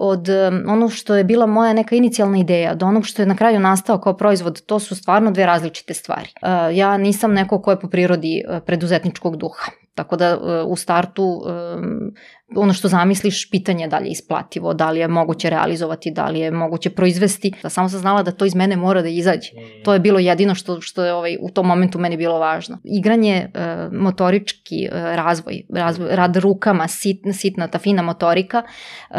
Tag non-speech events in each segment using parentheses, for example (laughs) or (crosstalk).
Od ono što je bila moja neka inicijalna ideja do onog što je na kraju nastao kao proizvod, to su stvarno dve različite stvari. Uh, ja nisam neko ko je po prirodi uh, preduzetničkog duha. Tako da uh, u startu ono što zamisliš, pitanje da li je isplativo, da li je moguće realizovati, da li je moguće proizvesti. Da samo sam znala da to iz mene mora da izađe. Mm. To je bilo jedino što, što je ovaj, u tom momentu meni bilo važno. Igranje, uh, motorički uh, razvoj, razvoj, rad rukama, sit, sitna, ta fina motorika, uh,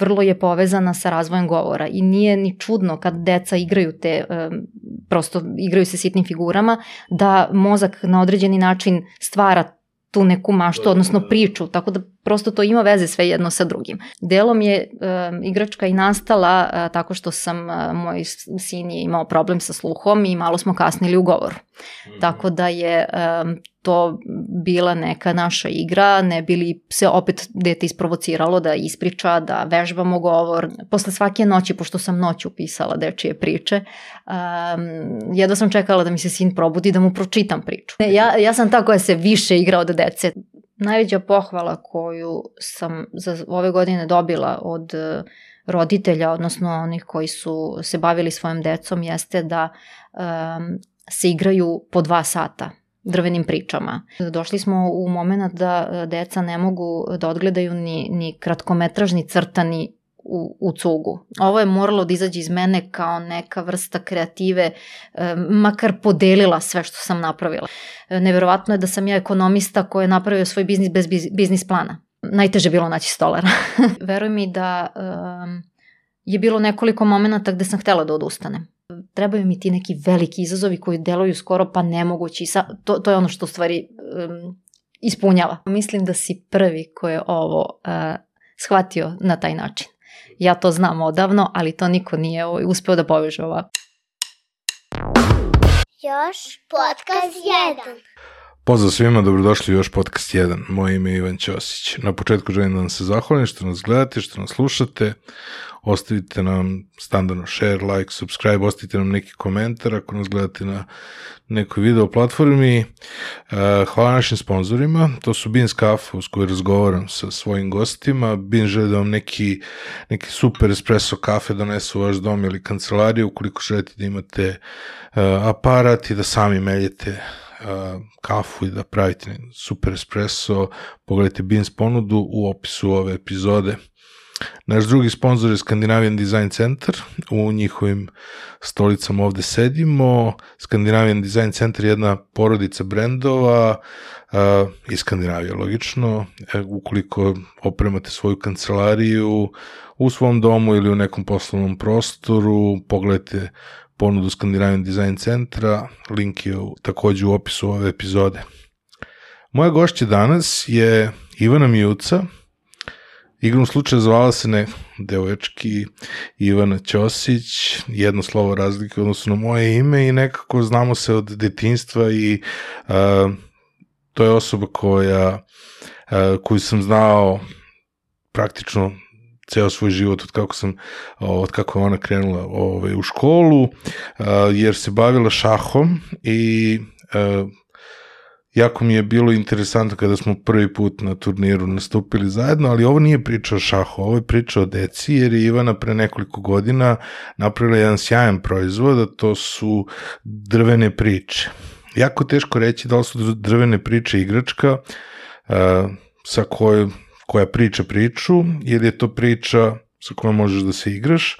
vrlo je povezana sa razvojem govora i nije ni čudno kad deca igraju te, prosto igraju se sitnim figurama, da mozak na određeni način stvara tu neku maštu, odnosno priču, tako da prosto to ima veze sve jedno sa drugim. Delom je e, igračka i nastala e, tako što sam, e, moj sin je imao problem sa sluhom i malo smo kasnili u govoru. Mm -hmm. Tako da je e, to bila neka naša igra, ne bili se opet dete isprovociralo da ispriča, da vežbamo govor. Posle svake noći, pošto sam noć upisala dečije priče, um, jedva sam čekala da mi se sin probudi da mu pročitam priču. Ja, ja sam ta koja se više igra od dece. Najveća pohvala koju sam za ove godine dobila od e, roditelja, odnosno onih koji su se bavili svojom decom, jeste da um, se igraju po dva sata drvenim pričama. Došli smo u moment da e, deca ne mogu da odgledaju ni, ni kratkometražni crtani u, u cugu. Ovo je moralo da izađe iz mene kao neka vrsta kreative, e, makar podelila sve što sam napravila. E, neverovatno je da sam ja ekonomista koji je napravio svoj biznis bez biznis plana. Najteže bilo naći stolara. (laughs) Veruj mi da um, je bilo nekoliko momenta gde sam htela da odustanem. Trebaju mi ti neki veliki izazovi koji deluju skoro pa nemogući. Sa, to, to je ono što stvari um, ispunjava. Mislim da si prvi ko je ovo uh, shvatio na taj način. Ja to znam odavno, ali to niko nije ovaj, uspeo da poveže ovako. Još podcast 1. Pozdrav svima, dobrodošli u još podcast 1. Moje ime je Ivan Ćosić. Na početku želim da vam se zahvalim što nas gledate, što nas slušate. Ostavite nam standardno share, like, subscribe, ostavite nam neki komentar ako nas gledate na nekoj video platformi. E, hvala našim sponsorima, to su Beans Cafe uz koji razgovaram sa svojim gostima. Beans žele da vam neki, neki super espresso kafe donesu u vaš dom ili kancelariju ukoliko želite da imate e, aparat i da sami meljete kafu i da pravite super espresso, pogledajte Beans ponudu u opisu ove epizode. Naš drugi sponsor je Scandinavian Design Center, u njihovim stolicama ovde sedimo. Scandinavian Design Center je jedna porodica brendova uh, iz Skandinavije, logično. E, ukoliko opremate svoju kancelariju u svom domu ili u nekom poslovnom prostoru, pogledajte ponudu Skandinavian Design Centra, link je takođe u opisu ove epizode. Moja gošća danas je Ivana Mijuca, igrom slučaja zvala se ne devoječki Ivana Ćosić, jedno slovo razlike odnosno na moje ime i nekako znamo se od detinstva i uh, to je osoba koja uh, koju sam znao praktično ceo svoj život od kako sam od kako je ona krenula ovaj u školu jer se bavila šahom i jako mi je bilo interesantno kada smo prvi put na turniru nastupili zajedno, ali ovo nije priča o šahu, ovo je priča o deci, jer je Ivana pre nekoliko godina napravila jedan sjajan proizvod, a to su drvene priče. Jako teško reći da li su drvene priče igračka, sa kojoj koja priča priču, jer je to priča sa kojom možeš da se igraš.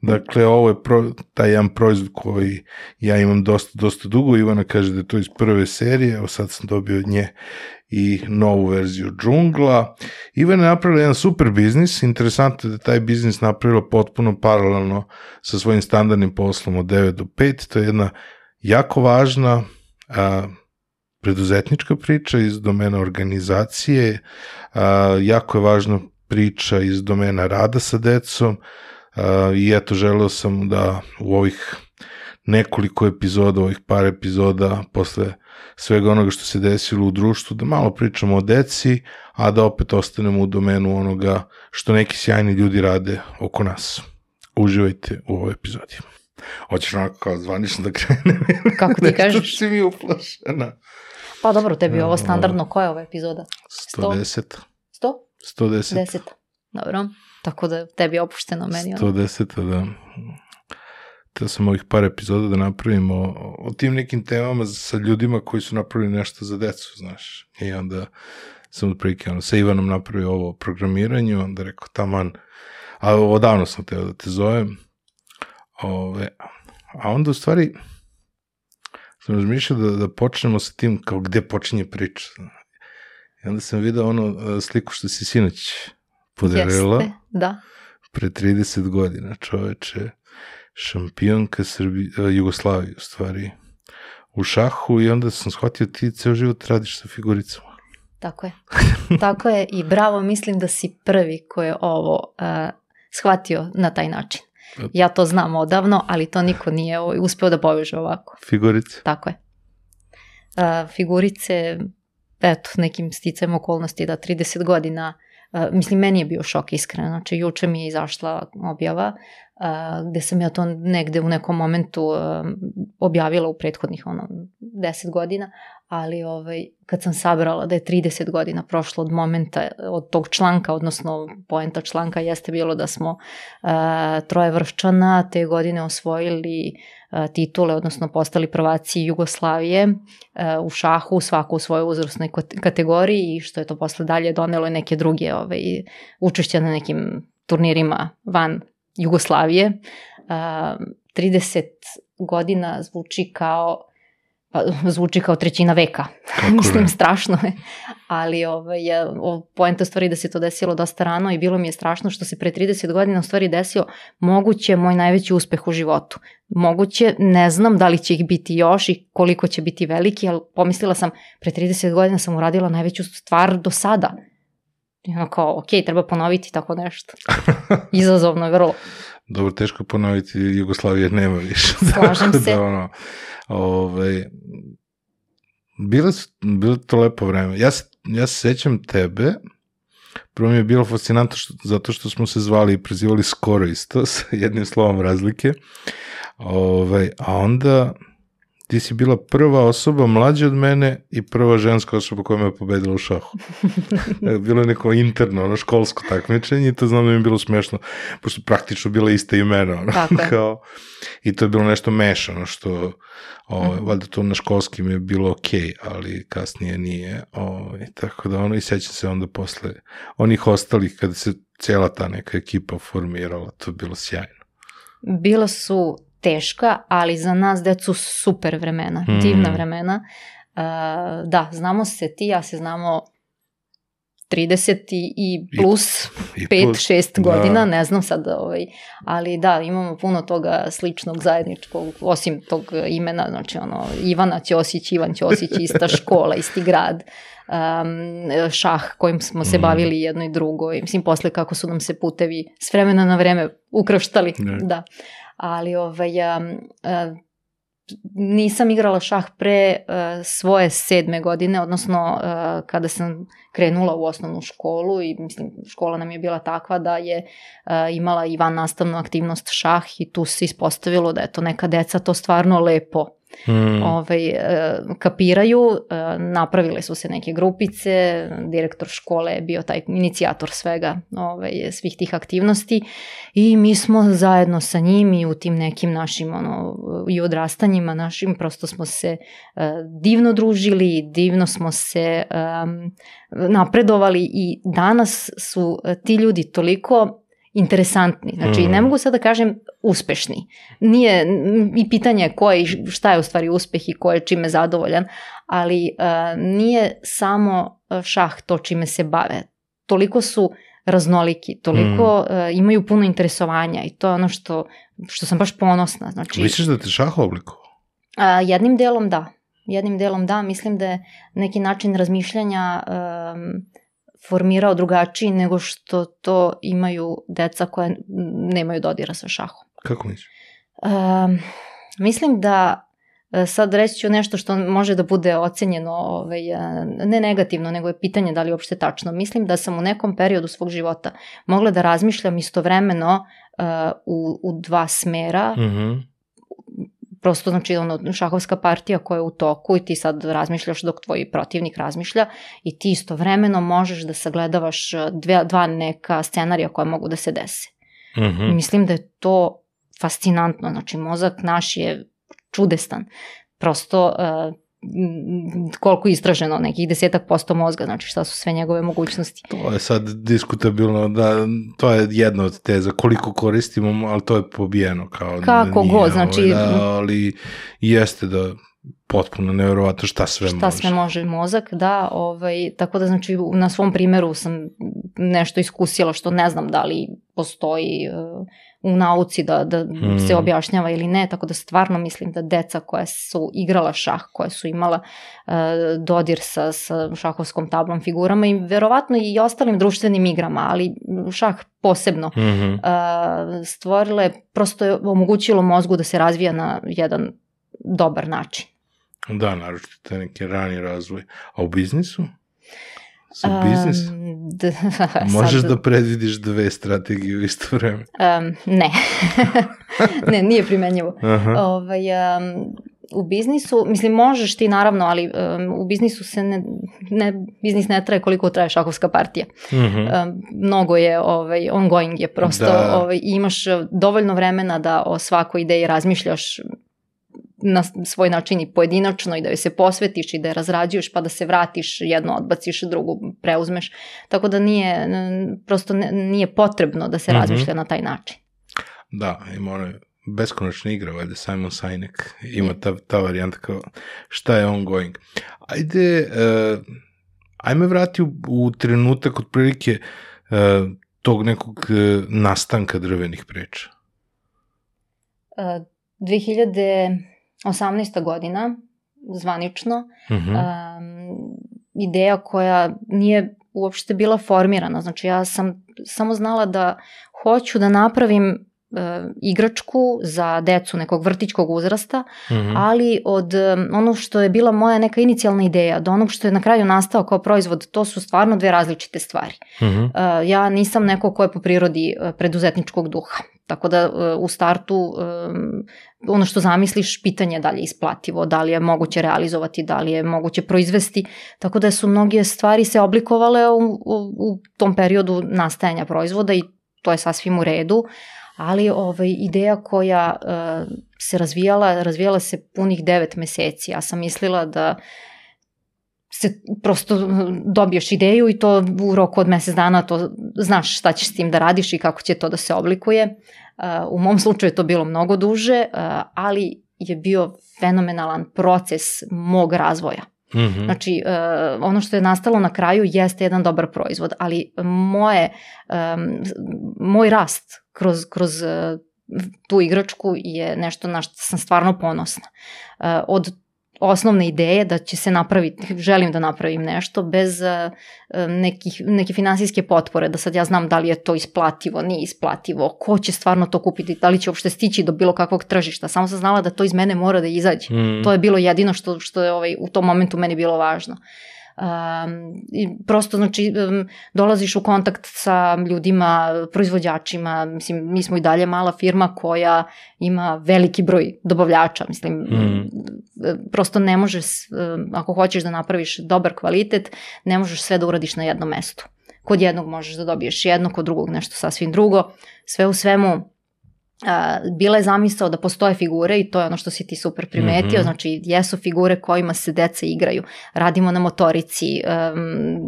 Dakle, ovo je pro, taj jedan proizvod koji ja imam dosta, dosta dugo. Ivana kaže da je to iz prve serije, evo sad sam dobio od nje i novu verziju džungla. Ivana je napravila jedan super biznis, interesantno je da taj biznis napravila potpuno paralelno sa svojim standardnim poslom od 9 do 5, to je jedna jako važna a, preduzetnička priča iz domena organizacije, a, jako je važna priča iz domena rada sa decom i eto želeo sam da u ovih nekoliko epizoda, ovih par epizoda posle svega onoga što se desilo u društvu, da malo pričamo o deci, a da opet ostanemo u domenu onoga što neki sjajni ljudi rade oko nas. Uživajte u ovoj epizodi. Hoćeš onako kao zvanično da krenem? (laughs) Kako ti kažeš? si mi uplašena. Pa dobro, tebi je ovo standardno. Koja je ova epizoda? 110. 100? 110. 10. Dobro. Tako da tebi je opušteno meni. ono. 110. da. Teo sam ovih par epizoda da napravimo o, tim nekim temama sa ljudima koji su napravili nešto za decu, znaš. I onda sam otprilike ono, sa Ivanom napravio ovo o programiranju, onda rekao taman, a odavno sam teo da te zovem. Ove, a onda u stvari sam razmišljao da, da počnemo sa tim kao gde počinje priča. I onda sam video ono e, sliku što si sinoć podelila Jeste, da. pre 30 godina, čoveče, šampionka Srbi, uh, Jugoslavije u stvari, u šahu i onda sam shvatio ti ceo život radiš sa figuricama. Tako je. (laughs) Tako je i bravo, mislim da si prvi ko je ovo uh, shvatio na taj način. Ja to znam odavno, ali to niko nije ovaj, uspeo da poveže ovako. Figurice. Tako je. Uh, figurice, eto, nekim sticajem okolnosti da 30 godina, uh, mislim, meni je bio šok iskreno. Znači, juče mi je izašla objava gde sam ja to negde u nekom momentu objavila u prethodnih ono, 10 godina, ali ovaj, kad sam sabrala da je 30 godina prošlo od momenta, od tog članka, odnosno poenta članka jeste bilo da smo uh, troje vrščana te godine osvojili titule, odnosno postali prvaci Jugoslavije u šahu, svako u svojoj uzrasnoj kategoriji i što je to posle dalje donelo neke druge ovaj, učešća na nekim turnirima van Jugoslavije. Uh, 30 godina zvuči kao pa, (laughs) zvuči kao trećina veka. (laughs) Mislim, ne? strašno je. Ali ovaj, poenta stvari da se to desilo dosta rano i bilo mi je strašno što se pre 30 godina u stvari desio moguće moj najveći uspeh u životu. Moguće, ne znam da li će ih biti još i koliko će biti veliki, ali pomislila sam, pre 30 godina sam uradila najveću stvar do sada. I ono kao, ok, treba ponoviti tako nešto. Izazovno je vrlo. (laughs) Dobro, teško ponoviti, Jugoslavije nema više. (laughs) Slažem Tako se. Da, ono, ovaj, bile su, bilo je to lepo vreme. Ja se, ja se sećam tebe, prvo mi je bilo fascinantno što, zato što smo se zvali i prezivali skoro isto, (laughs) sa jednim slovom razlike. Ovaj, a onda ti si bila prva osoba mlađa od mene i prva ženska osoba koja me je pobedila u šahu. (laughs) bilo je neko interno, ono školsko takmičenje i to znam da mi je bilo smešno, pošto praktično bila ista imena, ono, Tako je. kao, i to je bilo nešto mešano, što, o, Mhm. valjda to na školskim je bilo okej, ali kasnije nije, o, i tako da ono, i sećam se onda posle onih ostalih, kada se cijela ta neka ekipa formirala, to je bilo sjajno. bila su teška, ali za nas decu super vremena, Mm. divna vremena. Uh, da, znamo se ti, ja se znamo 30 i, plus I 5, plus- 6 da. godina, ne znam sad, ovaj, ali da, imamo puno toga sličnog, zajedničkog, osim tog imena, znači ono, Ivana Ćosić, Ivan Ćosić, ista (laughs) škola, isti grad, um, šah kojim smo se Mm. bavili jedno i drugo, i mislim, posle kako su nam se putevi s vremena na vreme ukrštali, Ne. da. Ali ovaj, nisam igrala šah pre uh, svoje sedme godine, odnosno uh, kada sam krenula u osnovnu školu i mislim škola nam je bila takva da je uh, imala i van nastavnu aktivnost šah i tu se ispostavilo da je to neka deca to stvarno lepo Mm. ovaj, e, kapiraju, e, napravile su se neke grupice, direktor škole je bio taj inicijator svega, ovaj, svih tih aktivnosti i mi smo zajedno sa njim i u tim nekim našim ono, i odrastanjima našim prosto smo se e, divno družili, divno smo se em, napredovali i danas su ti ljudi toliko interesantni. Znači, Mhm. ne mogu sad da kažem uspešni. Nije, i pitanje je ko je, šta je u stvari uspeh i ko je čime zadovoljan, ali e, nije samo e, šah to čime se bave. Toliko su raznoliki, toliko e, imaju puno interesovanja i to je ono što, što sam baš ponosna. Znači, Misliš da te šah oblikovao? A, jednim delom da. Jednim delom da. Mislim da je neki način razmišljanja um, formirao drugačiji nego što to imaju deca koje nemaju dodira sa šahom. Kako misliš? Um, mislim da e, sad reći ću nešto što može da bude ocenjeno ovaj, e, ne negativno, nego je pitanje da li je uopšte tačno. Mislim da sam u nekom periodu svog života mogla da razmišljam istovremeno uh, u, u dva smera, Mhm. Prosto znači ono šahovska partija koja je u toku i ti sad razmišljaš dok tvoj protivnik razmišlja i ti istovremeno možeš da sagledavaš dve, dva neka scenarija koja mogu da se dese. Mm -hmm. Mislim da je to fascinantno, znači mozak naš je čudestan. Prosto uh, koliko je istraženo, nekih desetak posto mozga, znači šta su sve njegove mogućnosti. To je sad diskutabilno, da, to je jedna od teza, koliko koristimo, ali to je pobijeno. Kao Kako nije, god, znači... Ovaj, da, ali jeste da potpuno nevjerovatno šta sve šta može. Šta sve može mozak, da, ovaj, tako da znači na svom primeru sam nešto iskusila što ne znam da li postoji uh, u nauci da, da mm. se objašnjava ili ne, tako da stvarno mislim da deca koja su igrala šah, koja su imala uh, dodir sa, sa šahovskom tablom figurama i verovatno i ostalim društvenim igrama, ali šah posebno mm -hmm. uh, stvorile, prosto je omogućilo mozgu da se razvija na jedan dobar način. Da, naravno, to neki rani razvoj. A u biznisu? Sa biznis? Um, d- (laughs) Možeš sad... da predvidiš dve strategije u isto vreme? Um, ne. (laughs) ne, nije primenjivo. Aha. Ovaj, um, u biznisu, mislim možeš ti naravno, ali um, u biznisu se ne, ne, biznis ne traje koliko traje šahovska partija. Mm -hmm. um, mnogo je, ovaj, ongoing je prosto, da. ovaj, imaš dovoljno vremena da o svakoj ideji razmišljaš na svoj način i pojedinačno i da joj se posvetiš i da je razrađuješ pa da se vratiš, jedno odbaciš, drugu preuzmeš. Tako da nije, prosto nije potrebno da se mm -hmm. razmišlja na taj način. Da, ima ona beskonačna igra, valjda Simon Sinek ima ta, ta varijanta kao šta je ongoing. Ajde, uh, ajme vrati u, u trenutak otprilike uh, tog nekog uh, nastanka drvenih priča. Uh, 2000 18. godina, zvanično, uh -huh. um, ideja koja nije uopšte bila formirana. Znači ja sam samo znala da hoću da napravim uh, igračku za decu nekog vrtićkog uzrasta, mhm. -huh. ali od um, ono što je bila moja neka inicijalna ideja do onog što je na kraju nastao kao proizvod, to su stvarno dve različite stvari. Uh -huh. uh, ja nisam neko ko je po prirodi uh, preduzetničkog duha. Tako da uh, u startu um, ono što zamisliš, pitanje je da li je isplativo, da li je moguće realizovati, da li je moguće proizvesti. Tako da su mnoge stvari se oblikovale u, u, u tom periodu nastajanja proizvoda i to je sasvim u redu, ali ovaj, ideja koja uh, se razvijala, razvijala se punih devet meseci. Ja sam mislila da se prosto dobiješ ideju i to u roku od mesec dana to znaš šta ćeš s tim da radiš i kako će to da se oblikuje. U mom slučaju je to bilo mnogo duže, ali je bio fenomenalan proces mog razvoja. Mm -hmm. Znači, ono što je nastalo na kraju jeste jedan dobar proizvod, ali moje, moj rast kroz, kroz tu igračku je nešto na što sam stvarno ponosna. Od osnovne ideje da će se napraviti, želim da napravim nešto bez uh, nekih, neke finansijske potpore, da sad ja znam da li je to isplativo, nije isplativo, ko će stvarno to kupiti, da li će uopšte stići do bilo kakvog tržišta. Samo sam znala da to iz mene mora da izađe. Mm. To je bilo jedino što, što je ovaj, u tom momentu meni bilo važno. Uh, Um, i prosto znači um, dolaziš u kontakt sa ljudima, proizvođačima, mislim mi smo i dalje mala firma koja ima veliki broj dobavljača, mislim mm. prosto ne možeš um, ako hoćeš da napraviš dobar kvalitet, ne možeš sve da uradiš na jednom mestu. Kod jednog možeš da dobiješ jedno, kod drugog nešto sasvim drugo. Sve u svemu Uh, bila je zamisao da postoje figure i to je ono što si ti super primetio, mm -hmm. znači jesu figure kojima se deca igraju, radimo na motorici, um,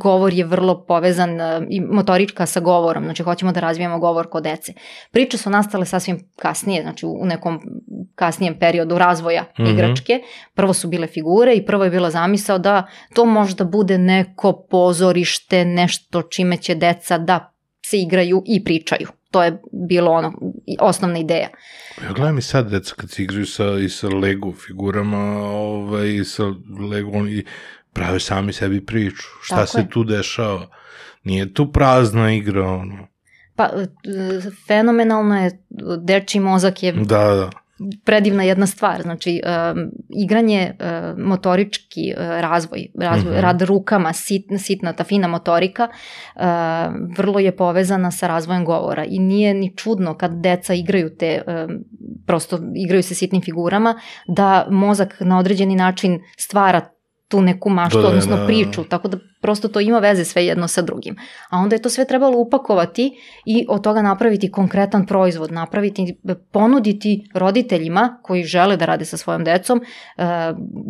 govor je vrlo povezan uh, i motorička sa govorom, znači hoćemo da razvijemo govor kod dece. Priče su nastale sasvim kasnije, znači u nekom kasnijem periodu razvoja mm -hmm. igračke. Prvo su bile figure i prvo je bila zamisao da to možda bude neko pozorište, nešto čime će deca da se igraju i pričaju. To je bilo ono, osnovna ideja. Ja gledam i sad, deca, kad se igraju sa, i sa Lego figurama, ovaj, i sa Lego, oni prave sami sebi priču. Šta Tako se je. tu dešava? Nije tu prazna igra, ono. Pa, e, fenomenalno je, dečji mozak je da, da predivna jedna stvar, znači um, igranje uh, motorički uh, razvoj, razvoj mm -hmm. rad rukama, sit, sitna ta fina motorika uh, vrlo je povezana sa razvojem govora i nije ni čudno kad deca igraju te um, prosto igraju se sitnim figurama, da mozak na određeni način stvara tu neku maštu, Da, da, odnosno da, da. priču, tako da prosto to ima veze sve jedno sa drugim. A onda je to sve trebalo upakovati i od toga napraviti konkretan proizvod, napraviti, ponuditi roditeljima koji žele da rade sa svojom decom, e,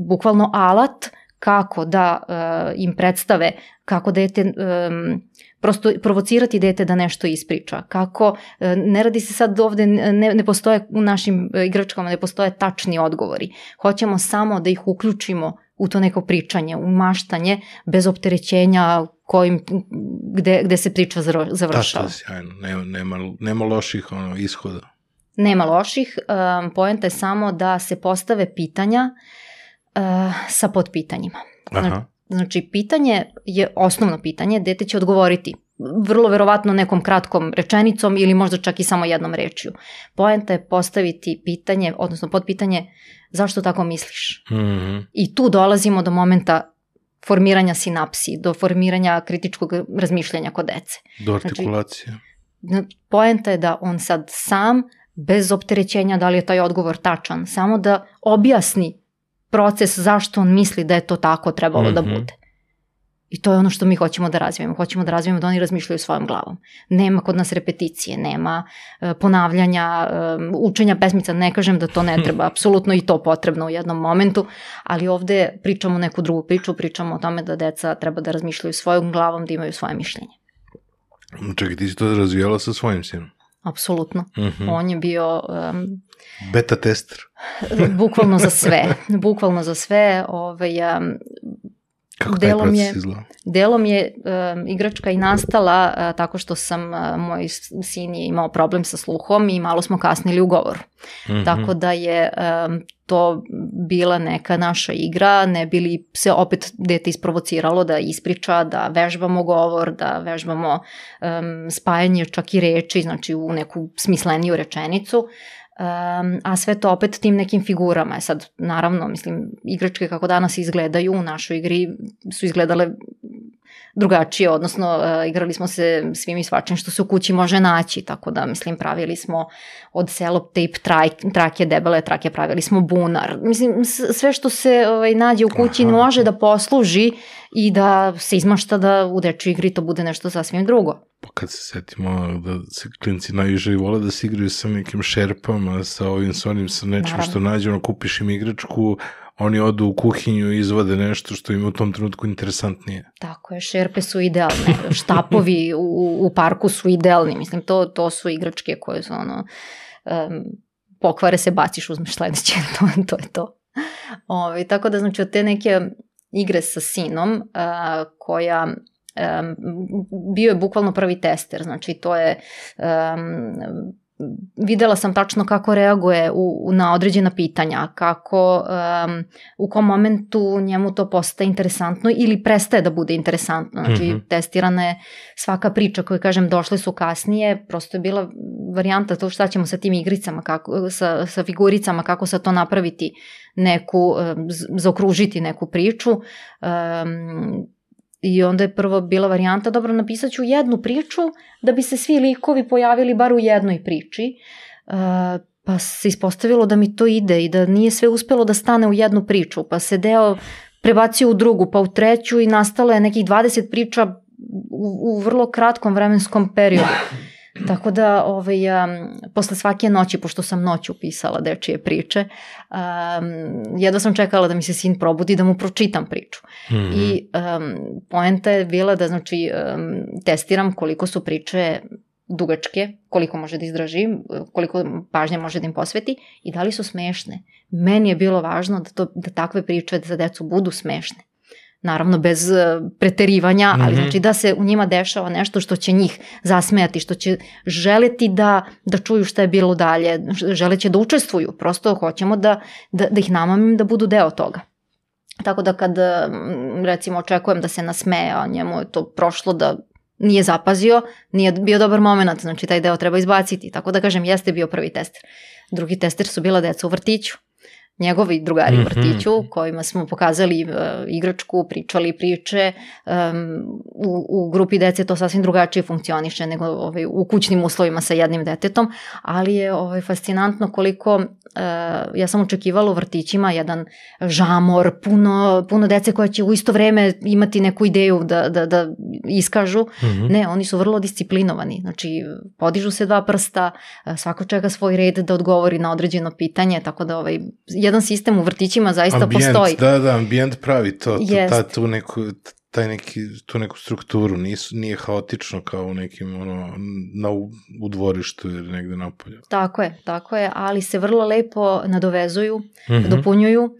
bukvalno alat kako da e, im predstave kako dete e, prosto provocirati dete da nešto ispriča. Kako, e, ne radi se sad ovde, ne, ne postoje u našim e, igračkama, ne postoje tačni odgovori. Hoćemo samo da ih uključimo u to neko pričanje, u maštanje, bez opterećenja kojim, gde, gde se priča Da, završava. je sjajno. Nema, nema, nema loših ono, ishoda. Nema loših, um, poenta je samo da se postave pitanja uh, sa podpitanjima. Aha. Znači, pitanje je osnovno pitanje, dete će odgovoriti vrlo verovatno nekom kratkom rečenicom ili možda čak i samo jednom rečju. Poenta je postaviti pitanje, odnosno podpitanje, zašto tako misliš? Mhm. I tu dolazimo do momenta formiranja sinapsi, do formiranja kritičkog razmišljanja kod dece. Do artikulacije. Poenta je da on sad sam, bez opterećenja da li je taj odgovor tačan, samo da objasni proces zašto on misli da je to tako trebalo da Mhm. bude. I to je ono što mi hoćemo da razvijemo. Hoćemo da razvijemo da oni razmišljaju svojom glavom. Nema kod nas repeticije, nema e, ponavljanja, e, učenja pesmica. Ne kažem da to ne (laughs) treba, apsolutno i to potrebno u jednom momentu, ali ovde pričamo neku drugu priču, pričamo o tome da deca treba da razmišljaju svojom glavom, da imaju svoje mišljenje. Čekaj, ti si to razvijala sa svojim sinom. Apsolutno. Mhm. On je bio um, Beta tester. (laughs) bukvalno za sve. (laughs) Bukvalno za sve. Ovaj, um, Kako taj Delom proces je- izgleda? delom je um, igračka i nastala uh, tako što sam, uh, moj sin je imao problem sa sluhom i malo smo kasnili u govoru. Mhm. Tako da je um, to bila neka naša igra, ne bi li se opet dete isprovociralo da ispriča, da vežbamo govor, da vežbamo um, spajanje čak i reči, znači u neku smisleniju rečenicu. Um, a sve to opet tim nekim figurama. E Sad, naravno, mislim, igračke kako danas izgledaju u našoj igri su izgledale drugačije, odnosno uh, igrali smo se svim i svačim što se u kući može naći, tako da, mislim, pravili smo od selotejp traj, trake, debele trake, pravili smo bunar. Mislim, sve što se ovaj, nađe u kući Aha. može da posluži i da se izmašta da u dečoj igri to bude nešto sasvim drugo. Pa kad se setimo da se klinci najviše i vole da se igraju sa nekim šerpama, sa ovim, sa onim, sa nečim Naravno. što nađe, ono, kupiš im igračku, oni odu u kuhinju i izvade nešto što im u tom trenutku interesantnije. Tako je, šerpe su idealne, štapovi u, u parku su idealni, mislim, to, to su igračke koje su ono, um, pokvare se, baciš, uzmeš sledeće, (laughs) to, to je to. Ove, tako da, znači, od te neke igre sa sinom, uh, koja um, bio je bukvalno prvi tester, znači to je um, videla sam tačno kako reaguje u, u- na određena pitanja, kako um, u kom momentu njemu to postaje interesantno ili prestaje da bude interesantno. Znači, Mhm. testirana je svaka priča koju, kažem, došle su kasnije, prosto je bila varijanta to šta ćemo sa tim igricama, kako, sa, sa figuricama, kako sa to napraviti neku, zaokružiti neku priču. Um, I onda je prvo bila varijanta, dobro, napisat ću jednu priču da bi se svi likovi pojavili bar u jednoj priči. Uh, pa se ispostavilo da mi to ide i da nije sve uspelo da stane u jednu priču, pa se deo prebacio u drugu, pa u treću i nastalo je nekih 20 priča u, u vrlo kratkom vremenskom periodu. Tako da, ovaj, um, posle svake noći, pošto sam noću pisala dečije priče, um, jedva sam čekala da mi se sin probudi da mu pročitam priču. Mhm. I um, poenta je bila da znači um, testiram koliko su priče dugačke, koliko može da izdrži, koliko pažnje može da im posveti i da li su smešne. Meni je bilo važno da, to, da takve priče za decu budu smešne. Naravno bez uh, preterivanja, ali Mhm. znači da se u njima dešava nešto što će njih zasmejati, što će želeti da, da čuju šta je bilo dalje, želeće da učestvuju, prosto hoćemo da, da, da ih namamim da budu deo toga. Tako da kad mm, recimo očekujem da se nasmeje, a njemu je to prošlo da nije zapazio, nije bio dobar moment, znači taj deo treba izbaciti. Tako da kažem, jeste bio prvi tester. Drugi tester su bila deca u vrtiću. Njegovi drugari Mhm. u vrtiću kojima smo pokazali uh, igračku, pričali priče. Um, u, u grupi dece to sasvim drugačije funkcioniše nego ovaj, u kućnim uslovima sa jednim detetom, ali je ovaj, fascinantno koliko uh, ja sam očekivala u vrtićima jedan žamor, puno, puno dece koja će u isto vreme imati neku ideju da, da, da iskažu. Mhm. Ne, oni su vrlo disciplinovani. Znači, podižu se dva prsta, e, svako čeka svoj red da odgovori na određeno pitanje, tako da ovaj, jedan sistem u vrtićima zaista ambijent, postoji. Da, da, ambijent pravi to, Jest. ta, tu neku, taj neki, tu neku strukturu, Nisu, nije haotično kao u nekim, ono, na, u, dvorištu ili negde napolje. Tako je, tako je, ali se vrlo lepo nadovezuju, Mhm. dopunjuju um,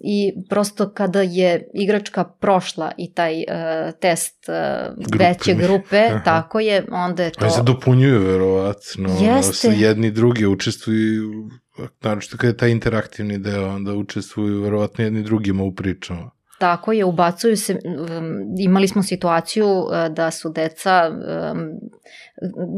i prosto kada je igračka prošla i taj uh, test uh, Grupni. veće grupe, (laughs) Aha. tako je, onda je to... Oni se dopunjuju, verovatno. Jeste. jedni drugi učestvuju, naročito kada je taj interaktivni deo, onda učestvuju verovatno jedni drugima u pričama. Tako je, ubacuju se, imali smo situaciju uh, da su deca,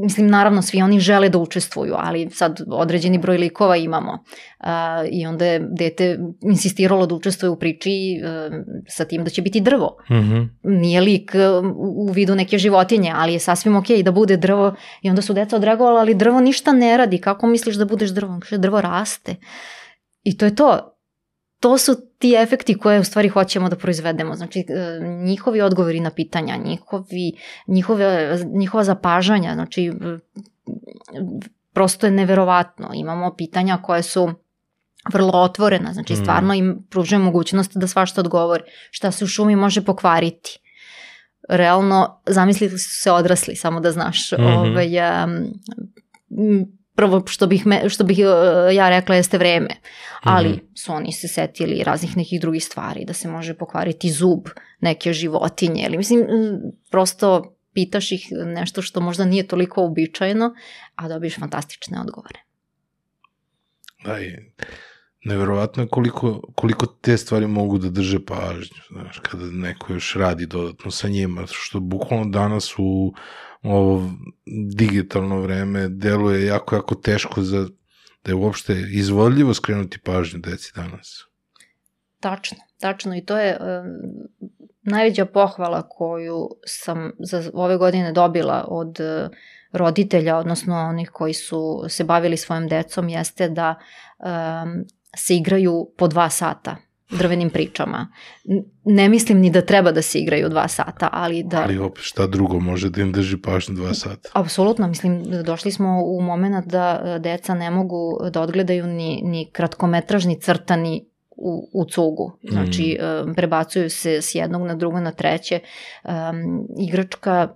mislim naravno svi oni žele da učestvuju, ali sad određeni broj likova imamo uh, i onda je dete insistiralo da učestvuje u priči um, sa tim da će biti drvo. Mhm. Nije lik u vidu neke životinje, ali je sasvim okej da bude drvo i onda su deca odreagovala, ali drvo ništa ne radi, kako misliš da budeš drvo? Drvo raste. I to je to to su ti efekti koje u stvari hoćemo da proizvedemo. Znači, e, njihovi odgovori na pitanja, njihovi, njihove, njihova zapažanja, znači, prosto je neverovatno. Imamo pitanja koje su vrlo otvorena, znači Mm. stvarno im pružuje mogućnost da svašta odgovori. Šta se u šumi može pokvariti? Realno, zamislili su se odrasli, samo da znaš. Mhm. Ovaj, em, m, prvo što bih, me, što bih e, ja rekla jeste vreme, ali Mhm. su oni se setili raznih nekih drugih stvari, da se može pokvariti zub neke životinje, ili mislim, prosto pitaš ih nešto što možda nije toliko uobičajeno, a dobiješ fantastične odgovore. Da, i neverovatno je koliko, koliko te stvari mogu da drže pažnju, znaš, kada neko još radi dodatno sa njima, što bukvalno danas u ovo digitalno vreme deluje jako, jako teško za da je uopšte izvodljivo skrenuti pažnju deci danas. Tačno, tačno i to je um, najveća pohvala koju sam za ove godine dobila od uh, roditelja, odnosno onih koji su se bavili svojom decom, jeste da um, se igraju po dva sata drvenim pričama. Ne mislim ni da treba da se igraju dva sata, ali da... Ali opet šta drugo može da im drži pažnju dva sata? Apsolutno, mislim, došli smo u moment da e, deca ne mogu da odgledaju ni, ni kratkometražni crtani u, u cugu. Znači, mm. prebacuju se s jednog na drugo na treće. Um, igračka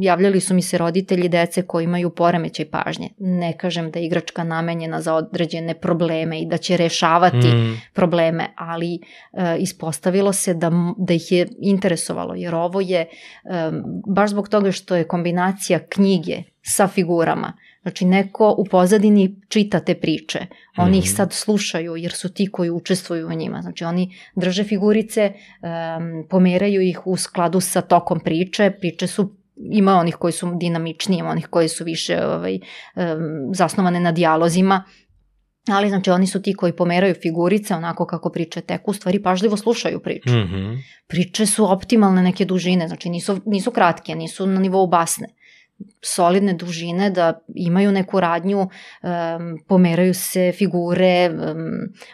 javljali su mi se roditelji dece koji imaju poremećaj pažnje. Ne kažem da je igračka namenjena za određene probleme i da će rešavati Mm. probleme, ali e, ispostavilo se da, da ih je interesovalo, jer ovo je e, baš zbog toga što je kombinacija knjige sa figurama. Znači neko u pozadini čita te priče, oni ih Mhm. sad slušaju jer su ti koji učestvuju u njima. Znači oni drže figurice, em, pomeraju ih u skladu sa tokom priče, priče su ima onih koji su dinamičniji, ima onih koji su više ovaj, em, zasnovane na dijalozima, ali znači oni su ti koji pomeraju figurice onako kako priče teku, u stvari pažljivo slušaju priču. Mhm. Priče su optimalne neke dužine, znači nisu, nisu kratke, nisu na nivou basne solidne dužine, da imaju neku radnju, um, pomeraju se figure, um,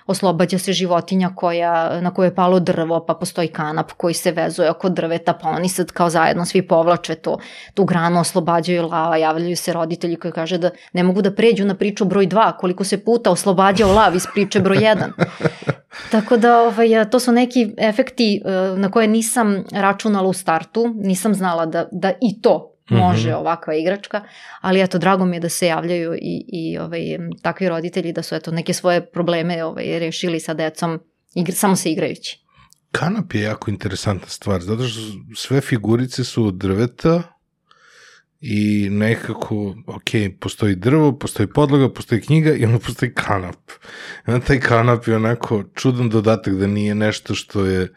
oslobađa se životinja koja, na koju je palo drvo, pa postoji kanap koji se vezuje oko drveta, pa oni sad kao zajedno svi povlače to, tu granu, oslobađaju lava, javljaju se roditelji koji kaže da ne mogu da pređu na priču broj 2, koliko se puta oslobađao lav iz priče broj 1. (laughs) Tako da ovaj, to su neki efekti eh, na koje nisam računala u startu, nisam znala da, da i to može Mhm. ovakva igračka, ali eto, drago mi je da se javljaju i, i ovaj, takvi roditelji da su eto, neke svoje probleme ovaj, rešili sa decom igr, samo se igrajući. Kanap je jako interesantna stvar, zato što sve figurice su od drveta i nekako, ok, postoji drvo, postoji podloga, postoji knjiga i onda postoji kanap. I onda taj kanap je onako čudan dodatak da nije nešto što je,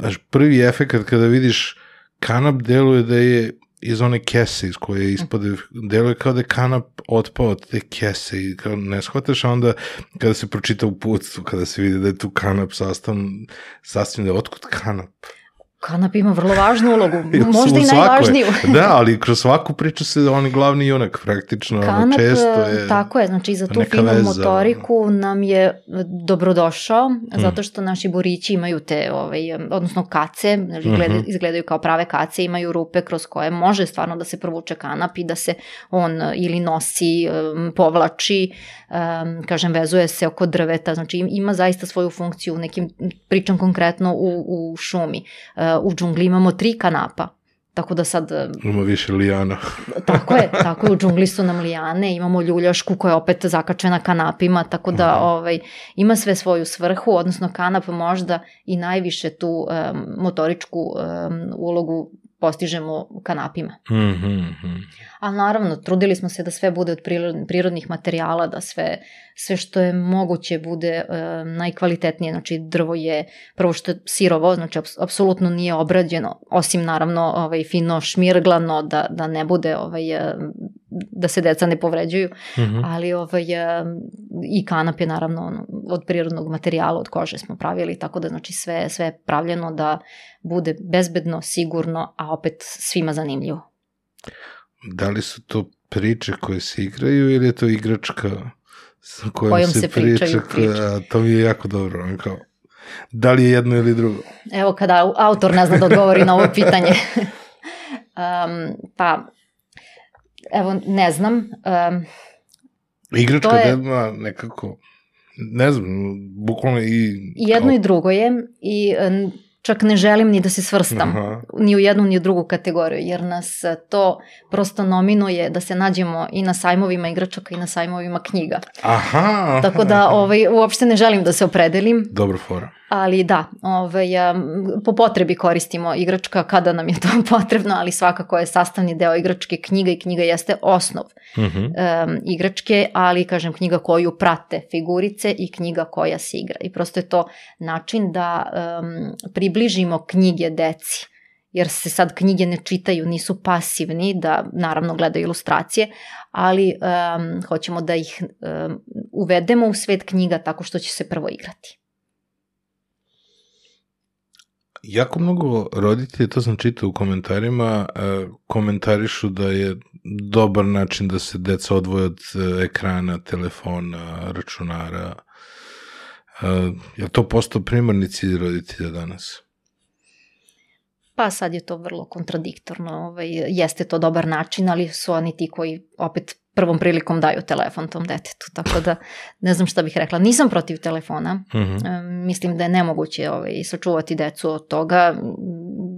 znaš, prvi efekt kada vidiš kanap deluje da je iz one kese iz koje ispade, deluje kao da je kanap otpao od te kese i kao ne shvataš, a onda kada se pročita u putstvu, kada se vidi da je tu kanap sastavljen, sastavljen da je otkud kanap. Kanap ima vrlo važnu ulogu, možda i najvažniju. da, ali kroz svaku priču se on je glavni junak praktično, Kanap, često je tako je, znači za tu finu veza. motoriku nam je dobrodošao, Hmm. zato što naši borići imaju te, ovaj, odnosno kace, znači izgledaju, Mhm. izgledaju kao prave kace, imaju rupe kroz koje može stvarno da se provuče kanap i da se on eh, ili nosi, em, povlači, em, kažem, vezuje se oko drveta, znači im- ima zaista svoju funkciju u nekim, pričam konkretno u, u šumi. E, U džungli imamo tri kanapa, tako da sad ima više lijana. (laughs) tako je, tako je, u džungli su nam lijane, imamo ljuljašku koja je opet zakačena kanapima, tako da Mhm. ovaj, ima sve svoju svrhu, odnosno kanap možda i najviše tu em, motoričku em, ulogu postižemo kanapima. Mhm, mhm. A naravno, trudili smo se da sve bude od priro- prirodnih materijala, da sve, sve što je moguće bude e, najkvalitetnije. Znači, drvo je prvo što je sirovo, znači aps- apsolutno nije obrađeno, osim naravno ovaj, fino šmirglano, da, da ne bude, ovaj, e, da se deca ne povređuju, Mhm. ali ovaj, i kanap je naravno ono, od prirodnog materijala, od kože smo pravili, tako da znači sve, sve je pravljeno da bude bezbedno, sigurno, a opet svima zanimljivo. Da li su to priče koje se igraju ili je to igračka sa kojom, Kojom se, se priča? pričaju koja- to mi je jako dobro. ono Kao, da li je jedno ili drugo? Evo kada au- autor ne zna da odgovori na ovo (laughs) pitanje. um, pa, evo, ne znam. Um, Igračka To je- dema nekako, ne znam, bukvalno i... I jedno i drugo je i čak ne želim ni da se svrstam Aha. ni u jednu ni u drugu kategoriju, jer nas e, to prosto nominuje da se nađemo i na sajmovima igračaka i na sajmovima knjiga. Aha! Tako da ovaj, uopšte ne želim da se opredelim, Dobra fora. Ali da, ovaj, po potrebi koristimo igračka kada nam je to (laughs) potrebno, ali svakako je sastavni deo igračke knjiga i knjiga jeste osnov Mhm. um, igračke, ali kažem knjiga koju prate figurice i knjiga koja se igra. I prosto je to način da um, približimo knjige deci jer se sad knjige ne čitaju, nisu pasivni, da naravno gledaju ilustracije, ali um, hoćemo da ih um, uvedemo u svet knjiga tako što će se prvo igrati. Jako mnogo roditelja, to sam čitao u komentarima, e, komentarišu da je dobar način da se deca odvoje od e, ekrana, telefona, računara. E, Je to postao primarni cilj roditelja danas? Pa sad je to vrlo kontradiktorno, ovaj, jeste to dobar način, ali su oni ti koji opet prvom prilikom daju telefon tom detetu, tako da ne znam šta bih rekla. Nisam protiv telefona, Mhm. E, mislim da je nemoguće ovaj, sačuvati decu od toga,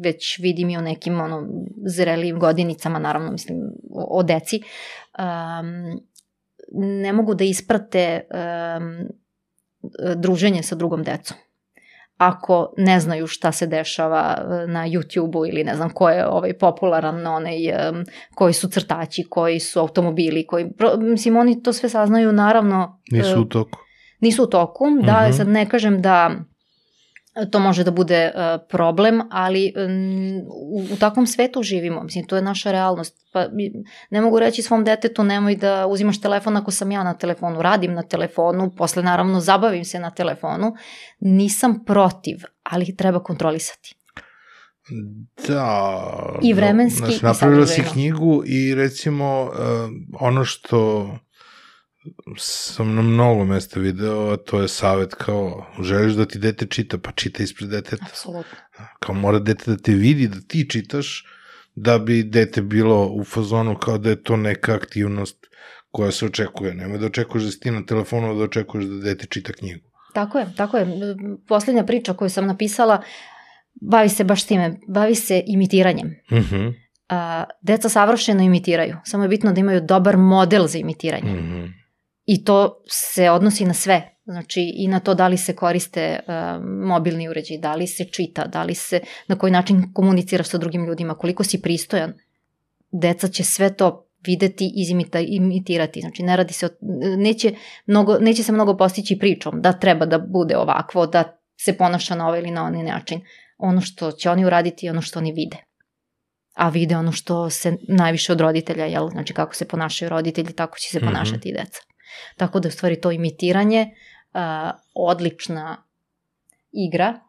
već vidim i u nekim ono, zrelijim godinicama, naravno mislim o, o deci, um, ne mogu da isprate um, druženje sa drugom decom ako ne znaju šta se dešava e, na YouTube-u ili ne znam ko je ovaj popularan, onaj, em, koji su crtači, koji su automobili, koji, mislim, oni to sve saznaju naravno Nisu e, u toku. nisu u toku, da Mhm. sad ne kažem da to može da bude e, problem, ali u, u takvom svetu živimo, mislim, to je naša realnost. Pa, ne mogu reći svom detetu nemoj da uzimaš telefon ako sam ja na telefonu, radim na telefonu, posle naravno zabavim se na telefonu, nisam protiv, ali treba kontrolisati. Da. I vremenski, Znači, napravila si knjigu i recimo uh, ono što sam na mnogo mesta video, a to je savet kao želiš da ti dete čita, pa čita ispred deteta. Apsolutno. Kao mora dete da te vidi da ti čitaš, da bi dete bilo u fazonu kao da je to neka aktivnost koja se očekuje. Nemoj da očekuješ da si ti na telefonu, da očekuješ da dete čita knjigu. Tako je, tako je. Poslednja priča koju sam napisala bavi se baš time, bavi se imitiranjem. Mhm. A, deca savršeno imitiraju, samo je bitno da imaju dobar model za imitiranje. Mhm. I to se odnosi na sve. Znači i na to da li se koriste uh, mobilni uređaj, da li se čita, da li se, na koji način komuniciraš sa drugim ljudima, koliko si pristojan. Deca će sve to videti i imitirati. Znači ne radi se o, neće, mnogo, neće se mnogo postići pričom da treba da bude ovakvo, da se ponaša na ovaj ili na onaj način. Ono što će oni uraditi je ono što oni vide. a vide ono što se najviše od roditelja, jel? znači kako se ponašaju roditelji, tako će se ponašati mm -hmm. i deca. Tako da je u stvari to imitiranje uh, odlična igra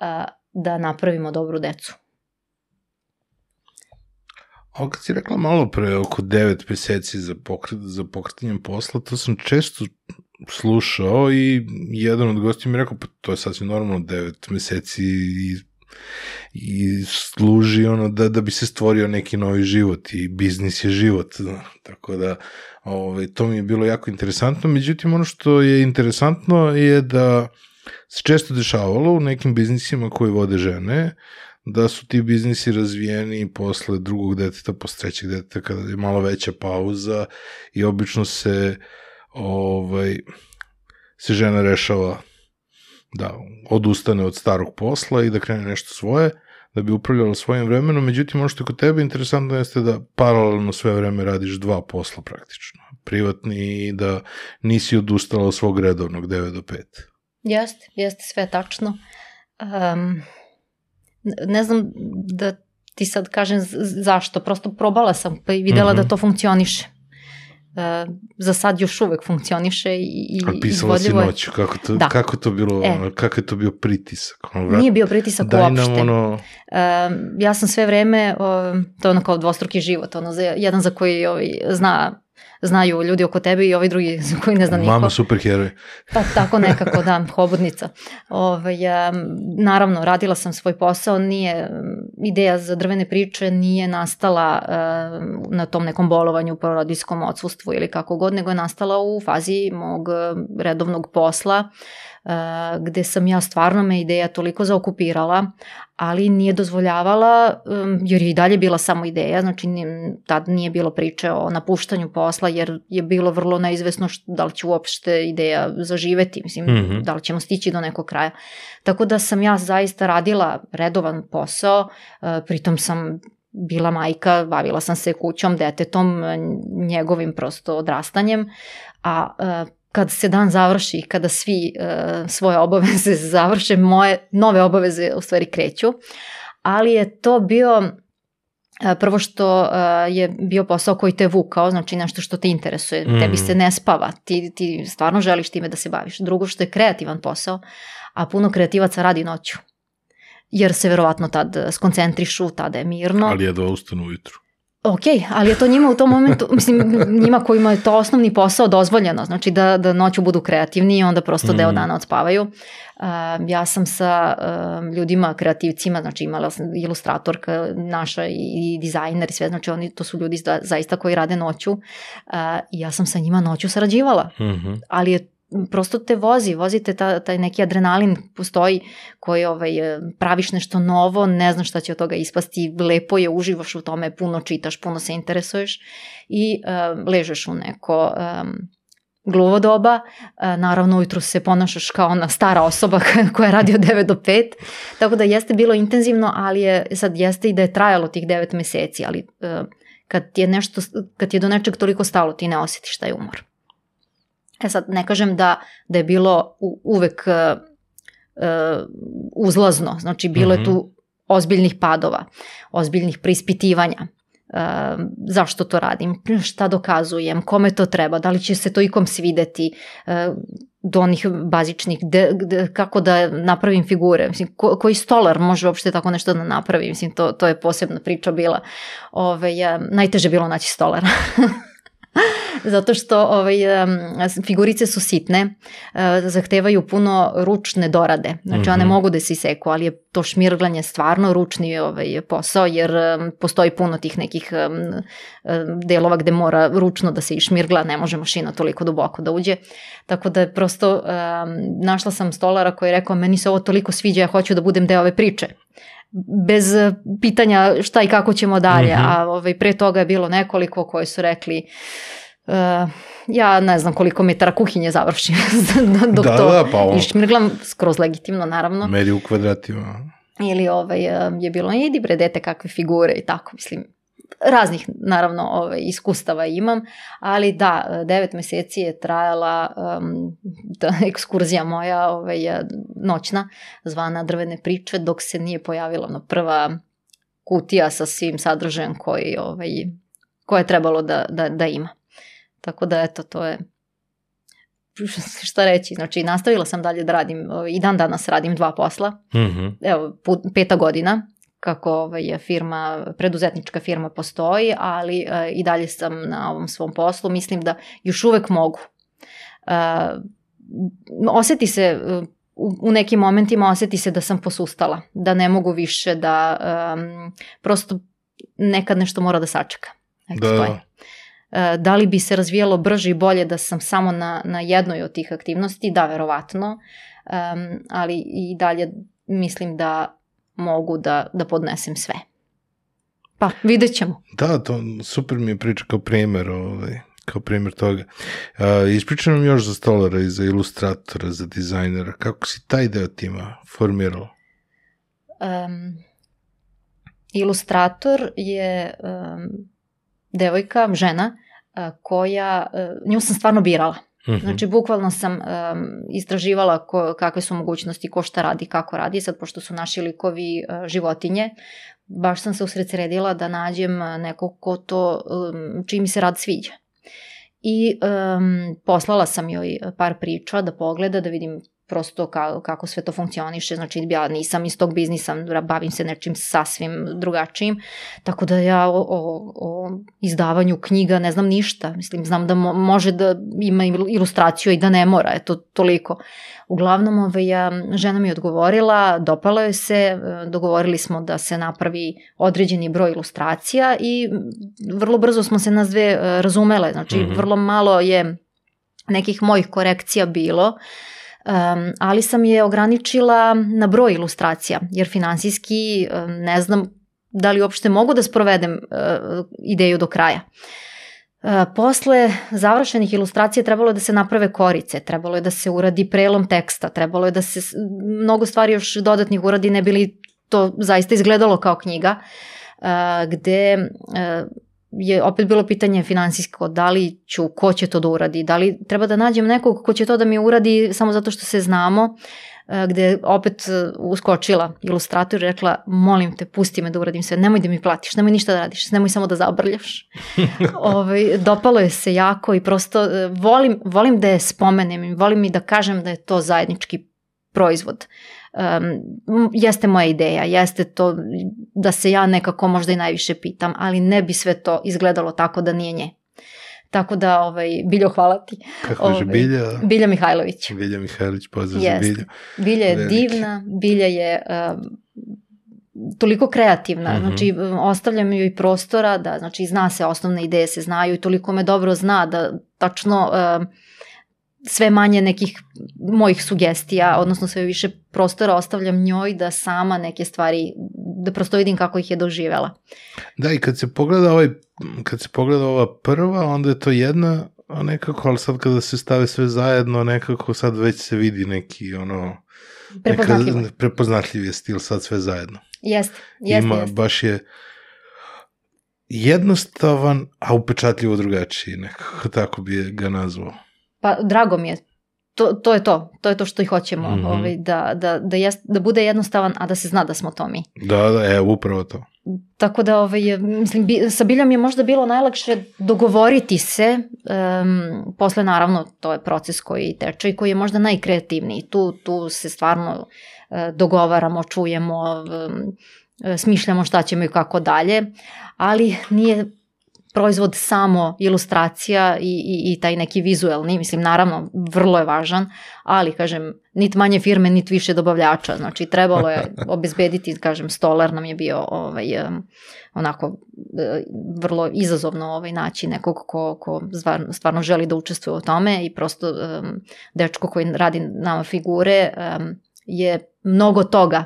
uh, da napravimo dobru decu. Ovo kad si rekla malo pre oko 9 meseci za, pokret, za pokretanjem posla, to sam često slušao i jedan od gosti mi rekao, pa to je sasvim normalno 9 meseci i i služi ono da, da bi se stvorio neki novi život i biznis je život, tako da ovaj, to mi je bilo jako interesantno, međutim ono što je interesantno je da se često dešavalo u nekim biznisima koji vode žene, da su ti biznisi razvijeni posle drugog deteta, posle trećeg deteta, kada je malo veća pauza i obično se ovaj, se žena rešava da odustane od starog posla i da krene nešto svoje, da bi upravljala svojim vremenom, međutim ono što je kod tebe interesantno jeste da paralelno sve vreme radiš dva posla praktično, privatni i da nisi odustala od svog redovnog 9 do 5. Jeste, jeste sve tačno. Um, ne znam da ti sad kažem zašto, prosto probala sam pa i videla mm -hmm. da to funkcioniše. Uh, za sad još uvek funkcioniše i, i pisala si noću, kako to, da. kako to bilo, e. kako je to bio pritisak? Ono, vrat, Nije bio pritisak daj uopšte. Nam ono... Uh, ja sam sve vreme, uh, to je ono kao dvostruki život, ono, za, jedan za koji ovaj, zna znaju ljudi oko tebe i ovi drugi koji ne zna niko. Mama superheroj. Pa tako nekako, da, hobotnica. Ove, ovaj, naravno, radila sam svoj posao, nije, ideja za drvene priče nije nastala uh, na tom nekom bolovanju, porodijskom odsustvu ili kako god, nego je nastala u fazi mog redovnog posla, uh, gde sam ja stvarno me ideja toliko zaokupirala, ali nije dozvoljavala, um, jer je i dalje bila samo ideja, znači tad nije bilo priče o napuštanju posla, jer je bilo vrlo neizvesno što, da li će uopšte ideja zaživeti, mislim, mm -hmm. da li ćemo stići do nekog kraja. Tako da sam ja zaista radila redovan posao, uh, pritom sam bila majka, bavila sam se kućom, detetom, njegovim prosto odrastanjem, a kad se dan završi, kada svi uh, svoje obaveze (laughs) završe, moje nove obaveze u stvari kreću, ali je to bio uh, prvo što uh, je bio posao koji te vukao, znači nešto što te interesuje, mm. tebi se ne spava, ti, ti stvarno želiš time da se baviš. Drugo što je kreativan posao, a puno kreativaca radi noću jer se verovatno tad skoncentrišu, tada je mirno. Ali je da ustanu ujutru. Ok, ali je to njima u tom momentu, mislim, njima kojima je to osnovni posao dozvoljeno, znači da, da noću budu kreativni i onda prosto mm. deo dana odspavaju. Uh, ja sam sa uh, ljudima, kreativcima, znači imala sam ilustratorka naša i, i dizajner i sve, znači oni, to su ljudi za, zaista koji rade noću uh, ja sam sa njima noću sarađivala, mm -hmm. ali je prosto te vozi, vozite ta, taj neki adrenalin postoji koji ovaj, praviš nešto novo, ne znaš šta će od toga ispasti, lepo je, uživaš u tome, puno čitaš, puno se interesuješ i uh, ležeš u neko um, gluvo doba, uh, naravno ujutru se ponašaš kao ona stara osoba (laughs) koja radi od 9 do 5, tako da jeste bilo intenzivno, ali je, sad jeste i da je trajalo tih 9 meseci, ali kad je nešto, kad je do nečeg toliko stalo, ti ne osjetiš taj umor. E sad, ne kažem da, da je bilo u, uvek uh, uzlazno, znači bilo mm -hmm. je tu mhm. ozbiljnih padova, ozbiljnih preispitivanja. Uh, zašto to radim, šta dokazujem, kome to treba, da li će se to ikom svideti, uh, do onih bazičnih, de, de, kako da napravim figure, mislim, ko, koji stolar može uopšte tako nešto da napravi, mislim, to, to je posebna priča bila. Ove, ja, najteže bilo naći stolara. (laughs) Zato što ovaj, figurice su sitne, e, zahtevaju puno ručne dorade. Znači mm -hmm. one mhm. mogu da se iseku, ali je to šmirglanje stvarno ručni ovaj, posao, jer postoji puno tih nekih delova gde mora ručno da se išmirgla, ne može mašina toliko duboko da uđe. Tako da je prosto našla sam stolara koji je rekao meni se ovo toliko sviđa, ja hoću da budem deo ove priče bez pitanja šta i kako ćemo dalje, mm -hmm. a ovaj, pre toga je bilo nekoliko koji su rekli uh, ja ne znam koliko metara kuhinje završim (laughs) dok da, to da, pa ovo... išmirglam, skroz legitimno naravno. Meri u kvadratima. Ili ovaj, je bilo, idi bre dete kakve figure i tako, mislim, raznih naravno ovaj, iskustava imam, ali da, devet meseci je trajala um, ta (laughs) ekskurzija moja ovaj, noćna, zvana drvene priče, dok se nije pojavila ono, prva kutija sa svim sadržajem koji, ovaj, koje je trebalo da, da, da ima. Tako da, eto, to je (laughs) šta reći, znači nastavila sam dalje da radim, ovaj, i dan danas radim dva posla, Mm -hmm. evo, put, peta godina, kako ovaj, firma, preduzetnička firma postoji, ali e, i dalje sam na ovom svom poslu, mislim da još uvek mogu. E, oseti se, e, u, u nekim momentima oseti se da sam posustala, da ne mogu više, da um, prosto nekad nešto mora da sačeka. Eto, Da. E, Da li bi se razvijalo brže i bolje da sam samo na, na jednoj od tih aktivnosti? Da, verovatno. Um, ali i dalje mislim da mogu da, da podnesem sve. Pa, vidjet ćemo. Da, to super mi je priča kao primer, ovaj, kao primer toga. Uh, ispričaj nam još za stolara i za ilustratora, za dizajnera. Kako si taj deo tima formirala? Um, ilustrator je um, devojka, žena, uh, koja, uh, nju sam stvarno birala. Mhm. Znači, bukvalno sam um, istraživala ko, kakve su mogućnosti, ko šta radi, kako radi. Sad, pošto su naši likovi uh, životinje, baš sam se usredsredila da nađem nekog ko to, um, čiji mi se rad sviđa. I um, poslala sam joj par priča da pogleda, da vidim prosto ka, kako sve to funkcioniše, znači ja nisam iz tog biznisa, bavim se nečim sasvim drugačijim, tako da ja o, o, o izdavanju knjiga ne znam ništa, mislim, znam da mo, može da ima ilustraciju i da ne mora, eto, toliko. Uglavnom, ovaj, ja, žena mi je odgovorila, dopalo joj se, dogovorili smo da se napravi određeni broj ilustracija i vrlo brzo smo se nas dve e, razumele, znači Mhm. vrlo malo je nekih mojih korekcija bilo, Um, ali sam je ograničila na broj ilustracija, jer finansijski um, ne znam da li uopšte mogu da sprovedem uh, ideju do kraja. Uh, posle završenih ilustracija trebalo je da se naprave korice, trebalo je da se uradi prelom teksta, trebalo je da se mnogo stvari još dodatnih uradi, ne bili to zaista izgledalo kao knjiga, uh, gde je opet bilo pitanje finansijsko, da li ću, ko će to da uradi, da li treba da nađem nekog ko će to da mi uradi samo zato što se znamo, e, gde opet e, uskočila ilustrator i rekla, molim te, pusti me da uradim sve, nemoj da mi platiš, nemoj ništa da radiš, nemoj samo da zabrljaš. (laughs) ovaj, dopalo je se jako i prosto e, volim, volim da je spomenem i volim i da kažem da je to zajednički proizvod. Um, jeste moja ideja, jeste to da se ja nekako možda i najviše pitam, ali ne bi sve to izgledalo tako da nije nje. Tako da, ovaj, Biljo, hvala ti. Kako je Ovaj, Bilja? Bilja Mihajlović. Bilja Mihajlić, pozdrav za Jeste. Bilju. Bilja je Veliki. divna, Bilja je um, toliko kreativna, Mhm. znači um, ostavljam joj prostora da, znači zna se, osnovne ideje se znaju i toliko me dobro zna da tačno um, sve manje nekih mojih sugestija, odnosno sve više prostora ostavljam njoj da sama neke stvari, da prosto vidim kako ih je doživela. Da, i kad se pogleda ovaj, kad se pogleda ova prva, onda je to jedna, a nekako, ali sad kada se stave sve zajedno, nekako sad već se vidi neki, ono, Prepoznatljivo. neka, prepoznatljiv je stil sad sve zajedno. Jeste, jeste, Ima, jeste. baš je jednostavan, a upečatljivo drugačiji, nekako tako bi ga nazvao. Pa drago mi je. To, to je to. To je to što i hoćemo. Mhm. ovaj, da, da, da, jest, da bude jednostavan, a da se zna da smo to mi. Da, da, evo, upravo to. Tako da, ovaj, mislim, bi, sa Biljom je možda bilo najlakše dogovoriti se, um, posle naravno to je proces koji teče i koji je možda najkreativniji. Tu, tu se stvarno uh, dogovaramo, čujemo, um, smišljamo šta ćemo i kako dalje, ali nije proizvod samo ilustracija i, i, i taj neki vizuelni, mislim naravno vrlo je važan, ali kažem nit manje firme, nit više dobavljača, znači trebalo je (laughs) obezbediti, kažem stolar nam je bio ovaj, onako e, vrlo izazovno ovaj, naći nekog ko, ko stvarno, želi da učestvuje u tome i prosto dečko koji radi nama figure je mnogo toga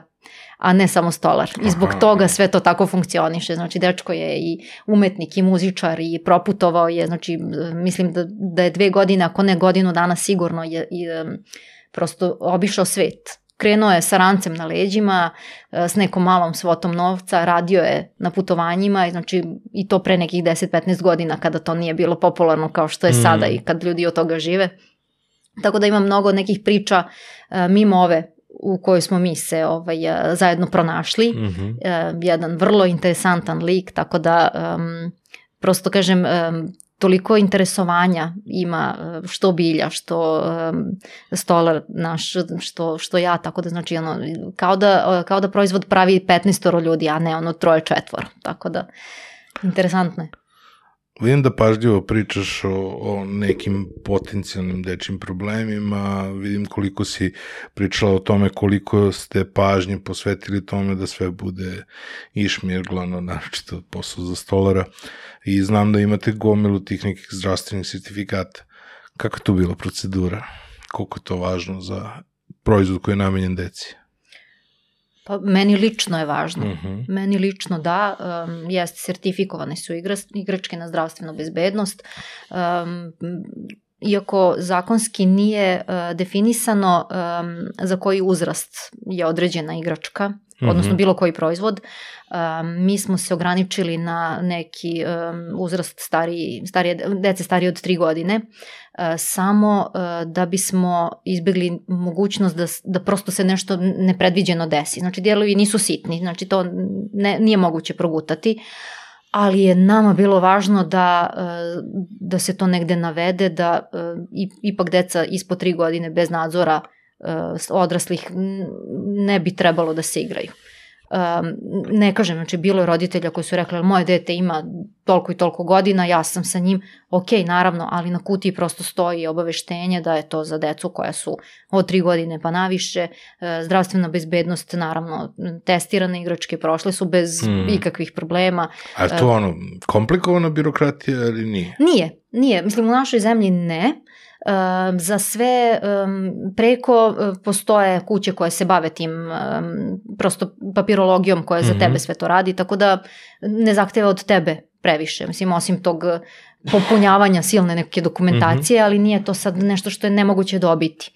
a ne samo stolar. I zbog Aha. toga sve to tako funkcioniše. Znači, dečko je i umetnik i muzičar i proputovao je, znači, mislim da, da je dve godine, ako ne godinu dana sigurno je i, prosto obišao svet. Krenuo je sa rancem na leđima, e, s nekom malom svotom novca, radio je na putovanjima, i znači i to pre nekih 10-15 godina kada to nije bilo popularno kao što je Mm. sada i kad ljudi od toga žive. Tako da ima mnogo nekih priča e, mimo ove u kojoj smo mi se ovaj, e, zajedno pronašli. Mm -hmm. jedan vrlo interesantan lik, tako da um, prosto kažem, um, toliko interesovanja ima što bilja, što um, stolar naš, što, što ja, tako da znači ono, kao da, kao da proizvod pravi 15 ljudi, a ne ono troje četvor, tako da interesantno je. Vidim da pažljivo pričaš o, o nekim potencijalnim dečim problemima, vidim koliko si pričala o tome koliko ste pažnje posvetili tome da sve bude išmirglano, naročito posao za stolara i znam da imate gomilu tih nekih zdravstvenih sertifikata. Kako je to bila procedura? Koliko je to važno za proizvod koji je namenjen deci? Pa meni lično je važno. Uh mhm. -huh. Meni lično da, um, jeste sertifikovane su igra, igračke na zdravstvenu bezbednost. Um, iako zakonski nije uh, definisano um, za koji uzrast je određena igračka, mm -hmm. odnosno bilo koji proizvod, um, mi smo se ograničili na neki um, uzrast stariji, starije, dece starije od 3 godine, uh, samo uh, da bismo izbjegli mogućnost da, da prosto se nešto nepredviđeno desi. Znači, dijelovi nisu sitni, znači to ne, nije moguće progutati, ali je nama bilo važno da, uh, da se to negde navede, da ipak deca ispod 3 godine bez nadzora odraslih ne bi trebalo da se igraju. Um, ne kažem, znači bilo je roditelja koji su rekli moje dete ima toliko i toliko godina, ja sam sa njim, ok, naravno, ali na kutiji prosto stoji obaveštenje da je to za decu koja su od tri godine pa naviše, zdravstvena bezbednost, naravno, testirane igračke prošle su bez hmm. ikakvih problema. A je to ono, komplikovana birokratija ili nije? Nije, nije. Mislim, u našoj zemlji ne, za sve preko uh, postoje kuće koje se bave tim prosto papirologijom koja za tebe sve to radi, tako da ne zahteva od tebe previše, mislim osim tog popunjavanja silne neke dokumentacije, -hmm. ali nije to sad nešto što je nemoguće dobiti.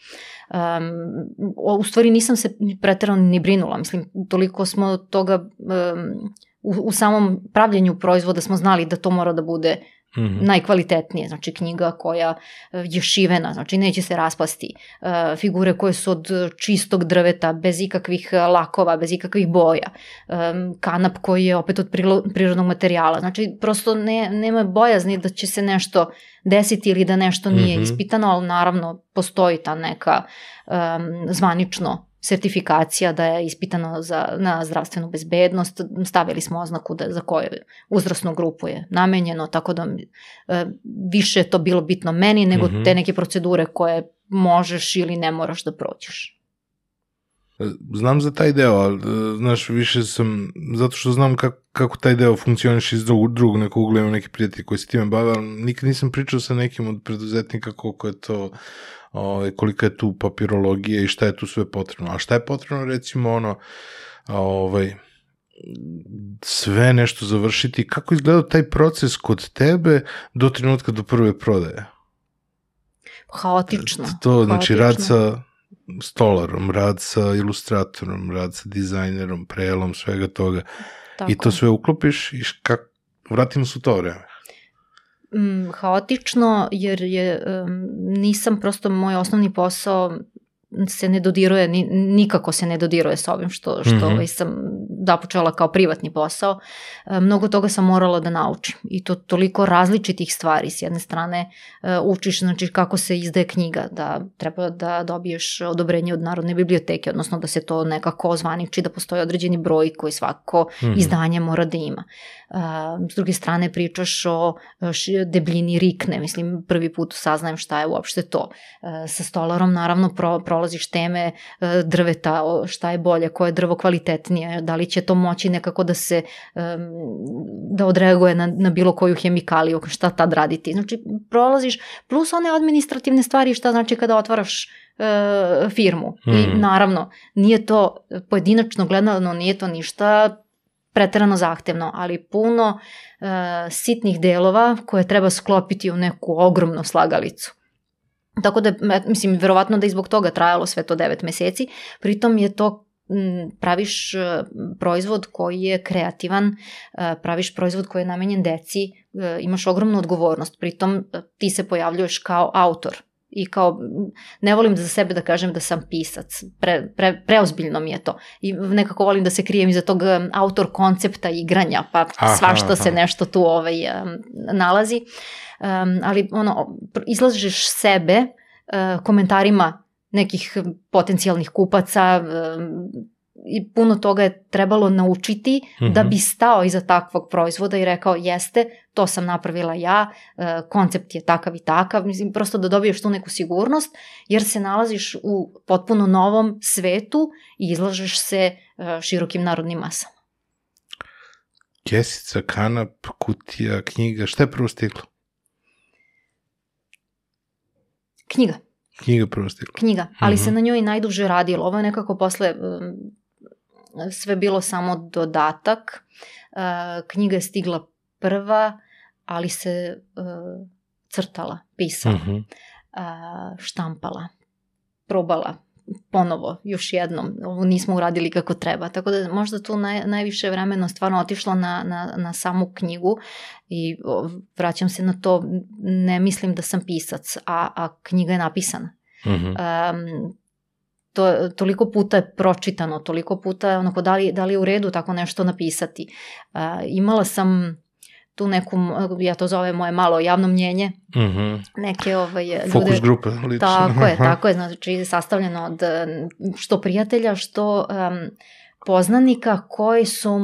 Um, u stvari nisam se preterano ni brinula, mislim toliko smo toga um, u, u samom pravljenju proizvoda smo znali da to mora da bude Mm -hmm. najkvalitetnije, znači knjiga koja je šivena, znači neće se raspasti, e, figure koje su od čistog drveta, bez ikakvih lakova, bez ikakvih boja, e, kanap koji je opet od prirodnog materijala, znači prosto ne, nema bojazni da će se nešto desiti ili da nešto nije mm -hmm. ispitano, ali naravno postoji ta neka um, zvanično sertifikacija da je ispitano za, na zdravstvenu bezbednost, stavili smo oznaku da, za koju uzrasnu grupu je namenjeno, tako da e, više to bilo bitno meni nego mm -hmm. te neke procedure koje možeš ili ne moraš da prođeš. Znam za taj deo, ali, e, znaš, više sam, zato što znam kako, kako taj deo funkcioniš iz drugog, drugog nekog ugla, imam neki prijatelji koji se time bave, ali nikad nisam pričao sa nekim od preduzetnika koliko je to ovaj, kolika je tu papirologija i šta je tu sve potrebno. A šta je potrebno, recimo, ono, ovaj, sve nešto završiti, kako izgleda taj proces kod tebe do trenutka do prve prodaje? Haotično. To, znači, Haotično. rad sa stolarom, rad sa ilustratorom, rad sa dizajnerom, prelom, svega toga. Tako. I to sve uklopiš i kak, vratimo se u to vreme mm, haotično jer je um, nisam prosto moj osnovni posao se ne dodiruje, ni, nikako se ne dodiruje sa ovim što, što mm -hmm. sam započela kao privatni posao. E, mnogo toga sam morala da naučim i to toliko različitih stvari. S jedne strane e, učiš znači, kako se izdaje knjiga, da treba da dobiješ odobrenje od Narodne biblioteke, odnosno da se to nekako ozvaniči, da postoji određeni broj koji svako mm -hmm. izdanje mora da ima. S druge strane pričaš o debljini rikne, mislim prvi put saznajem šta je uopšte to. Sa stolarom naravno pro, prolaziš teme drveta, šta je bolje, koje je drvo kvalitetnije, da li će to moći nekako da se da odreaguje na, na bilo koju hemikaliju, šta tad raditi. Znači prolaziš plus one administrativne stvari šta znači kada otvaraš firmu. Mm. I hmm. naravno, nije to pojedinačno gledano, nije to ništa preterano zahtevno, ali puno e, sitnih delova koje treba sklopiti u neku ogromnu slagalicu. Tako da, mislim, verovatno da i zbog toga trajalo sve to 9 meseci, pritom je to praviš e, proizvod koji je kreativan, e, praviš proizvod koji je namenjen deci, imaš ogromnu odgovornost, pritom ti se pojavljuješ kao autor i kao ne volim za sebe da kažem da sam pisac, pre, pre, preozbiljno mi je to. I nekako volim da se krijem iza tog um, autor koncepta igranja, pa aha, svašta aha. se nešto tu ovaj, um, nalazi, um, ali ono, izlažeš sebe uh, komentarima nekih potencijalnih kupaca, um, i puno toga je trebalo naučiti mm -hmm. da bi stao iza takvog proizvoda i rekao jeste, to sam napravila ja, e, koncept je takav i takav, mislim prosto da dobiješ tu neku sigurnost jer se nalaziš u potpuno novom svetu i izlažeš se e, širokim narodnim masama. Kesica, kanap, kutija, knjiga, šta je prvo stiglo? Knjiga. Knjiga prvo stigla. Knjiga, ali mm -hmm. se na njoj najduže radilo. Ovo je nekako posle sve bilo samo dodatak. Knjiga je stigla prva, ali se crtala, pisala, -hmm. štampala, probala ponovo, još jednom, ovo nismo uradili kako treba, tako da možda tu naj, najviše vremena stvarno otišlo na, na, na samu knjigu i vraćam se na to, ne mislim da sam pisac, a, a knjiga je napisana. Mm -hmm. um, to, toliko puta je pročitano, toliko puta je onako da li, da li je u redu tako nešto napisati. Uh, imala sam tu neku, ja to zove moje malo javno mnjenje, mm -hmm. neke ovaj, ljude... Fokus grupe, lično. Tako je, tako je, znači sastavljeno od što prijatelja, što um, poznanika koji su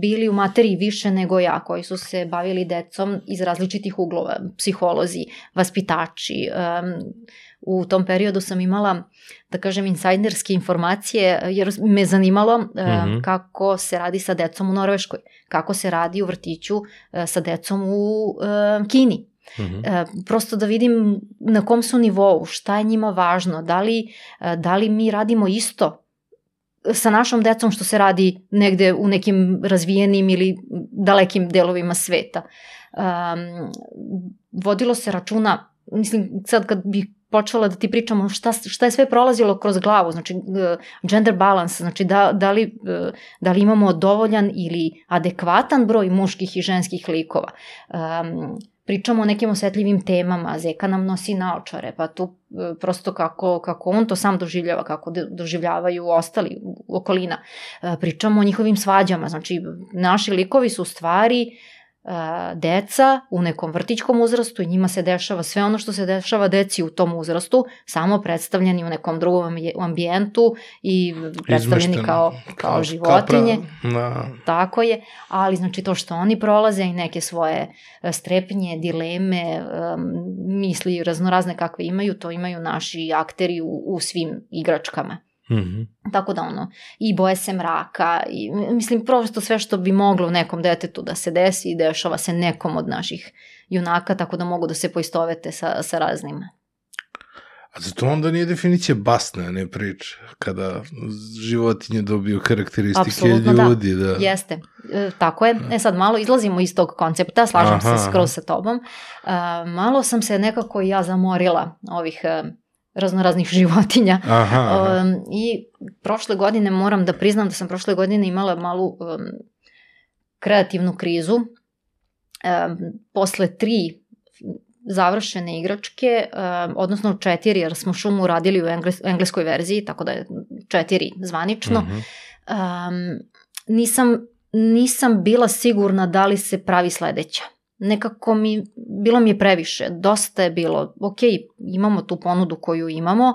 bili u materiji više nego ja, koji su se bavili decom iz različitih uglova, psiholozi, vaspitači, um, u tom periodu sam imala, da kažem, insajderske informacije, jer me zanimalo mm -hmm. kako se radi sa decom u Norveškoj, kako se radi u vrtiću e, sa decom u e, Kini. Mm -hmm. Prosto da vidim na kom su nivou, šta je njima važno, da li, da li mi radimo isto sa našom decom što se radi negde u nekim razvijenim ili dalekim delovima sveta. Um, vodilo se računa, mislim sad kad bih počela da ti pričamo šta, šta je sve prolazilo kroz glavu, znači e, gender balance, znači da, da, li, e, da li imamo dovoljan ili adekvatan broj muških i ženskih likova. Um, pričamo o nekim osetljivim temama, Zeka nam nosi naočare, pa tu e, prosto kako, kako on to sam doživljava, kako doživljavaju ostali okolina. Pričamo o njihovim svađama, znači naši likovi su stvari uh, deca u nekom vrtićkom uzrastu i njima se dešava sve ono što se dešava deci u tom uzrastu, samo predstavljeni u nekom drugom ambijentu i predstavljeni kao, kao, kao životinje. Kao da. Tako je, ali znači to što oni prolaze i neke svoje e, strepnje, dileme, misli raznorazne kakve imaju, to imaju naši akteri u, u svim igračkama. Mm -hmm. Tako da ono, i boje se mraka, i mislim prosto sve što bi moglo nekom detetu da se desi i dešava se nekom od naših junaka, tako da mogu da se poistovete sa, sa raznima. A zato onda nije definicija basna, ne priča, kada životinje dobiju karakteristike Absolutno, da. ljudi. Da. da. Jeste, e, tako je. E sad malo izlazimo iz tog koncepta, slažem aha, se skroz sa tobom. E, malo sam se nekako ja zamorila ovih e, raznoraznih (laughs) životinja. Aha, aha. Um, I prošle godine moram da priznam da sam prošle godine imala malu um, kreativnu krizu. Um, posle tri završene igračke, um, odnosno četiri, jer smo šumu radili u engles, engleskoj verziji, tako da je četiri zvanično. Mm -hmm. um, nisam, nisam bila sigurna da li se pravi sledeća nekako mi, bilo mi je previše, dosta je bilo, ok, imamo tu ponudu koju imamo,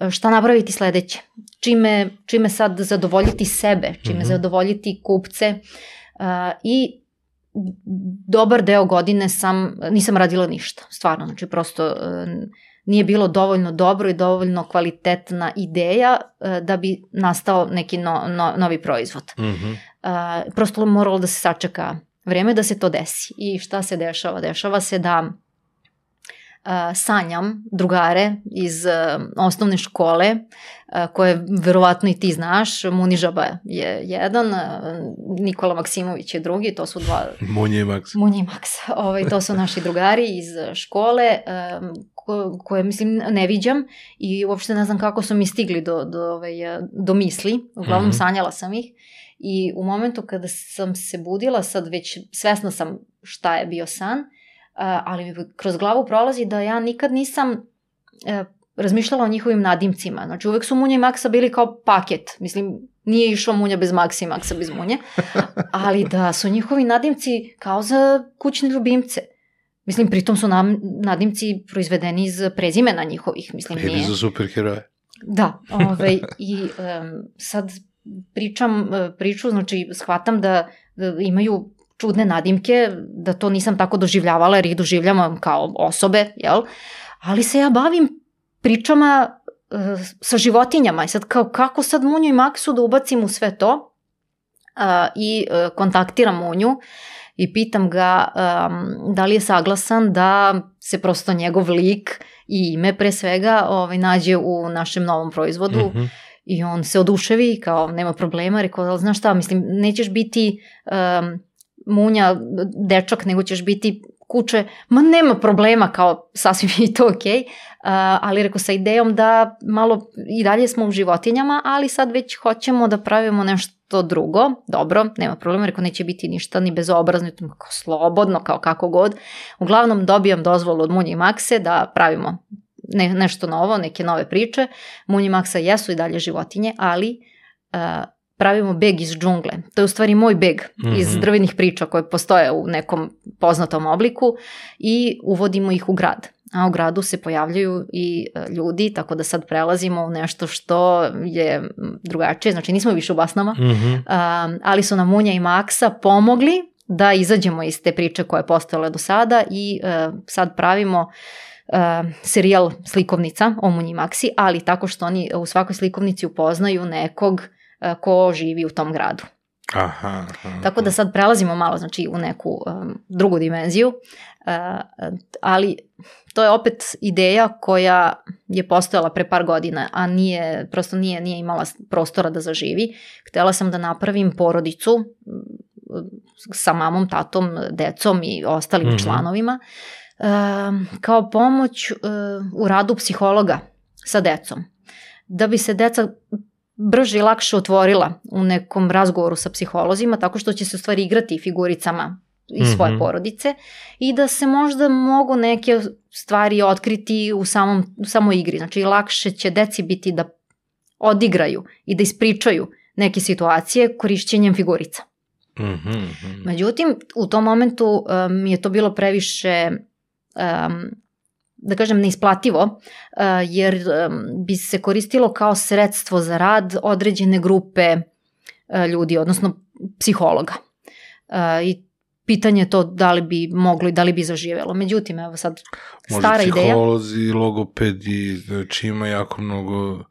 e, šta napraviti sledeće? Čime, čime sad zadovoljiti sebe, čime mm -hmm. zadovoljiti kupce uh, i dobar deo godine sam, nisam radila ništa, stvarno, znači prosto uh, nije bilo dovoljno dobro i dovoljno kvalitetna ideja uh, da bi nastao neki no, no, novi proizvod. Mm -hmm. uh, prosto moralo da se sačeka Vreme da se to desi. I šta se dešava? Dešava se da uh, sanjam drugare iz uh, osnovne škole, uh, koje verovatno i ti znaš, Munižaba je jedan, Nikola Maksimović je drugi, to su dva... (laughs) Munje i Maks. Munje i Maks, ovaj, to su naši drugari iz škole, um, ko, koje mislim ne viđam i uopšte ne znam kako su mi stigli do, do, ovaj, do misli, uglavnom mm -hmm. sanjala sam ih I u momentu kada sam se budila, sad već svesna sam šta je bio san, ali mi kroz glavu prolazi da ja nikad nisam e, razmišljala o njihovim nadimcima. Znači uvek su Munja i Maksa bili kao paket. Mislim, nije išao Munja bez Maksa i Maksa bez Munje, (laughs) ali da su njihovi nadimci kao za kućne ljubimce. Mislim, pritom su nam, nadimci proizvedeni iz prezimena njihovih. Mislim, Ili nije. za superheroje. Da, (laughs) ovaj, i um, sad pričam uh, priču, znači shvatam da, da imaju čudne nadimke, da to nisam tako doživljavala jer ih doživljavam kao osobe, jel? Ali se ja bavim pričama sa životinjama i sad kao kako sad Munju i Maksu da ubacim u sve to i uh, kontaktiram Munju i pitam ga da li je saglasan da se prosto njegov lik i ime pre svega ovaj, nađe u našem novom proizvodu Mhm. I on se oduševi kao nema problema, rekao, ali znaš šta, mislim, nećeš biti um, munja, dečak, nego ćeš biti kuće, ma nema problema, kao sasvim je to okej, uh, ali rekao sa idejom da malo i dalje smo u životinjama, ali sad već hoćemo da pravimo nešto drugo, dobro, nema problema, rekao neće biti ništa ni bezobrazno, kao slobodno, kao kako god. Uglavnom dobijam dozvolu od Munje i Makse da pravimo ne, nešto novo, neke nove priče. Munje i Maksa jesu i dalje životinje, ali uh, pravimo beg iz džungle. To je u stvari moj beg mm -hmm. iz Mhm. drvenih priča koje postoje u nekom poznatom obliku i uvodimo ih u grad. A u gradu se pojavljaju i e, ljudi, tako da sad prelazimo u nešto što je drugačije, znači nismo više u basnama, Mhm. um, ali su nam Munja i Maksa pomogli da izađemo iz te priče koje je postojale do sada i uh, sad pravimo uh, serijal slikovnica o Munji i Maksi, ali tako što oni u svakoj slikovnici upoznaju nekog uh, ko živi u tom gradu. Aha, aha. Tako da sad prelazimo malo znači u neku um, drugu dimenziju, uh, ali to je opet ideja koja je postojala pre par godina, a nije, prosto nije, nije imala prostora da zaživi. Htela sam da napravim porodicu sa mamom, tatom, decom i ostalim Mhm. članovima um, kao pomoć uh, u radu psihologa sa decom. Da bi se deca brže i lakše otvorila u nekom razgovoru sa psiholozima, tako što će se u stvari igrati figuricama iz svoje Mhm. porodice i da se možda mogu neke stvari otkriti u, samom, u samoj igri. Znači lakše će deci biti da odigraju i da ispričaju neke situacije korišćenjem figurica. Mhm, mhm. Međutim, u tom momentu um, mi je to bilo previše, um, da kažem, neisplativo, uh, jer bi se koristilo kao sredstvo za rad određene grupe uh, ljudi, odnosno psihologa. Uh, I pitanje je to da li bi moglo i da li bi zaživelo. Međutim, evo sad, stara Možda ideja. psiholozi, logopedi, znači ima jako mnogo...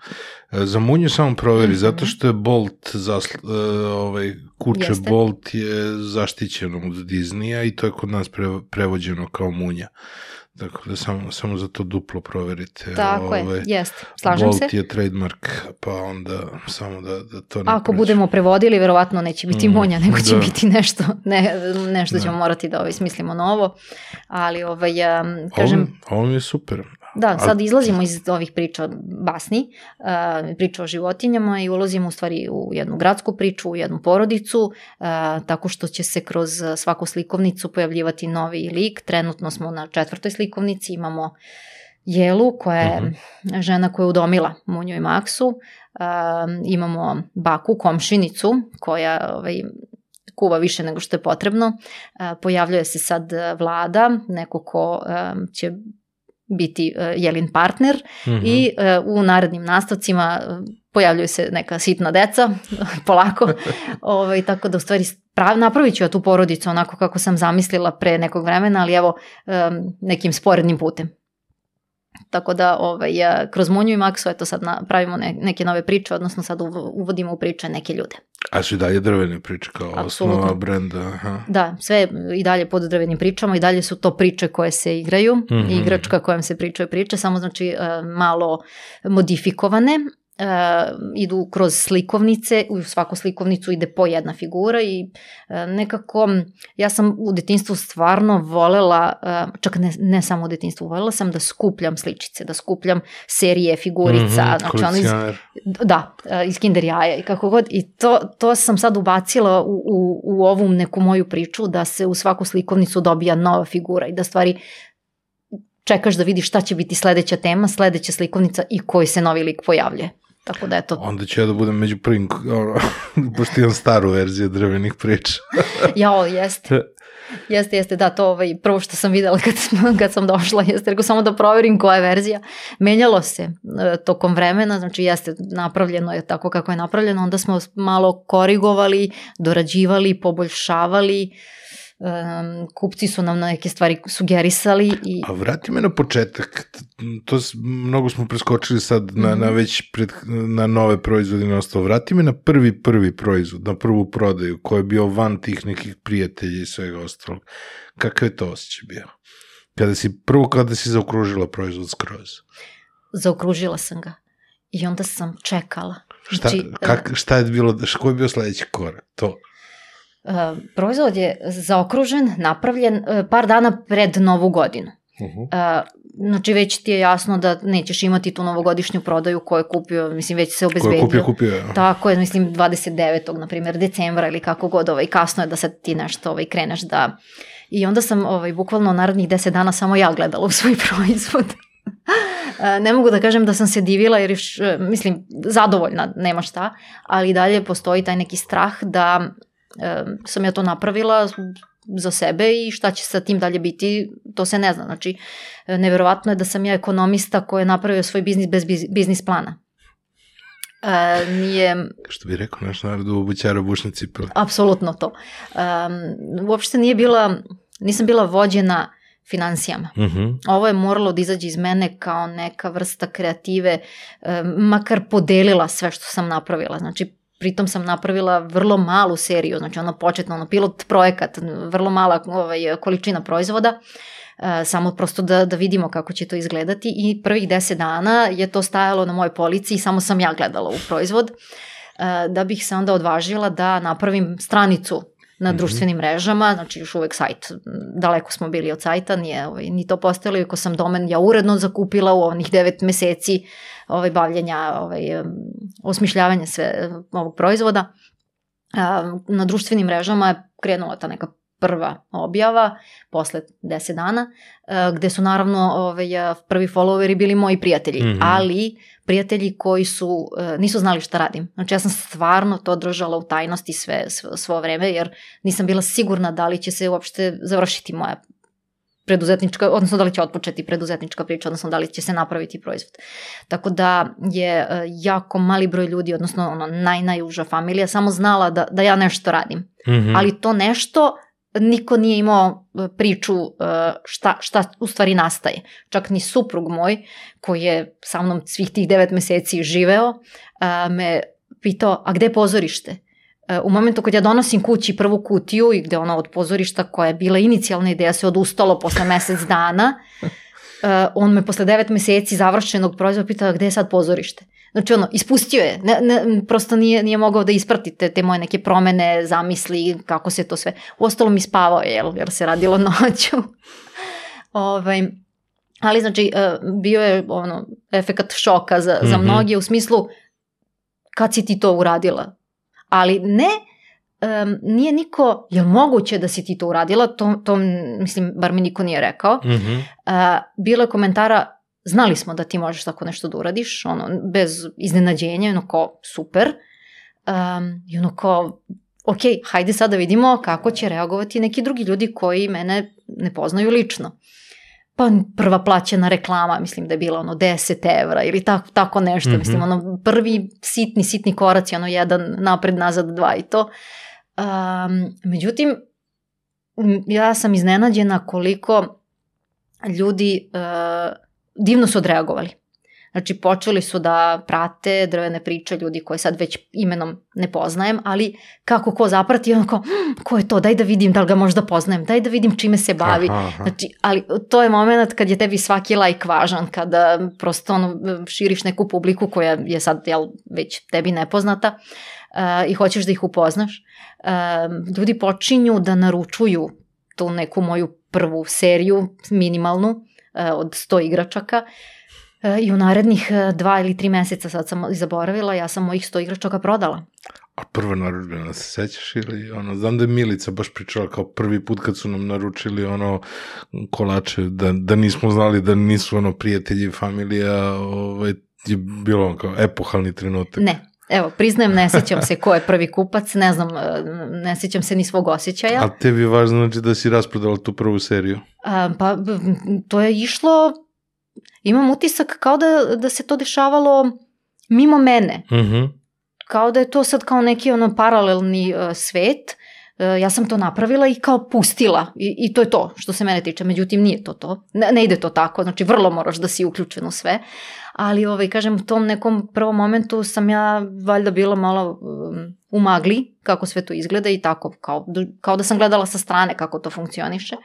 E, Za munju samo proveri, Mhm. zato što je Bolt, zasl... e, ovaj, kuće Jeste. Bolt je zaštićeno od Disneya i to je kod nas pre, prevođeno kao munja. Tako da samo, samo za to duplo proverite. tako ovaj, je, jeste, slažem Bolt se. je trademark, pa onda samo da, da to ne Ako pređe. budemo prevodili, verovatno neće biti Mm, monja, nego će da. biti nešto, ne, nešto Da. ćemo morati da ovaj, smislimo novo. Ali, ovaj, um, kažem, Ovo, ovo mi je super. Da, sad izlazimo iz ovih priča basni, uh, priča o životinjama i ulazimo u stvari u jednu gradsku priču, u jednu porodicu, uh, tako što će se kroz svaku slikovnicu pojavljivati novi lik. Trenutno smo na četvrtoj slikovnici, imamo Jelu koja je Mhm. žena koja je udomila Munju i Maksu, uh, imamo baku, komšinicu koja ovaj, kuva više nego što je potrebno. Pojavljuje se sad vlada, neko ko će biti uh, Jelin partner Mhm. i uh, u narednim nastavcima uh, pojavljuju se neka sitna deca, (laughs) polako, (laughs) ovaj, tako da u stvari prav, napravit ću ja tu porodicu onako kako sam zamislila pre nekog vremena, ali evo um, nekim sporednim putem. Tako da ovaj, kroz Munju i Maksu eto sad pravimo ne, neke nove priče, odnosno sad uv- uvodimo u priče neke ljude. A su i dalje drvene priče kao Apsolutno. osnova brenda. Aha. Da, sve i dalje pod drvenim pričama i dalje su to priče koje se igraju, mm. -hmm. igračka kojom se pričaju priče, samo znači e, malo modifikovane, e, idu kroz slikovnice, u svaku slikovnicu ide po jedna figura i e, nekako ja sam u detinstvu stvarno volela, e, čak ne, ne samo u detinstvu, volela sam da skupljam sličice, da skupljam serije figurica, Mhm, znači ono iz, da, e, iz kinder jaja i kako god. I to, to sam sad ubacila u, u, u ovu neku moju priču da se u svaku slikovnicu dobija nova figura i da stvari čekaš da vidiš šta će biti sledeća tema, sledeća slikovnica i koji se novi lik pojavljuje. Tako da eto. Onda ću ja da budem među prvim, (laughs) pošto imam staru verziju drvenih priča. (laughs) Jao, jeste. Jeste, jeste, da, to ovaj, prvo što sam videla kad, kad sam došla, jeste, rekao samo da proverim koja je verzija. Menjalo se e, tokom vremena, znači jeste, napravljeno je tako kako je napravljeno, onda smo malo korigovali, dorađivali, poboljšavali, um, kupci su nam neke stvari sugerisali. I... A vrati me na početak, to s, mnogo smo preskočili sad na, mm -hmm. na već pred, na nove proizvode na ostalo. Vrati me na prvi, prvi proizvod, na prvu prodaju, koji je bio van tih nekih prijatelja i svega ostalog. Kakav je to osjećaj bio? Kada si, prvo kada si zaokružila proizvod skroz? Zaokružila sam ga. I onda sam čekala. Šta, znači, kak, šta je bilo, koji je bio sledeći korak? To. Uh, proizvod je zaokružen, napravljen uh, par dana pred novu godinu. Uh -huh. uh, znači već ti je jasno da nećeš imati tu novogodišnju prodaju koju je kupio, mislim već se obezbedio. Koju je kupio, kupio. Tako je, mislim 29. na primjer decembra ili kako god, ovaj, kasno je da sad ti nešto ovaj, kreneš da... I onda sam ovaj, bukvalno narednih 10 dana samo ja gledala u svoj (laughs) proizvod. ne mogu da kažem da sam se divila jer mislim zadovoljna, nema šta, ali dalje postoji taj neki strah da sam ja to napravila za sebe i šta će sa tim dalje biti, to se ne zna. Znači, neverovatno je da sam ja ekonomista koji je napravio svoj biznis bez biznis plana. E, nije... Što bi rekao naš narod u obućara bušne cipele. Apsolutno to. Um, uopšte nije bila, nisam bila vođena financijama. Uh mhm. -huh. Ovo je moralo da izađe iz mene kao neka vrsta kreative, um, makar podelila sve što sam napravila. Znači, pritom sam napravila vrlo malu seriju, znači ono početno, ono pilot projekat, vrlo mala ovaj, količina proizvoda, e, samo prosto da, da vidimo kako će to izgledati i prvih deset dana je to stajalo na mojoj polici i samo sam ja gledala u proizvod, e, da bih se onda odvažila da napravim stranicu na mhm. društvenim mrežama, znači još uvek sajt, daleko smo bili od sajta, nije ovaj, ni to postojalo, iako sam domen ja uredno zakupila u onih devet meseci ovaj, bavljenja, ovaj, osmišljavanja sve ovog proizvoda. Na društvenim mrežama je krenula ta neka prva objava posle 10 dana, gde su naravno ovaj, prvi followeri bili moji prijatelji, mm -hmm. ali prijatelji koji su, nisu znali šta radim. Znači ja sam stvarno to držala u tajnosti sve, sve svo vreme, jer nisam bila sigurna da li će se uopšte završiti moja preduzetnička, odnosno da li će otpočeti preduzetnička priča, odnosno da li će se napraviti proizvod. Tako da je e, jako mali broj ljudi, odnosno ono naj, najuža familija, samo znala da, da ja nešto radim. Mm -hmm. Ali to nešto niko nije imao e, priču e, šta, šta u stvari nastaje. Čak ni suprug moj, koji je sa mnom svih tih devet meseci živeo, me pitao, a gde pozorište? U momentu kad ja donosim kući prvu kutiju i gde ona od pozorišta koja je bila inicijalna ideja se odustalo posle (laughs) mesec dana, uh, on me posle devet meseci završenog proizvoda pitao gde je sad pozorište. Znači ono, ispustio je, ne, ne, prosto nije, nije mogao da isprati te, te moje neke promene, zamisli, kako se to sve. U ostalo mi spavao je, jer, jer se radilo (laughs) noću. ovaj, ali znači, uh, bio je ono, efekat šoka za, mm -hmm. za mhm. mnogi u smislu kad si ti to uradila? Ali ne, um, nije niko, je moguće da si ti to uradila, to, to mislim, bar mi niko nije rekao. Mm -hmm. uh, bilo je komentara, znali smo da ti možeš tako nešto da uradiš, ono, bez iznenađenja, ono kao, super. Um, I ono kao, ok, hajde sad da vidimo kako će reagovati neki drugi ljudi koji mene ne poznaju lično pa prva plaćena reklama, mislim da je bila ono 10 evra ili tako, tako nešto, mm -hmm. mislim ono prvi sitni, sitni koraci, ono jedan napred, nazad, dva i to. Um, međutim, ja sam iznenađena koliko ljudi uh, divno su odreagovali. Znači, počeli su da prate drvene priče ljudi koje sad već imenom ne poznajem, ali kako ko zaprati, ono kao, hm, ko je to, daj da vidim da li ga možda poznajem, daj da vidim čime se bavi. Aha, aha. Znači, ali to je moment kad je tebi svaki like važan, kada prosto ono, širiš neku publiku koja je sad jel, već tebi nepoznata uh, i hoćeš da ih upoznaš. Uh, ljudi počinju da naručuju tu neku moju prvu seriju, minimalnu, uh, od 100 igračaka, I u narednih e, dva ili tri meseca, sad sam zaboravila, ja sam mojih sto igračaka prodala. A prva naručbena, se sećaš ili ono, znam da je Milica baš pričala kao prvi put kad su nam naručili ono kolače, da, da nismo znali da nisu ono prijatelji, familija, ovaj, je bilo ono kao epohalni trenutak. Ne, Evo, priznajem, ne sjećam se ko je prvi kupac, ne znam, e, ne sjećam se ni svog osjećaja. A tebi je važno znači da si rasprodala tu prvu seriju? A, pa, to je išlo, imam utisak kao da, da se to dešavalo mimo mene. Mhm. Kao da je to sad kao neki ono paralelni uh, svet. Uh, ja sam to napravila i kao pustila. I, I to je to što se mene tiče. Međutim, nije to to. Ne, ne ide to tako. Znači, vrlo moraš da si uključen u sve. Ali, ovaj, kažem, u tom nekom prvom momentu sam ja valjda bila malo um, u magli kako sve to izgleda i tako, kao, kao da sam gledala sa strane kako to funkcioniše.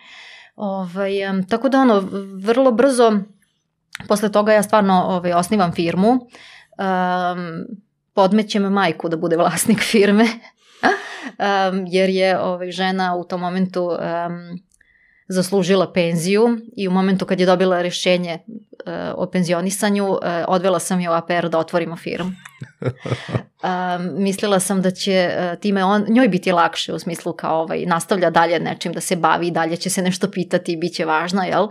Ovaj, um, tako da, ono, vrlo brzo posle toga ja stvarno ovaj, osnivam firmu. Um, podmećem majku da bude vlasnik firme, (laughs) um, jer je ovaj, žena u tom momentu um, zaslužila penziju i u momentu kad je dobila rešenje uh, o penzionisanju, uh, odvela sam je u APR da otvorimo firmu. (laughs) Um, mislila sam da će uh, time on, njoj biti lakše u smislu kao ovaj, nastavlja dalje nečim da se bavi, dalje će se nešto pitati i bit će važno, jel? Um,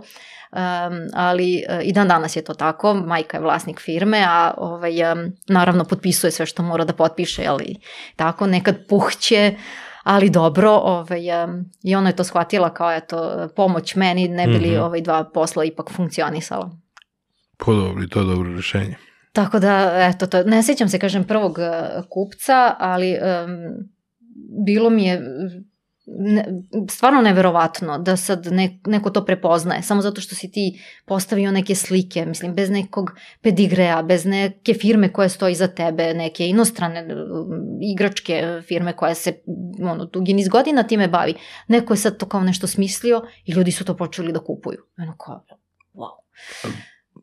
ali uh, i dan danas je to tako, majka je vlasnik firme, a ovaj, um, naravno potpisuje sve što mora da potpiše, ali tako nekad puhće, ali dobro, ovaj, um, i ona je to shvatila kao eto, pomoć meni, ne bi li mm -hmm. ovaj dva posla ipak funkcionisala. Po dobro, to je dobro rešenje. Tako da, eto, to, ne sjećam se, kažem, prvog uh, kupca, ali um, bilo mi je stvarno neverovatno da sad ne, neko to prepoznaje, samo zato što si ti postavio neke slike, mislim, bez nekog pedigreja, bez neke firme koja stoji za tebe, neke inostrane igračke firme koja se ono, dugi niz godina time bavi. Neko je sad to kao nešto smislio i ljudi su to počeli da kupuju. Ono kao, wow.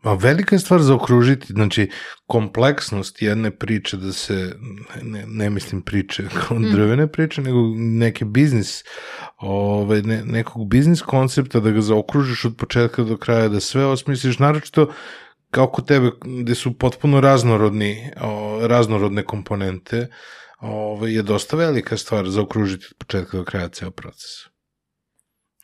A velika je stvar za okružiti, znači kompleksnost jedne priče da se, ne, ne mislim priče (laughs) kao drvene priče, nego neke biznis, ove, ne, nekog biznis koncepta da ga zaokružiš od početka do kraja, da sve osmisliš, naročito kao kod tebe, gde su potpuno raznorodni, o, raznorodne komponente, ove, je dosta velika stvar za okružiti od početka do kraja ceo proces.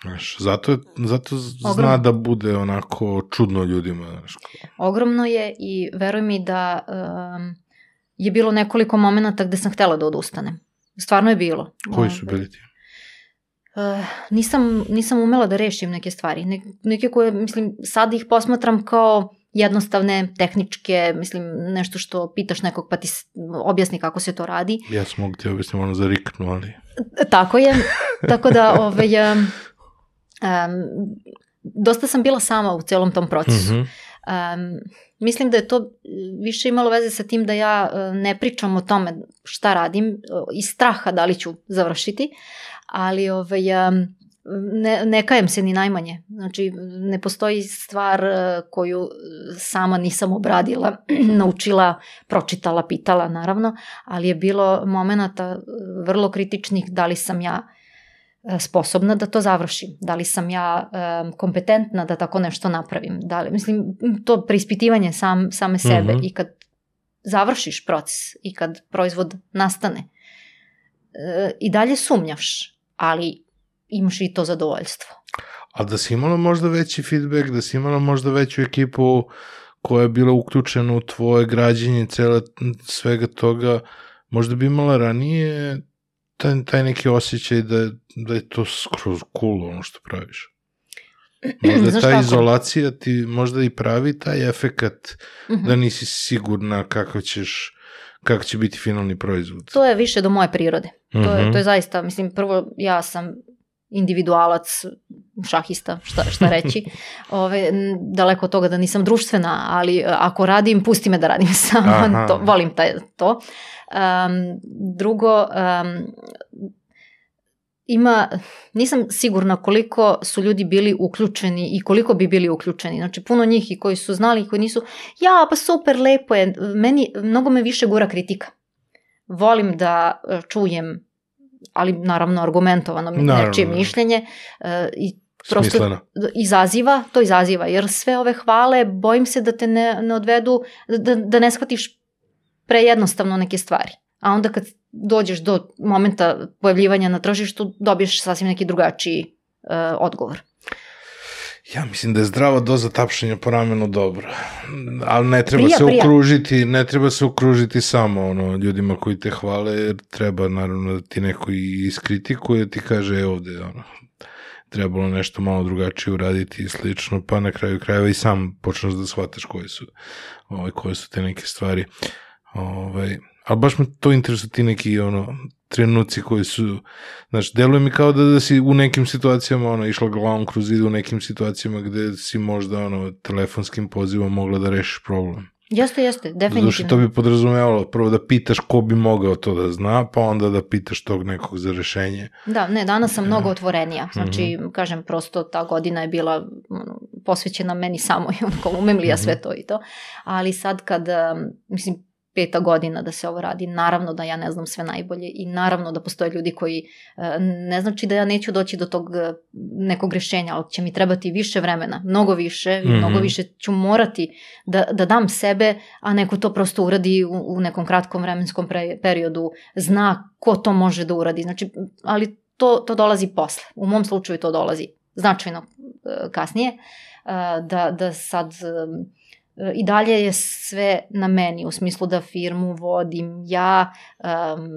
Znaš, zato, zato zna Ogrom... da bude onako čudno ljudima. Znaš. Ogromno je i veruj mi da um, je bilo nekoliko momenta gde sam htela da odustanem. Stvarno je bilo. Koji su bili ti? Uh, nisam, nisam umela da rešim neke stvari. Ne, neke koje, mislim, sad ih posmatram kao jednostavne, tehničke, mislim, nešto što pitaš nekog pa ti objasni kako se to radi. Ja sam mogu ti objasniti ono za riknu, ali... Tako je. Tako da, ovaj, um, dosta sam bila sama u celom tom procesu. Mm -hmm. um, mislim da je to više imalo veze sa tim da ja ne pričam o tome šta radim iz straha da li ću završiti, ali ovaj, um, ne, ne kajem se ni najmanje. Znači, ne postoji stvar koju sama nisam obradila, (clears throat) naučila, pročitala, pitala naravno, ali je bilo momenata vrlo kritičnih da li sam ja sposobna da to završim, da li sam ja um, kompetentna da tako nešto napravim, da li, mislim, to preispitivanje sam, same sebe mm -hmm. i kad završiš proces i kad proizvod nastane uh, i dalje sumnjaš, ali imaš i to zadovoljstvo. A da si imala možda veći feedback, da si imala možda veću ekipu koja je bila uključena u tvoje građenje cele, svega toga, možda bi imala ranije taj, taj neki osjećaj da, da je to skroz cool ono što praviš. (clears throat) Možda ta izolacija ti možda i pravi taj efekat uh -huh. da nisi sigurna kako ćeš kako će biti finalni proizvod. To je više do moje prirode. Uh -huh. to, je, to je zaista, mislim, prvo ja sam individualac, šahista, šta, šta reći. (laughs) Ove, daleko od toga da nisam društvena, ali ako radim, pusti me da radim (laughs) samo. (laughs) To, volim taj, to. Um, drugo, um, ima, nisam sigurna koliko su ljudi bili uključeni i koliko bi bili uključeni. Znači, puno njih i koji su znali i koji nisu, ja, pa super, lepo je. Meni, mnogo me više gura kritika. Volim da e, čujem, ali naravno argumentovano naravno. nečije mišljenje uh, i prosto Smisleno. izaziva, to izaziva, jer sve ove hvale, bojim se da te ne, ne odvedu, da, da ne shvatiš prejednostavno neke stvari. A onda kad dođeš do momenta pojavljivanja na tržištu, dobiješ sasvim neki drugačiji uh, odgovor. Ja mislim da je zdrava doza tapšanja po ramenu dobro. Ali ne treba Prija, se prija. okružiti, ne treba se okružiti samo ono, ljudima koji te hvale, jer treba naravno da ti neko i iskritikuje, ti kaže e, ovde ono, trebalo nešto malo drugačije uraditi i slično, pa na kraju krajeva i sam počneš da shvataš koje su, ovaj, koje su te neke stvari. Ovaj, ali baš me to interesuje ti neki ono, trenuci koji su, znaš, deluje mi kao da, da si u nekim situacijama ono, išla glavom kroz zid u nekim situacijama gde si možda ono, telefonskim pozivom mogla da rešiš problem. Jeste, jeste, Zato definitivno. što to bi podrazumevalo prvo da pitaš ko bi mogao to da zna, pa onda da pitaš tog nekog za rešenje. Da, ne, danas sam mnogo otvorenija. Znači, Mhm. kažem, prosto ta godina je bila posvećena meni samo i onako, umem li ja Mhm. sve to i to. Ali sad kad, mislim, peta godina da se ovo radi, naravno da ja ne znam sve najbolje i naravno da postoje ljudi koji, uh, ne znači da ja neću doći do tog uh, nekog rešenja, ali će mi trebati više vremena, mnogo više, i Mhm. mnogo više ću morati da, da dam sebe, a neko to prosto uradi u, u nekom kratkom vremenskom pre, periodu, zna ko to može da uradi. Znači, ali to, to dolazi posle. U mom slučaju to dolazi značajno e, kasnije, e, da, da sad e, i dalje je sve na meni, u smislu da firmu vodim ja, um,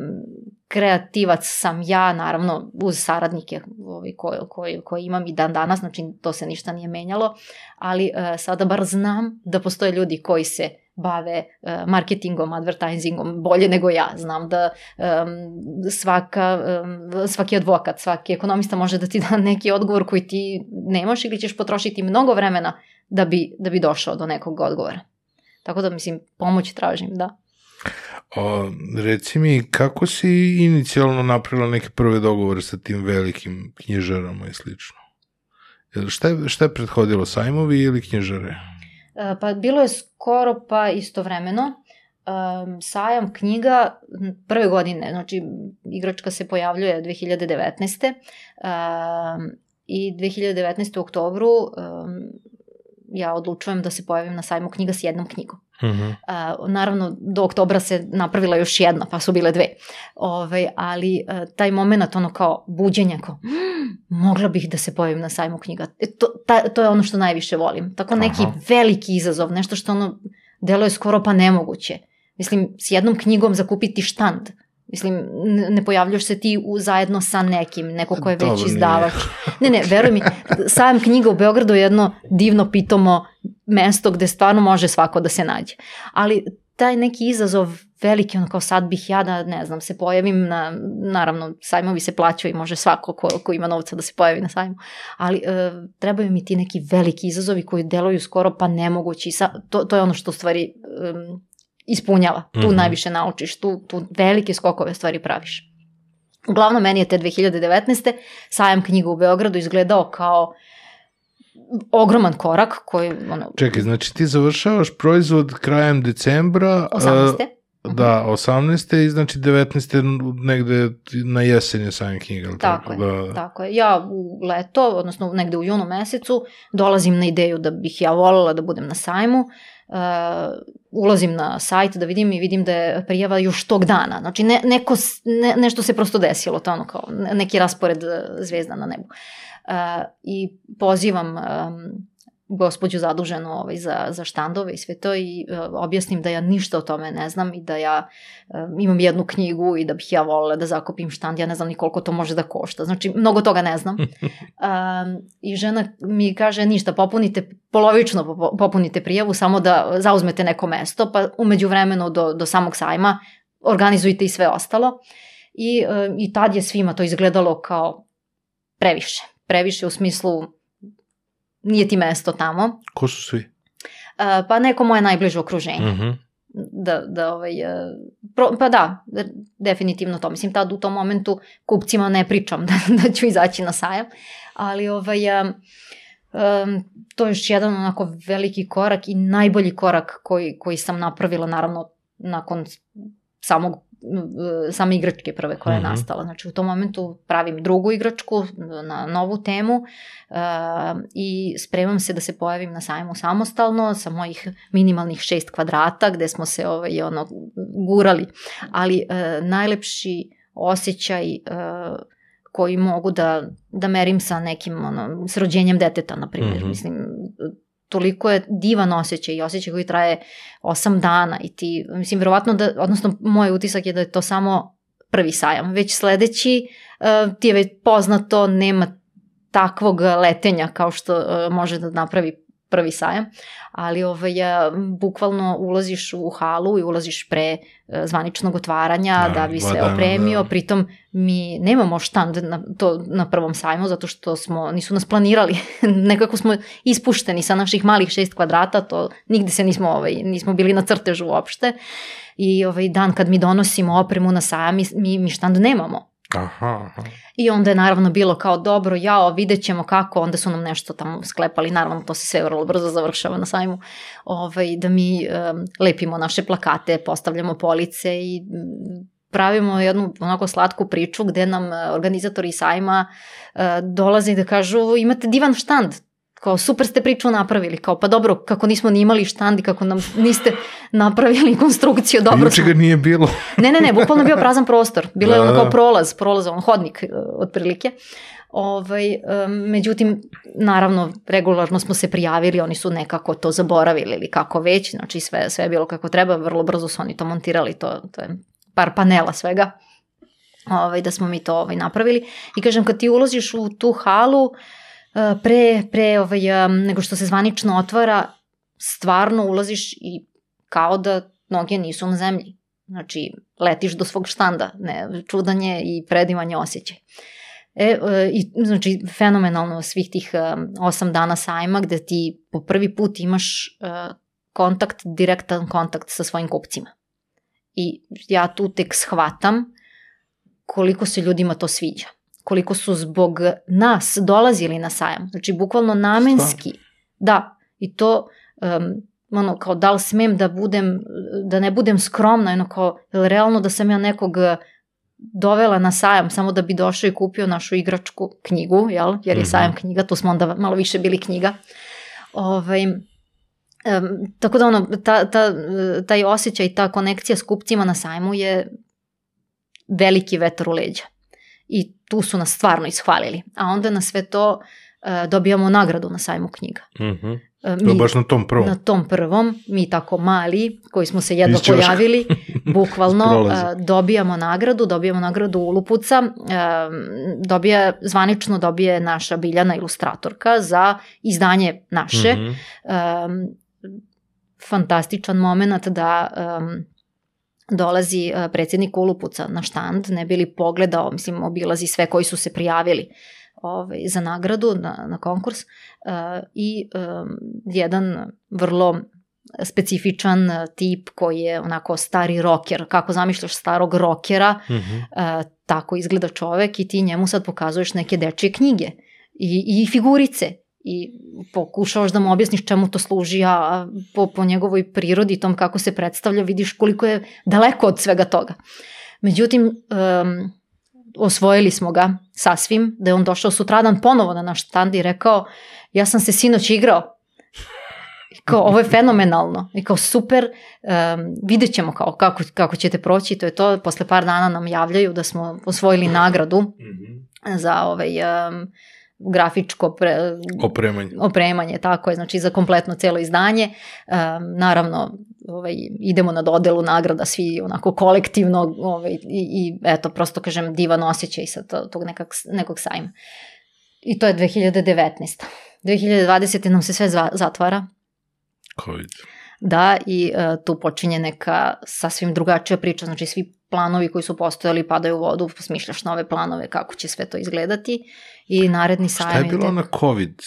kreativac sam ja, naravno uz saradnike ovaj, koje, koje, koje imam i dan danas, znači to se ništa nije menjalo, ali uh, sada bar znam da postoje ljudi koji se bave uh, marketingom, advertisingom bolje nego ja. Znam da um, svaka, um, svaki advokat, svaki ekonomista može da ti da neki odgovor koji ti nemaš ili ćeš potrošiti mnogo vremena da bi, da bi došao do nekog odgovora. Tako da, mislim, pomoć tražim, da. O, reci mi, kako si inicijalno napravila neke prve dogovore sa tim velikim knjižarama i slično? Šta je, šta je prethodilo, sajmovi ili knjižare? E, Pa bilo je skoro pa istovremeno. Um, sajam knjiga prve godine, znači igračka se pojavljuje 2019. Um, I 2019. u oktobru um, ja odlučujem da se pojavim na sajmu knjiga s jednom knjigom. Uh -huh. Uh, naravno, do oktobra se napravila još jedna, pa su bile dve. Ove, ali uh, taj moment, ono kao buđenja, kao, "Mm, mogla bih da se pojavim na sajmu knjiga. E, to, ta, to je ono što najviše volim. Tako neki Aha. veliki izazov, nešto što ono deluje skoro pa nemoguće. Mislim, s jednom knjigom zakupiti štand. Mislim, ne pojavljaš se ti u, zajedno sa nekim, neko ko je Dobro, već nije. izdavač. Ne, ne, veruj mi, sajam knjiga u Beogradu je jedno divno pitomo mesto gde stvarno može svako da se nađe. Ali taj neki izazov veliki, ono kao sad bih ja da, ne znam, se pojavim na, naravno, sajmovi se plaćaju i može svako ko, ko ima novca da se pojavi na sajmu, ali e, trebaju mi ti neki veliki izazovi koji deluju skoro pa nemogući. Sa, to, to je ono što stvari um, ispunjava. Tu Mhm. najviše naučiš, tu, tu velike skokove stvari praviš. Uglavnom, meni je te 2019. sajam knjiga u Beogradu izgledao kao ogroman korak koji, ono, Čekaj, znači ti završavaš proizvod krajem decembra, 18. a, da, 18. i znači 19. negde na jesen je sajam knjiga. jel Tako je, Da, tako je. Ja u leto, odnosno negde u junu mesecu, dolazim na ideju da bih ja voljela da budem na sajmu, uh, ulazim na sajt da vidim i vidim da je prijava još tog dana. Znači ne, neko, ne, nešto se prosto desilo, to ono kao ne- neki raspored uh, zvezda na nebu. Uh, I pozivam um, gospođu zaduženu ovaj, za, za štandove i sve to i uh, objasnim da ja ništa o tome ne znam i da ja um, imam jednu knjigu i da bih ja volila da zakupim štand, ja ne znam ni koliko to može da košta. Znači, mnogo toga ne znam. (laughs) Um, I žena mi kaže ništa, popunite, polovično popunite prijavu, samo da zauzmete neko mesto, pa umeđu vremenu do, do samog sajma organizujte i sve ostalo. I, um, I tad je svima to izgledalo kao previše. Previše u smislu nije ti mesto tamo. Ko su svi? Uh, pa neko moje najbliže okruženje Uh -huh. da, da ovaj, e, pro, pa da, de- definitivno to. Mislim, tad u tom momentu kupcima ne pričam (laughs) da, da ću izaći na sajam, ali ovaj, um, um, to je još jedan onako veliki korak i najbolji korak koji, koji sam napravila naravno nakon samog same igračke prve koja je Mhm. nastala. Znači u tom momentu pravim drugu igračku na novu temu uh, i spremam se da se pojavim na sajmu samostalno sa mojih minimalnih šest kvadrata gde smo se ovaj, ono, gurali. Ali uh, najlepši osjećaj uh, koji mogu da, da merim sa nekim, ono, s rođenjem deteta, na primjer. Mhm. Mislim, toliko je divan osjećaj i osjećaj koji traje 8 dana i ti, mislim, verovatno da, odnosno moj utisak je da je to samo prvi sajam. Već sledeći uh, ti je već poznato, nema takvog letenja kao što uh, može da napravi prvi sajam, ali ovaj, bukvalno ulaziš u halu i ulaziš pre uh, zvaničnog otvaranja Da, da bi se opremio, da. pritom mi nemamo štand na, to, na prvom sajmu zato što smo, nisu nas planirali, (laughs) nekako smo ispušteni sa naših malih šest kvadrata, to nigde se nismo, ovaj, nismo bili na crtežu uopšte i ovaj dan kad mi donosimo opremu na sajam, mi, mi štand nemamo. Aha, aha. I onda je naravno bilo kao dobro, jao, vidjet ćemo kako, onda su nam nešto tamo sklepali, naravno to se sve vrlo brzo završava na sajmu, ovaj, da mi um, lepimo naše plakate, postavljamo police i mm, pravimo jednu onako slatku priču gde nam e, organizatori sajma uh, dolaze i da kažu imate divan štand, kao super ste priču napravili, kao pa dobro, kako nismo ni imali štand i kako nam niste napravili konstrukciju, dobro Juče smo. ga nije bilo. (laughs) Ne, ne, ne, bukvalno je bio prazan prostor. Bilo je Da, ono da. kao prolaz, prolaz, on hodnik e, otprilike. Ovaj, e, međutim, naravno, regularno smo se prijavili, oni su nekako to zaboravili ili kako već, znači sve, sve je bilo kako treba, vrlo brzo su oni to montirali, to, to je par panela svega, ovaj, da smo mi to ovaj, napravili. I kažem, kad ti ulaziš u tu halu, e, pre, pre ovaj, e, nego što se zvanično otvara, stvarno ulaziš i kao da noge nisu na zemlji. Znači, letiš do svog štanda, ne, čudanje i predivan je osjećaj. E, e, i, znači, fenomenalno svih tih e, osam dana sajma gde ti po prvi put imaš e, kontakt, direktan kontakt sa svojim kupcima. I ja tu tek shvatam koliko se ljudima to sviđa. Koliko su zbog nas dolazili na sajam. Znači, bukvalno namenski. Da, i to um, ono kao da li smem da budem, da ne budem skromna, ono kao, jel realno da sam ja nekog eh, dovela na sajam samo da bi došao i kupio našu igračku knjigu, jel? jer je Mhm. sajam knjiga, tu smo onda malo više bili knjiga. Ovaj, um, tako da ono, ta, ta, taj osjećaj, ta konekcija s kupcima na sajmu je veliki vetar u leđa. I tu su nas stvarno ishvalili. A onda na sve to uh, dobijamo nagradu na sajmu knjiga. Mhm. Uh, To je baš na tom prvom. na tom prvom, mi tako mali, koji smo se jedva ćoška. pojavili, (laughs) bukvalno a, dobijamo nagradu, dobijamo nagradu Ulupuca, a, dobija, zvanično dobije naša Biljana ilustratorka za izdanje naše. Mhm. Um, fantastičan moment da um, dolazi uh, predsjednik Ulupuca na štand, ne bili pogledao, mislim, obilazi sve koji su se prijavili ovaj, za nagradu na, na konkurs uh, i um, jedan vrlo specifičan tip koji je onako stari roker, kako zamišljaš starog rokera, Mhm. uh, tako izgleda čovek i ti njemu sad pokazuješ neke dečije knjige i, i figurice i pokušavaš da mu objasniš čemu to služi, a po, po njegovoj prirodi, tom kako se predstavlja, vidiš koliko je daleko od svega toga. Međutim, um, osvojili smo ga sasvim, da je on došao sutradan ponovo na naš stand i rekao, ja sam se sinoć igrao, I kao, ovo je fenomenalno. I kao, super, um, vidjet ćemo kao, kako, kako ćete proći, to je to. Posle par dana nam javljaju da smo osvojili nagradu Mhm. za ovaj, um, grafičko pre, Opremanje. opremanje, tako je, znači za kompletno celo izdanje. Um, naravno, ovaj, idemo na dodelu nagrada svi onako kolektivno ovaj, i, i eto, prosto kažem divan osjećaj sa to, tog nekak, nekog sajma. I to je 2019. 2020. nam se sve zva, zatvara, COVID. da, i uh, tu počinje neka sasvim drugačija priča, znači svi planovi koji su postojali padaju u vodu, smišljaš nove planove kako će sve to izgledati i naredni sajam Šta je bilo na COVID?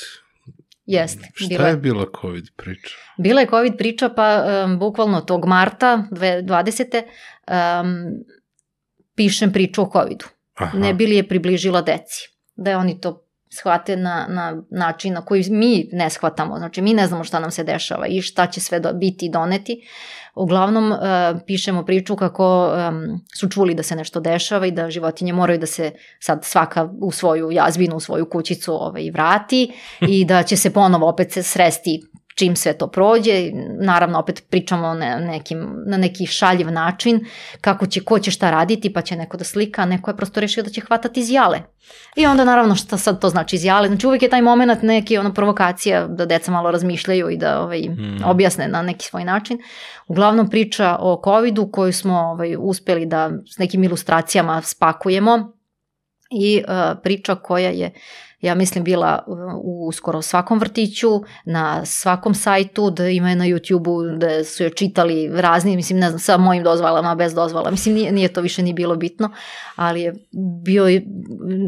Jeste, Šta bila je je, bila COVID priča? bila je COVID priča, pa um, bukvalno tog marta 2020. Um, pišem priču o COVIdu. Aha. Ne bi li je približila deci. Da je oni to shvate na, na način na koji mi ne shvatamo, znači mi ne znamo šta nam se dešava i šta će sve do, biti i doneti. Uglavnom uh, pišemo priču kako um, su čuli da se nešto dešava i da životinje moraju da se sad svaka u svoju jazbinu, u svoju kućicu ovaj, vrati (laughs) i da će se ponovo opet se sresti čim sve to prođe, naravno opet pričamo na, nekim, na neki šaljiv način, kako će, ko će šta raditi, pa će neko da slika, neko je prosto rešio da će hvatati izjale. I onda naravno šta sad to znači izjale, znači uvijek je taj moment neki ono provokacija da deca malo razmišljaju i da ovaj, mm. objasne na neki svoj način. Uglavnom priča o covidu koju smo ovaj, uspeli da s nekim ilustracijama spakujemo i uh, priča koja je ja mislim bila u skoro svakom vrtiću, na svakom sajtu, da ima je na YouTube-u, da su je čitali razni, mislim ne znam, sa mojim dozvalama, bez dozvala, mislim nije, nije to više ni bilo bitno, ali je bio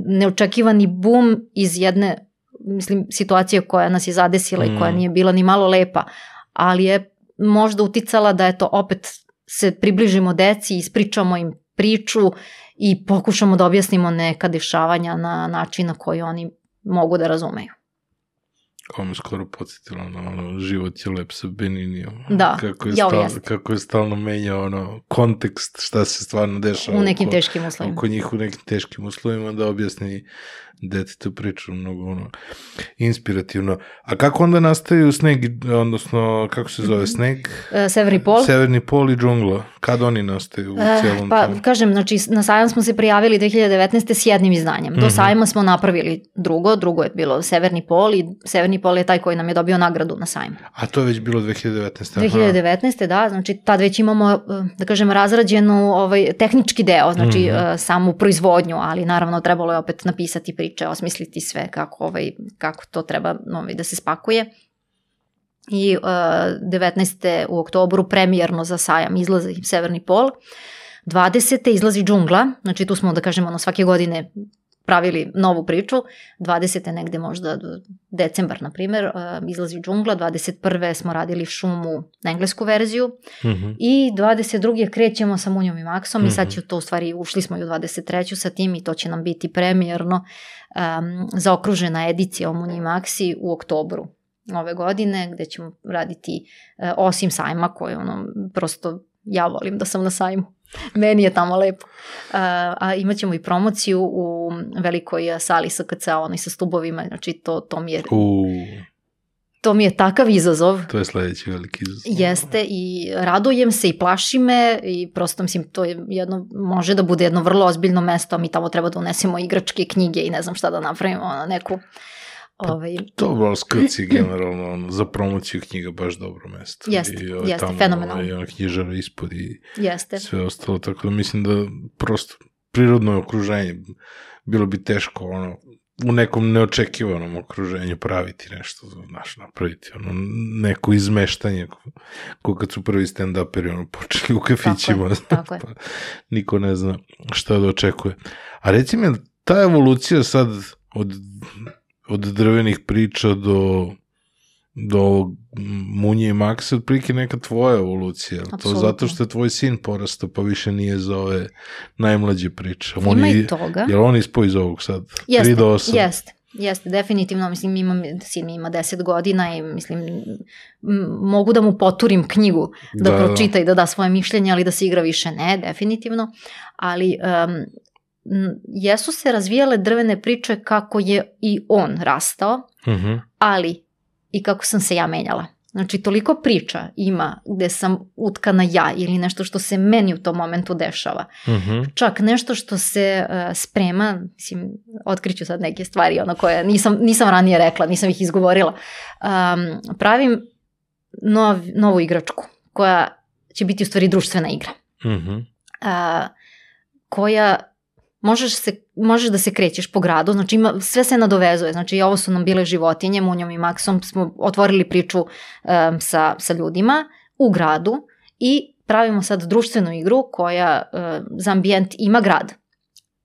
neočekivani bum iz jedne mislim, situacije koja nas je zadesila mm. i koja mm. nije bila ni malo lepa, ali je možda uticala da je to opet se približimo deci, ispričamo im priču i pokušamo da objasnimo neka dešavanja na način na koji oni mogu da razumeju. Kao me skoro podsjetilo na ono, život je lep sa Beninijom. Da, kako je, stalno, kako je stalno menjao ono, kontekst šta se stvarno dešava. U nekim oko, teškim uslovima. Oko njih u nekim teškim uslovima da objasni detetu priču mnogo ono, inspirativno. A kako onda nastaju sneg, odnosno kako se zove sneg? Uh, Severni pol. Severni pol i džungla. Kad oni nastaju u uh, cijelom Pa tom? kažem, znači na sajam smo se prijavili 2019. s jednim izdanjem. Do mm -hmm. sajma smo napravili drugo, drugo je bilo Severni pol i Severni pol je taj koji nam je dobio nagradu na sajmu. A to je već bilo 2019. 2019. da, znači tad već imamo, da kažem, razrađenu ovaj, tehnički deo, znači mm -hmm. samu proizvodnju, ali naravno trebalo je opet napisati priču priče, osmisliti sve kako, ovaj, kako to treba ovaj, da se spakuje. I uh, 19. u oktobru premijerno za sajam izlazi Severni pol. 20. izlazi džungla, znači tu smo da kažemo ono svake godine pravili novu priču, 20. negde možda decembar, na primer, uh, izlazi džungla, 21. smo radili šumu na englesku verziju mm -hmm. i 22. krećemo sa Munjom i Maksom mm -hmm. i sad mhm. će to u stvari, ušli smo i u 23. sa tim i to će nam biti premijerno um, zaokružena edicija o Munji i Maksi u oktobru ove godine, gde ćemo raditi uh, osim sajma koje ono, prosto ja volim da sam na sajmu. Meni je tamo lepo. Uh, a imat ćemo i promociju u velikoj sali SKC, onoj sa stubovima, znači to, to mi je... U... To mi je takav izazov. To je sledeći veliki izazov. Jeste i radujem se i plaši me i prosto mislim to je jedno, može da bude jedno vrlo ozbiljno mesto, a mi tamo treba da unesemo igračke knjige i ne znam šta da napravimo, ono, neku ovaj... (laughs) To skrci generalno ono, za promociju knjiga baš dobro mesto. Jeste, I, ovaj, jeste, tamo, fenomenalno. I ona knjižara ispod i jeste. sve ostalo, tako da mislim da prosto prirodno okruženje bilo bi teško ono, u nekom neočekivanom okruženju praviti nešto, znaš, napraviti ono, neko izmeštanje ko kad su prvi stand-uperi ono, počeli u kafićima. Tako je, (laughs) tako je. pa niko ne zna šta da očekuje. A reci mi, ta evolucija sad od od drvenih priča do do Munje i Maksa otprilike neka tvoja evolucija. Absolutno. To zato što je tvoj sin porastao pa više nije za ove najmlađe priče. On Ima i toga. Jel on ispo iz ovog sad? Jeste, 3 do 8? Jeste. Jeste, definitivno, mislim, imam, sin ima 10 godina i mislim, mogu da mu poturim knjigu da, da, da. pročita i da da svoje mišljenje, ali da se igra više ne, definitivno, ali um, jesu se razvijale drvene priče kako je i on rastao, uh mhm. -huh. ali i kako sam se ja menjala. Znači, toliko priča ima gde sam utkana ja ili nešto što se meni u tom momentu dešava. Uh mhm. -huh. Čak nešto što se uh, sprema, mislim, otkriću sad neke stvari ono koje nisam, nisam ranije rekla, nisam ih izgovorila. Um, pravim nov, novu igračku koja će biti u stvari društvena igra. Uh -huh. uh, koja možeš, se, možeš da se krećeš po gradu, znači ima, sve se nadovezuje, znači ovo su nam bile životinje, Munjom i Maksom smo otvorili priču um, sa, sa ljudima u gradu i pravimo sad društvenu igru koja uh, za ambijent ima grad.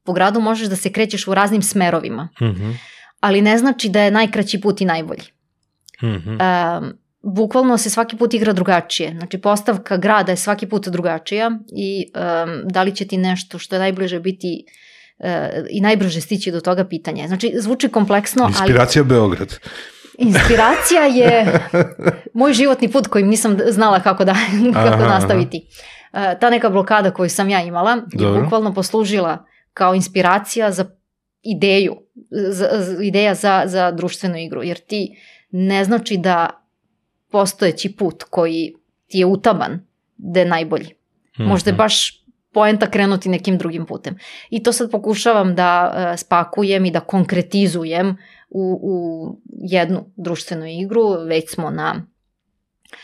Po gradu možeš da se krećeš u raznim smerovima, mm -hmm. ali ne znači da je najkraći put i najbolji. Mm -hmm. um, bukvalno se svaki put igra drugačije. Znači postavka grada je svaki put drugačija i um, da li će ti nešto što je najbliže biti e, i najbrže stići do toga pitanja. Znači, zvuči kompleksno, ali... Inspiracija Beograd. Inspiracija je (laughs) moj životni put kojim nisam znala kako, da, kako Aha, nastaviti. E, Ta neka blokada koju sam ja imala je Dobro. bukvalno poslužila kao inspiracija za ideju, za, za- ideja za, za društvenu igru, jer ti ne znači da postojeći put koji ti je utaban da je najbolji. Možda je baš poenta krenuti nekim drugim putem. I to sad pokušavam da e, spakujem i da konkretizujem u, u jednu društvenu igru, već smo na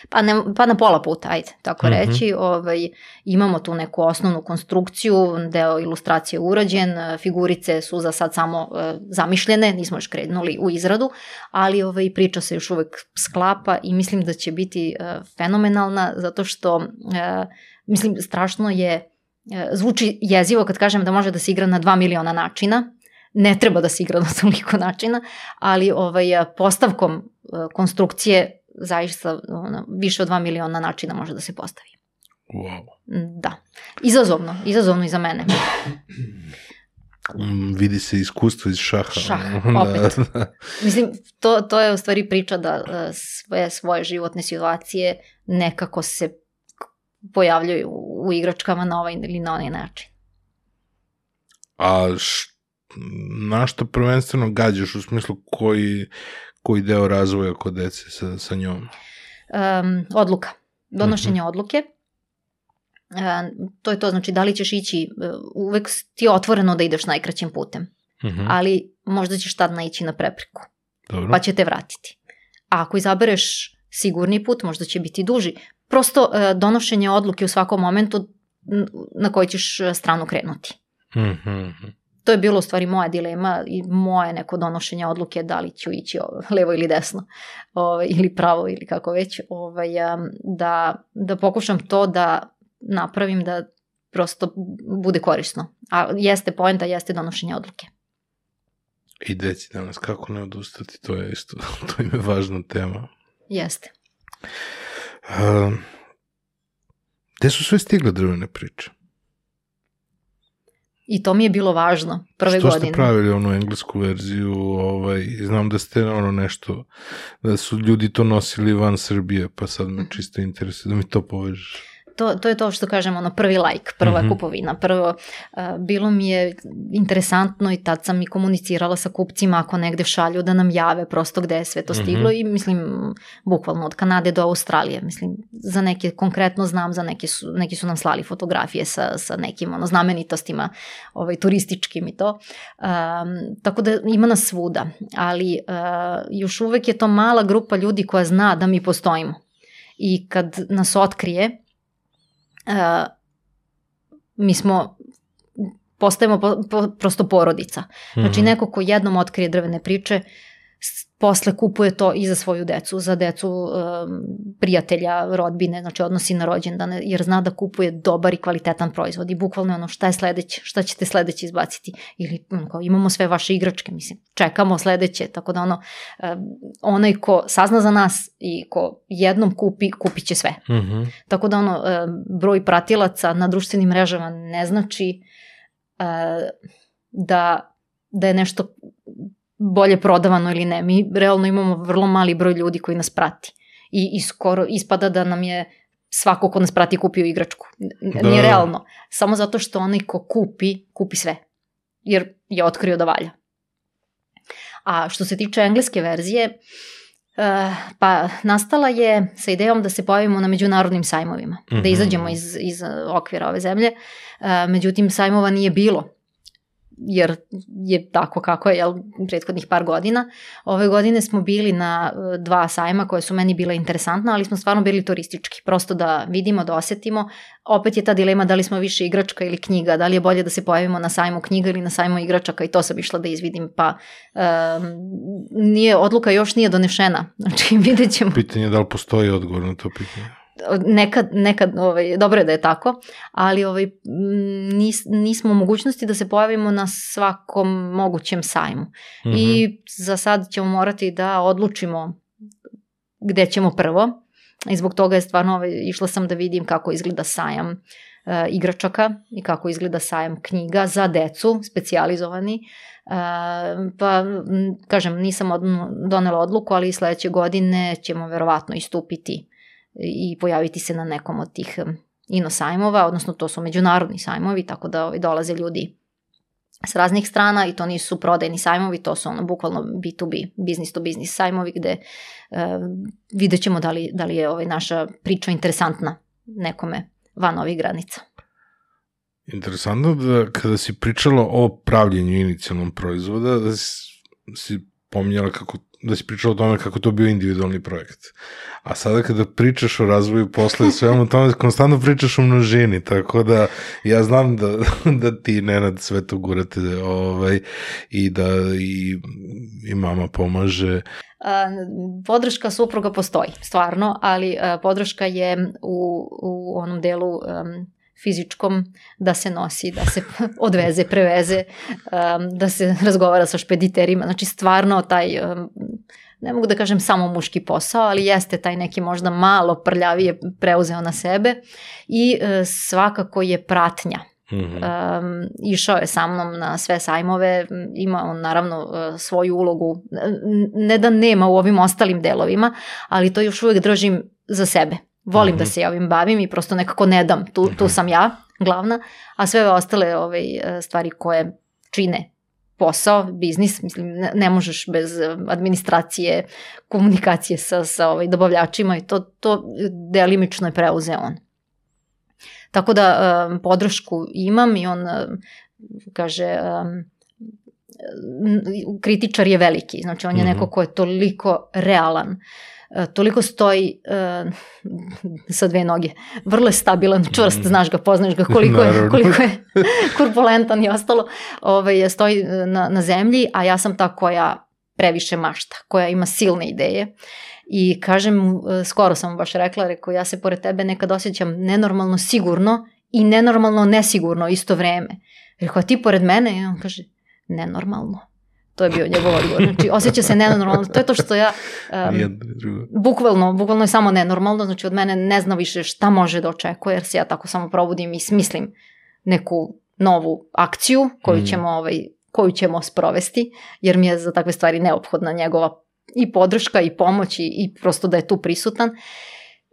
pa, ne, pa na pola puta, ajde, tako Mhm. reći. Ovaj, imamo tu neku osnovnu konstrukciju, deo ilustracije je urađen, figurice su za sad samo e, zamišljene, nismo još krenuli u izradu, ali ovaj, priča se još uvek sklapa i mislim da će biti e, fenomenalna, zato što, e, mislim, strašno je, zvuči jezivo kad kažem da može da se igra na dva miliona načina, ne treba da se igra na (laughs) toliko načina, ali ovaj, e, postavkom e, konstrukcije zaista ono, više od 2 miliona načina može da se postavi. Wow. Da. Izazovno, izazovno i za mene. Mm, vidi se iskustvo iz šaha. Šah, (laughs) Da, opet. da. Mislim, to, to je u stvari priča da e, sve svoje životne situacije nekako se pojavljuju u igračkama na ovaj ili na onaj način. A š, na što prvenstveno gađaš u smislu koji, koji deo razvoja kod dece sa, sa njom? Um, odluka. Donošenje odluke. E, to je to, znači da li ćeš ići, e, uvek ti je otvoreno da ideš najkraćim putem, Mhm. ali možda ćeš tad naići na prepreku. Dobro. pa će te vratiti. A ako izabereš sigurni put, možda će biti duži. Prosto e, donošenje odluke u svakom momentu na koji ćeš e, stranu krenuti. Mhm. To je bilo u stvari moja dilema i moje neko donošenje odluke da li ću ići levo ili desno ovaj, ili pravo ili kako već. Ovaj, da, da pokušam to da napravim da prosto bude korisno. A jeste poenta, jeste donošenje odluke. I deci danas, kako ne odustati, to je isto, (laughs) to im je važna tema. Jeste. Gde su sve stigle drvene priče? I to mi je bilo važno prve Što godine. ste pravili onu englesku verziju, ovaj, znam da ste ono nešto, da su ljudi to nosili van Srbije, pa sad me čisto interesuje da mi to povežeš. To, to je to što kažem, ono prvi like, prva Mhm. kupovina. Prvo, uh, bilo mi je interesantno i tad sam i komunicirala sa kupcima ako negde šalju da nam jave prosto gde je sve to stiglo Mhm. i mislim, bukvalno od Kanade do Australije. Mislim, za neke konkretno znam, za neke su, neki su nam slali fotografije sa, sa nekim ono, znamenitostima ovaj, turističkim i to. Um, tako da ima nas svuda, ali uh, još uvek je to mala grupa ljudi koja zna da mi postojimo. I kad nas otkrije, uh, mi smo postajemo po, po, prosto porodica. Znači Mhm. neko ko jednom otkrije drvene priče, posle kupuje to i za svoju decu, za decu um, prijatelja, rodbine, znači odnosi na rođendane, jer zna da kupuje dobar i kvalitetan proizvod i bukvalno ono šta je sledeće, šta ćete sledeće izbaciti ili um, kao, imamo sve vaše igračke, mislim, čekamo sledeće, tako da ono, um, onaj ko sazna za nas i ko jednom kupi, kupit će sve. Mhm. Tako da ono, e, broj pratilaca na društvenim mrežama ne znači e, da, da je nešto bolje prodavano ili ne. Mi realno imamo vrlo mali broj ljudi koji nas prati. I, i skoro ispada da nam je svako ko nas prati kupio igračku. Da. Nije realno. Samo zato što onaj ko kupi, kupi sve. Jer je otkrio da valja. A što se tiče engleske verzije, Uh, pa nastala je sa idejom da se pojavimo na međunarodnim sajmovima, mm -hmm. Mhm. da izađemo iz, iz okvira ove zemlje. Uh, međutim, sajmova nije bilo jer je tako kako je jel, prethodnih par godina. Ove godine smo bili na uh, dva sajma koje su meni bila interesantna, ali smo stvarno bili turistički, prosto da vidimo, da osetimo. Opet je ta dilema da li smo više igračka ili knjiga, da li je bolje da se pojavimo na sajmu knjiga ili na sajmu igračaka i to sam išla da izvidim, pa um, nije, odluka još nije donešena, (laughs) znači vidjet ćemo Pitanje je da li postoji odgovor na to pitanje. Nekad, nekad ovaj, dobro je da je tako, ali ovaj, m, nis, nismo u mogućnosti da se pojavimo na svakom mogućem sajmu. Mhm. I za sad ćemo morati da odlučimo gde ćemo prvo. I zbog toga je stvarno, ovaj, išla sam da vidim kako izgleda sajam e, igračaka i kako izgleda sajam knjiga za decu, specijalizovani. E, pa, m, kažem, nisam od, donela odluku, ali sledeće godine ćemo verovatno istupiti i pojaviti se na nekom od tih ino sajmova, odnosno to su međunarodni sajmovi, tako da ovaj, dolaze ljudi s raznih strana i to nisu prodajni sajmovi, to su ono bukvalno B2B, business to business sajmovi gde uh, vidjet ćemo da li, da li je ovaj naša priča interesantna nekome van ovih granica. Interesantno da kada si pričala o pravljenju inicijalnom proizvoda, da si, si pominjala kako da si pričala o tome kako to bio individualni projekt. A sada kada pričaš o razvoju posla i svemu tome, konstantno pričaš o množini, tako da ja znam da, (laughs) da ti Nenad sve to gurate ovaj, i da i, i mama pomaže. Podrška supruga postoji, stvarno, ali podrška je u, u onom delu um, fizičkom da se nosi, da se (laughs) odveze, preveze, um, da se razgovara sa špediterima. Znači stvarno taj, um, ne mogu da kažem samo muški posao, ali jeste taj neki možda malo prljavije preuzeo na sebe i uh, svakako je pratnja. Mm -hmm. um, išao je sa mnom na sve sajmove, ima on naravno uh, svoju ulogu, ne da nema u ovim ostalim delovima, ali to još uvek držim za sebe. Volim mm -hmm. da mhm. se ja ovim bavim i prosto nekako ne dam, tu, tu sam ja glavna, a sve ove ostale ove ovaj, stvari koje čine posao, biznis, mislim, ne, ne možeš bez administracije, komunikacije sa, sa ovaj, dobavljačima i to, to delimično je preuzeo on. Tako da um, podršku imam i on um, kaže um, kritičar je veliki, znači on je mm -hmm. neko ko je toliko realan uh, E, toliko stoji uh, sa dve noge. Vrlo je stabilan, čvrst, mm. znaš ga, poznaš ga, koliko je, koliko je (laughs) kurpulentan i ostalo. Ovaj, stoji e, na, na zemlji, a ja sam ta koja previše mašta, koja ima silne ideje. I kažem, skoro sam baš rekla, rekao, ja se pored tebe nekad osjećam nenormalno sigurno i nenormalno nesigurno isto vreme. Rekao, a ti pored mene? I on kaže, nenormalno. To je bio njegov odgovor. Znači, osjeća se nenormalno. To je to što ja... Um, bukvalno, bukvalno je samo nenormalno. Znači, od mene ne zna više šta može da očekuje, jer se ja tako samo probudim i smislim neku novu akciju koju mm. ćemo, ovaj, koju ćemo sprovesti, jer mi je za takve stvari neophodna njegova i podrška i pomoć i, i prosto da je tu prisutan.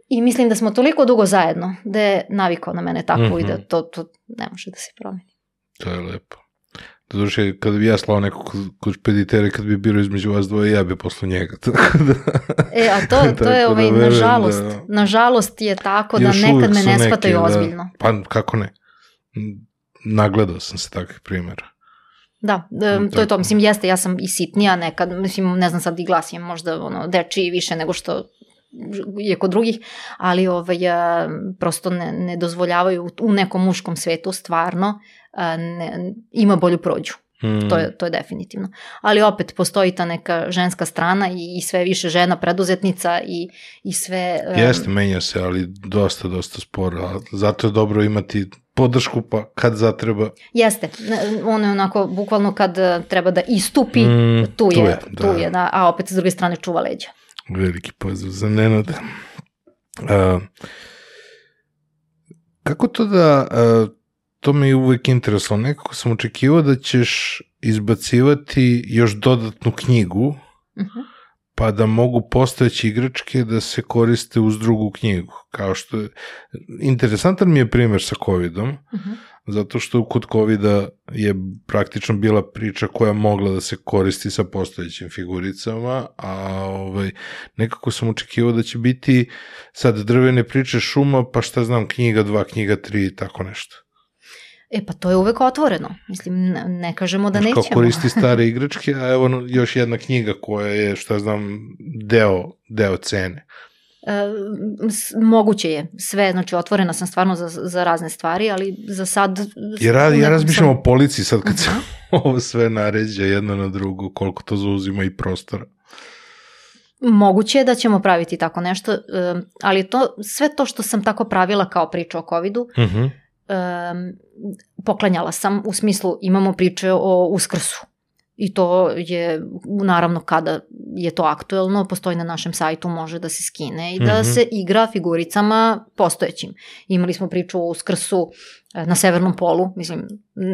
I mislim da smo toliko dugo zajedno da je navikao na mene tako mm -hmm. i da mhm. to, to ne može da se promeni. To je lepo. Doduše, kada bi ja slao nekog kod špeditere, kad bi bilo između vas dvoje, ja bi posle njega. (laughs) Tako da, e, a to, to je, da ovaj, da nažalost, da, nažalost je tako da nekad me ne shvataju da, ozbiljno. Pa, kako ne? Nagledao sam se takvih primjera. Da, um, to je to, mislim, jeste, ja sam i sitnija nekad, mislim, ne znam sad i glas imam možda ono, dečiji više nego što je kod drugih, ali ovaj, prosto ne, ne dozvoljavaju u nekom muškom svetu stvarno ne, ima bolju prođu. Hmm. To, je, to je definitivno. Ali opet postoji ta neka ženska strana i, i sve više žena preduzetnica i, i sve... Um... Jeste, menja se, ali dosta, dosta sporo. Zato je dobro imati podršku pa kad zatreba. Jeste, ono je onako bukvalno kad e, treba da istupi, mm, tu je, tu je, da. tu je da, a opet s druge strane čuva leđa. Veliki pozdrav za Nenada. Uh, kako to da uh, to me je uvek interesovalo. Nekako sam očekivao da ćeš izbacivati još dodatnu knjigu, uh mhm. -huh. pa da mogu postojeći igračke da se koriste uz drugu knjigu. Kao što je, interesantan mi je primer sa COVID-om, uh mhm. -huh. zato što kod covid je praktično bila priča koja mogla da se koristi sa postojećim figuricama, a ovaj, nekako sam očekivao da će biti sad drvene priče šuma, pa šta znam, knjiga 2, knjiga 3 i tako nešto. E pa to je uvek otvoreno. Mislim, ne, ne kažemo da Znaš, nećemo. Kao koristi stare igračke, a evo još jedna knjiga koja je, šta znam, deo, deo cene. E, moguće je sve, znači otvorena sam stvarno za, za razne stvari, ali za sad... Ja, rad, ja razmišljam sam... o policiji sad kad se (laughs) ovo sve naređa jedno na drugo, koliko to zauzima i prostora. Moguće je da ćemo praviti tako nešto, ali to, sve to što sam tako pravila kao priča o COVID-u, uh mhm. -huh um, poklanjala sam u smislu imamo priče o uskrsu I to je, naravno, kada je to aktuelno, postoji na našem sajtu, može da se skine i da mm -hmm. se igra figuricama postojećim. Imali smo priču o uskrsu na severnom polu, mislim,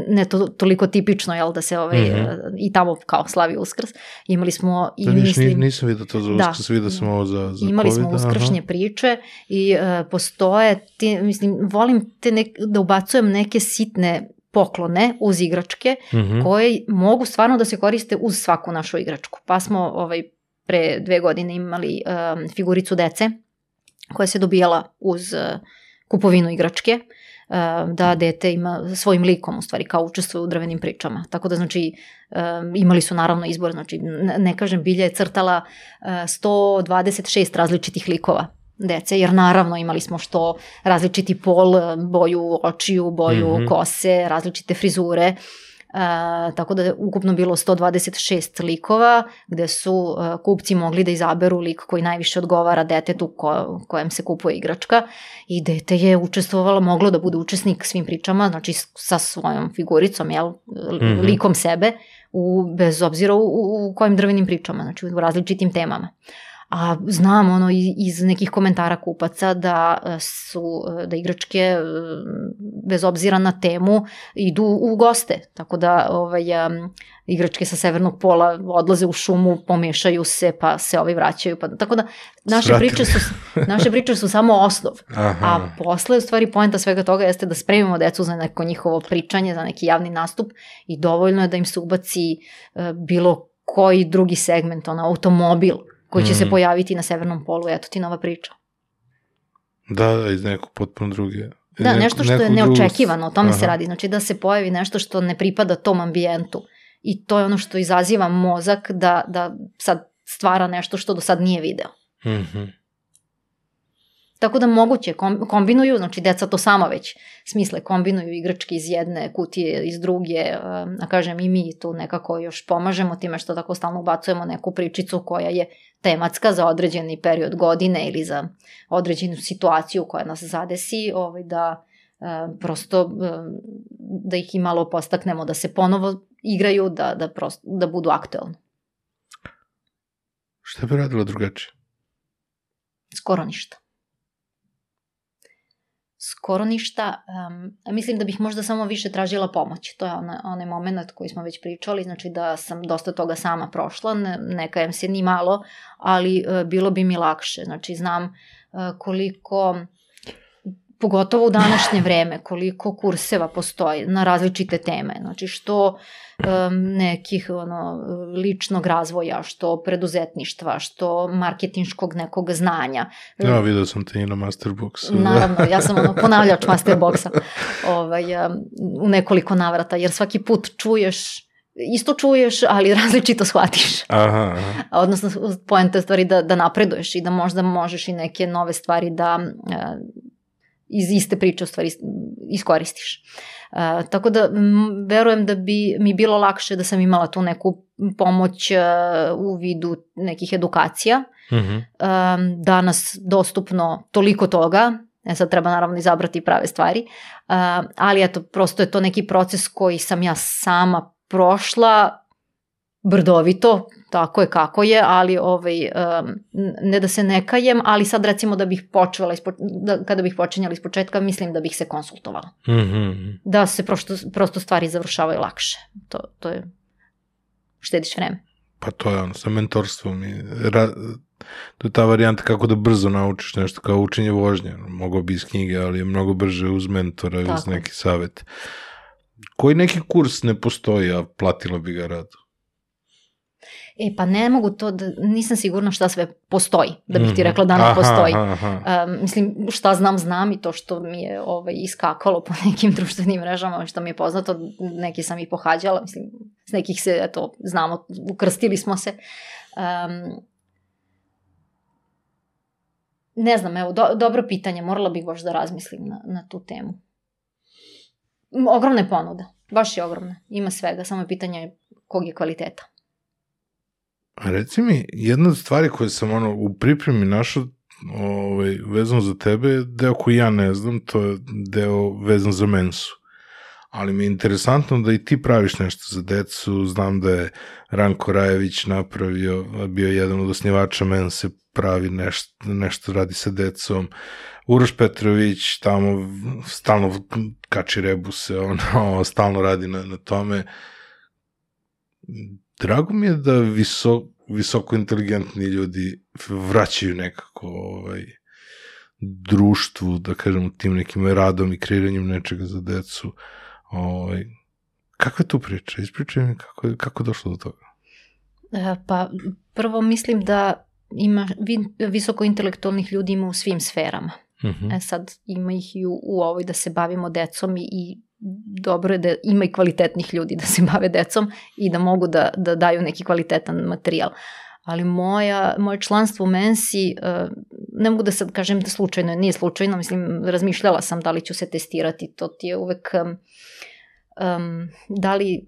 ne to, toliko tipično, jel, da se ovaj, mm -hmm. i tamo kao slavi uskrs. Imali smo i da, niš, mislim... Nisam vidio to za da. uskrs, da, vidio sam ovo za, za Imali COVID, smo uskršnje aha. priče i uh, postoje, ti, mislim, volim te nek, da ubacujem neke sitne poklone uz igračke mm -hmm. koje mogu stvarno da se koriste uz svaku našu igračku. Pa smo ovaj, pre dve godine imali um, figuricu dece koja se dobijala uz uh, kupovinu igračke uh, da dete ima svojim likom u stvari kao učestvuje u drvenim pričama. Tako da znači um, imali su naravno izbor, znači ne kažem Bilja je crtala uh, 126 različitih likova dece, jer naravno imali smo što različiti pol, boju očiju, boju mm -hmm. kose, različite frizure, Uh, tako da je ukupno bilo 126 likova gde su uh, kupci mogli da izaberu lik koji najviše odgovara detetu ko, kojem se kupuje igračka i dete je učestvovalo, moglo da bude učesnik svim pričama, znači sa svojom figuricom, jel, mm -hmm. likom sebe, u, bez obzira u, u kojim drvenim pričama, znači u različitim temama. A znam ono iz nekih komentara kupaca da e, su e, da igračke e, bez obzira na temu idu u goste. Tako da ovaj igračke sa severnog pola odlaze u šumu, pomešaju se, pa se ovi vraćaju. Pa, tako da naše priče su, naše priče su samo osnov. (laughs) Aha. A posle, u stvari, poenta svega toga jeste da spremimo decu za neko njihovo pričanje, za neki javni nastup i dovoljno je da im se ubaci bilo koji drugi segment, ona automobil, koji će mm. se pojaviti na severnom polu, eto ti nova priča. Da, da, iz nekog potpuno druge. Da, neko, nešto što je neočekivano, o tome Aha. se radi. Znači da se pojavi nešto što ne pripada tom ambijentu. I to je ono što izaziva mozak da, da sad stvara nešto što do sad nije video. Mhm. -hmm. Tako da moguće, kombinuju, znači deca to sama već smisle, kombinuju igračke iz jedne kutije, iz druge, a kažem i mi tu nekako još pomažemo time što tako stalno ubacujemo neku pričicu koja je tematska za određeni period godine ili za određenu situaciju koja nas zadesi, ovaj, da prosto da ih i malo postaknemo da se ponovo igraju, da, da, prosto, da budu aktualni. Šta bi radila drugačije? Skoro ništa skoro ništa. Um, mislim da bih možda samo više tražila pomoć. To je ona, onaj moment koji smo već pričali, znači da sam dosta toga sama prošla, ne, ne kajem se ni malo, ali uh, bilo bi mi lakše. Znači znam uh, koliko pogotovo u današnje vreme, koliko kurseva postoji na različite teme. Znači što um, nekih ono, ličnog razvoja, što preduzetništva, što marketinškog nekog znanja. Ja, vidio sam te i na Masterboxu. Da. Naravno, ja sam ono, ponavljač Masterboxa ovaj, um, u nekoliko navrata, jer svaki put čuješ isto čuješ, ali različito shvatiš. Aha, aha. Odnosno, poenta je stvari da, da napreduješ i da možda možeš i neke nove stvari da iz iste priče u stvari iskoristiš. Uh, tako da m, verujem da bi mi bilo lakše da sam imala tu neku pomoć uh, u vidu nekih edukacija. Mm -hmm. uh, danas dostupno toliko toga, e sad treba naravno izabrati prave stvari, uh, ali eto, prosto je to neki proces koji sam ja sama prošla brdovito, tako je kako je, ali ovaj, um, ne da se ne kajem, ali sad recimo da bih počela, ispo, da, kada bih počinjala iz početka, mislim da bih se konsultovala. Mm -hmm. Da se prosto, prosto stvari završavaju lakše. To, to je, štediš vreme. Pa to je ono, sa mentorstvom i ra, to je ta varijanta kako da brzo naučiš nešto, kao učenje vožnje. Mogu bi iz knjige, ali je mnogo brže uz mentora, Tako. uz neki savet. Koji neki kurs ne postoji, a platila bi ga rado? E, pa ne mogu to, da, nisam sigurna šta sve postoji, da bih ti mhm. rekla da ne postoji. Aha, aha. Um, mislim, šta znam, znam i to što mi je ovaj, iskakalo po (laughs) nekim društvenim mrežama, što mi je poznato, neki sam i pohađala, mislim, s nekih se, eto, znamo, ukrstili smo se. Um, ne znam, evo, do, dobro pitanje, morala bih baš da razmislim na, na tu temu. Ogromne ponude, baš je ogromne, ima svega, samo je pitanje kog je kvaliteta. A reci mi, jedna od stvari koje sam ono, u pripremi našao ovaj, vezano za tebe je deo koji ja ne znam, to je deo vezan za mensu. ali mi je interesantno da i ti praviš nešto za decu, znam da je Ranko Rajević napravio, bio jedan od osnivača Mense, pravi nešto, nešto radi sa decom, Uroš Petrović tamo stalno kači rebuse, ono, (laughs) stalno radi na, na tome. Drago mi je da visok, visoko inteligentni ljudi vraćaju nekako ovaj, društvu, da kažem, tim nekim radom i kreiranjem nečega za decu. Ovaj, kakva je tu priča? Ispričaj mi kako, kako je došlo do toga. E, pa, prvo mislim da ima visoko intelektualnih ljudi ima u svim sferama. Uh mhm. -huh. E sad, ima ih i u, u ovoj da se bavimo decom i, i dobro je da ima i kvalitetnih ljudi da se bave decom i da mogu da, da daju neki kvalitetan materijal. Ali moja, moje članstvo u Mensi, uh, ne mogu da sad kažem da slučajno, nije slučajno, mislim, razmišljala sam da li ću se testirati, to ti je uvek, um, um, da li,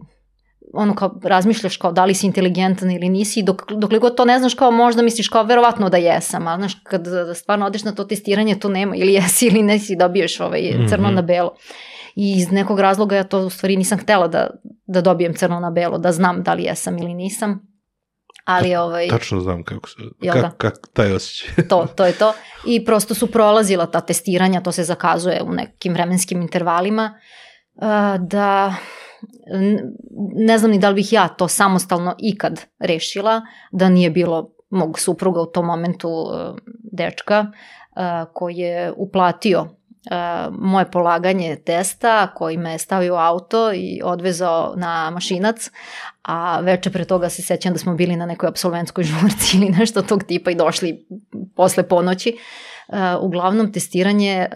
ono kao razmišljaš kao da li si inteligentan ili nisi, dok, dokle god to ne znaš kao možda misliš kao verovatno da jesam, a znaš kad stvarno odeš na to testiranje to nema ili jesi ili nesi dobiješ ovaj crno mm -hmm. na belo. I iz nekog razloga ja to u stvari nisam htela da, da dobijem crno na belo, da znam da li jesam ili nisam. Ali ovaj... Tačno znam kako se, kak, da? kak, taj osjećaj. to, (laughs) to je to. I prosto su prolazila ta testiranja, to se zakazuje u nekim vremenskim intervalima, da ne znam ni da li bih ja to samostalno ikad rešila, da nije bilo mog supruga u tom momentu dečka koji je uplatio moje polaganje testa koji me je stavio u auto i odvezao na mašinac, a veče pre toga se sećam da smo bili na nekoj absolventskoj žurci (laughs) ili nešto tog tipa i došli posle ponoći. Uglavnom testiranje,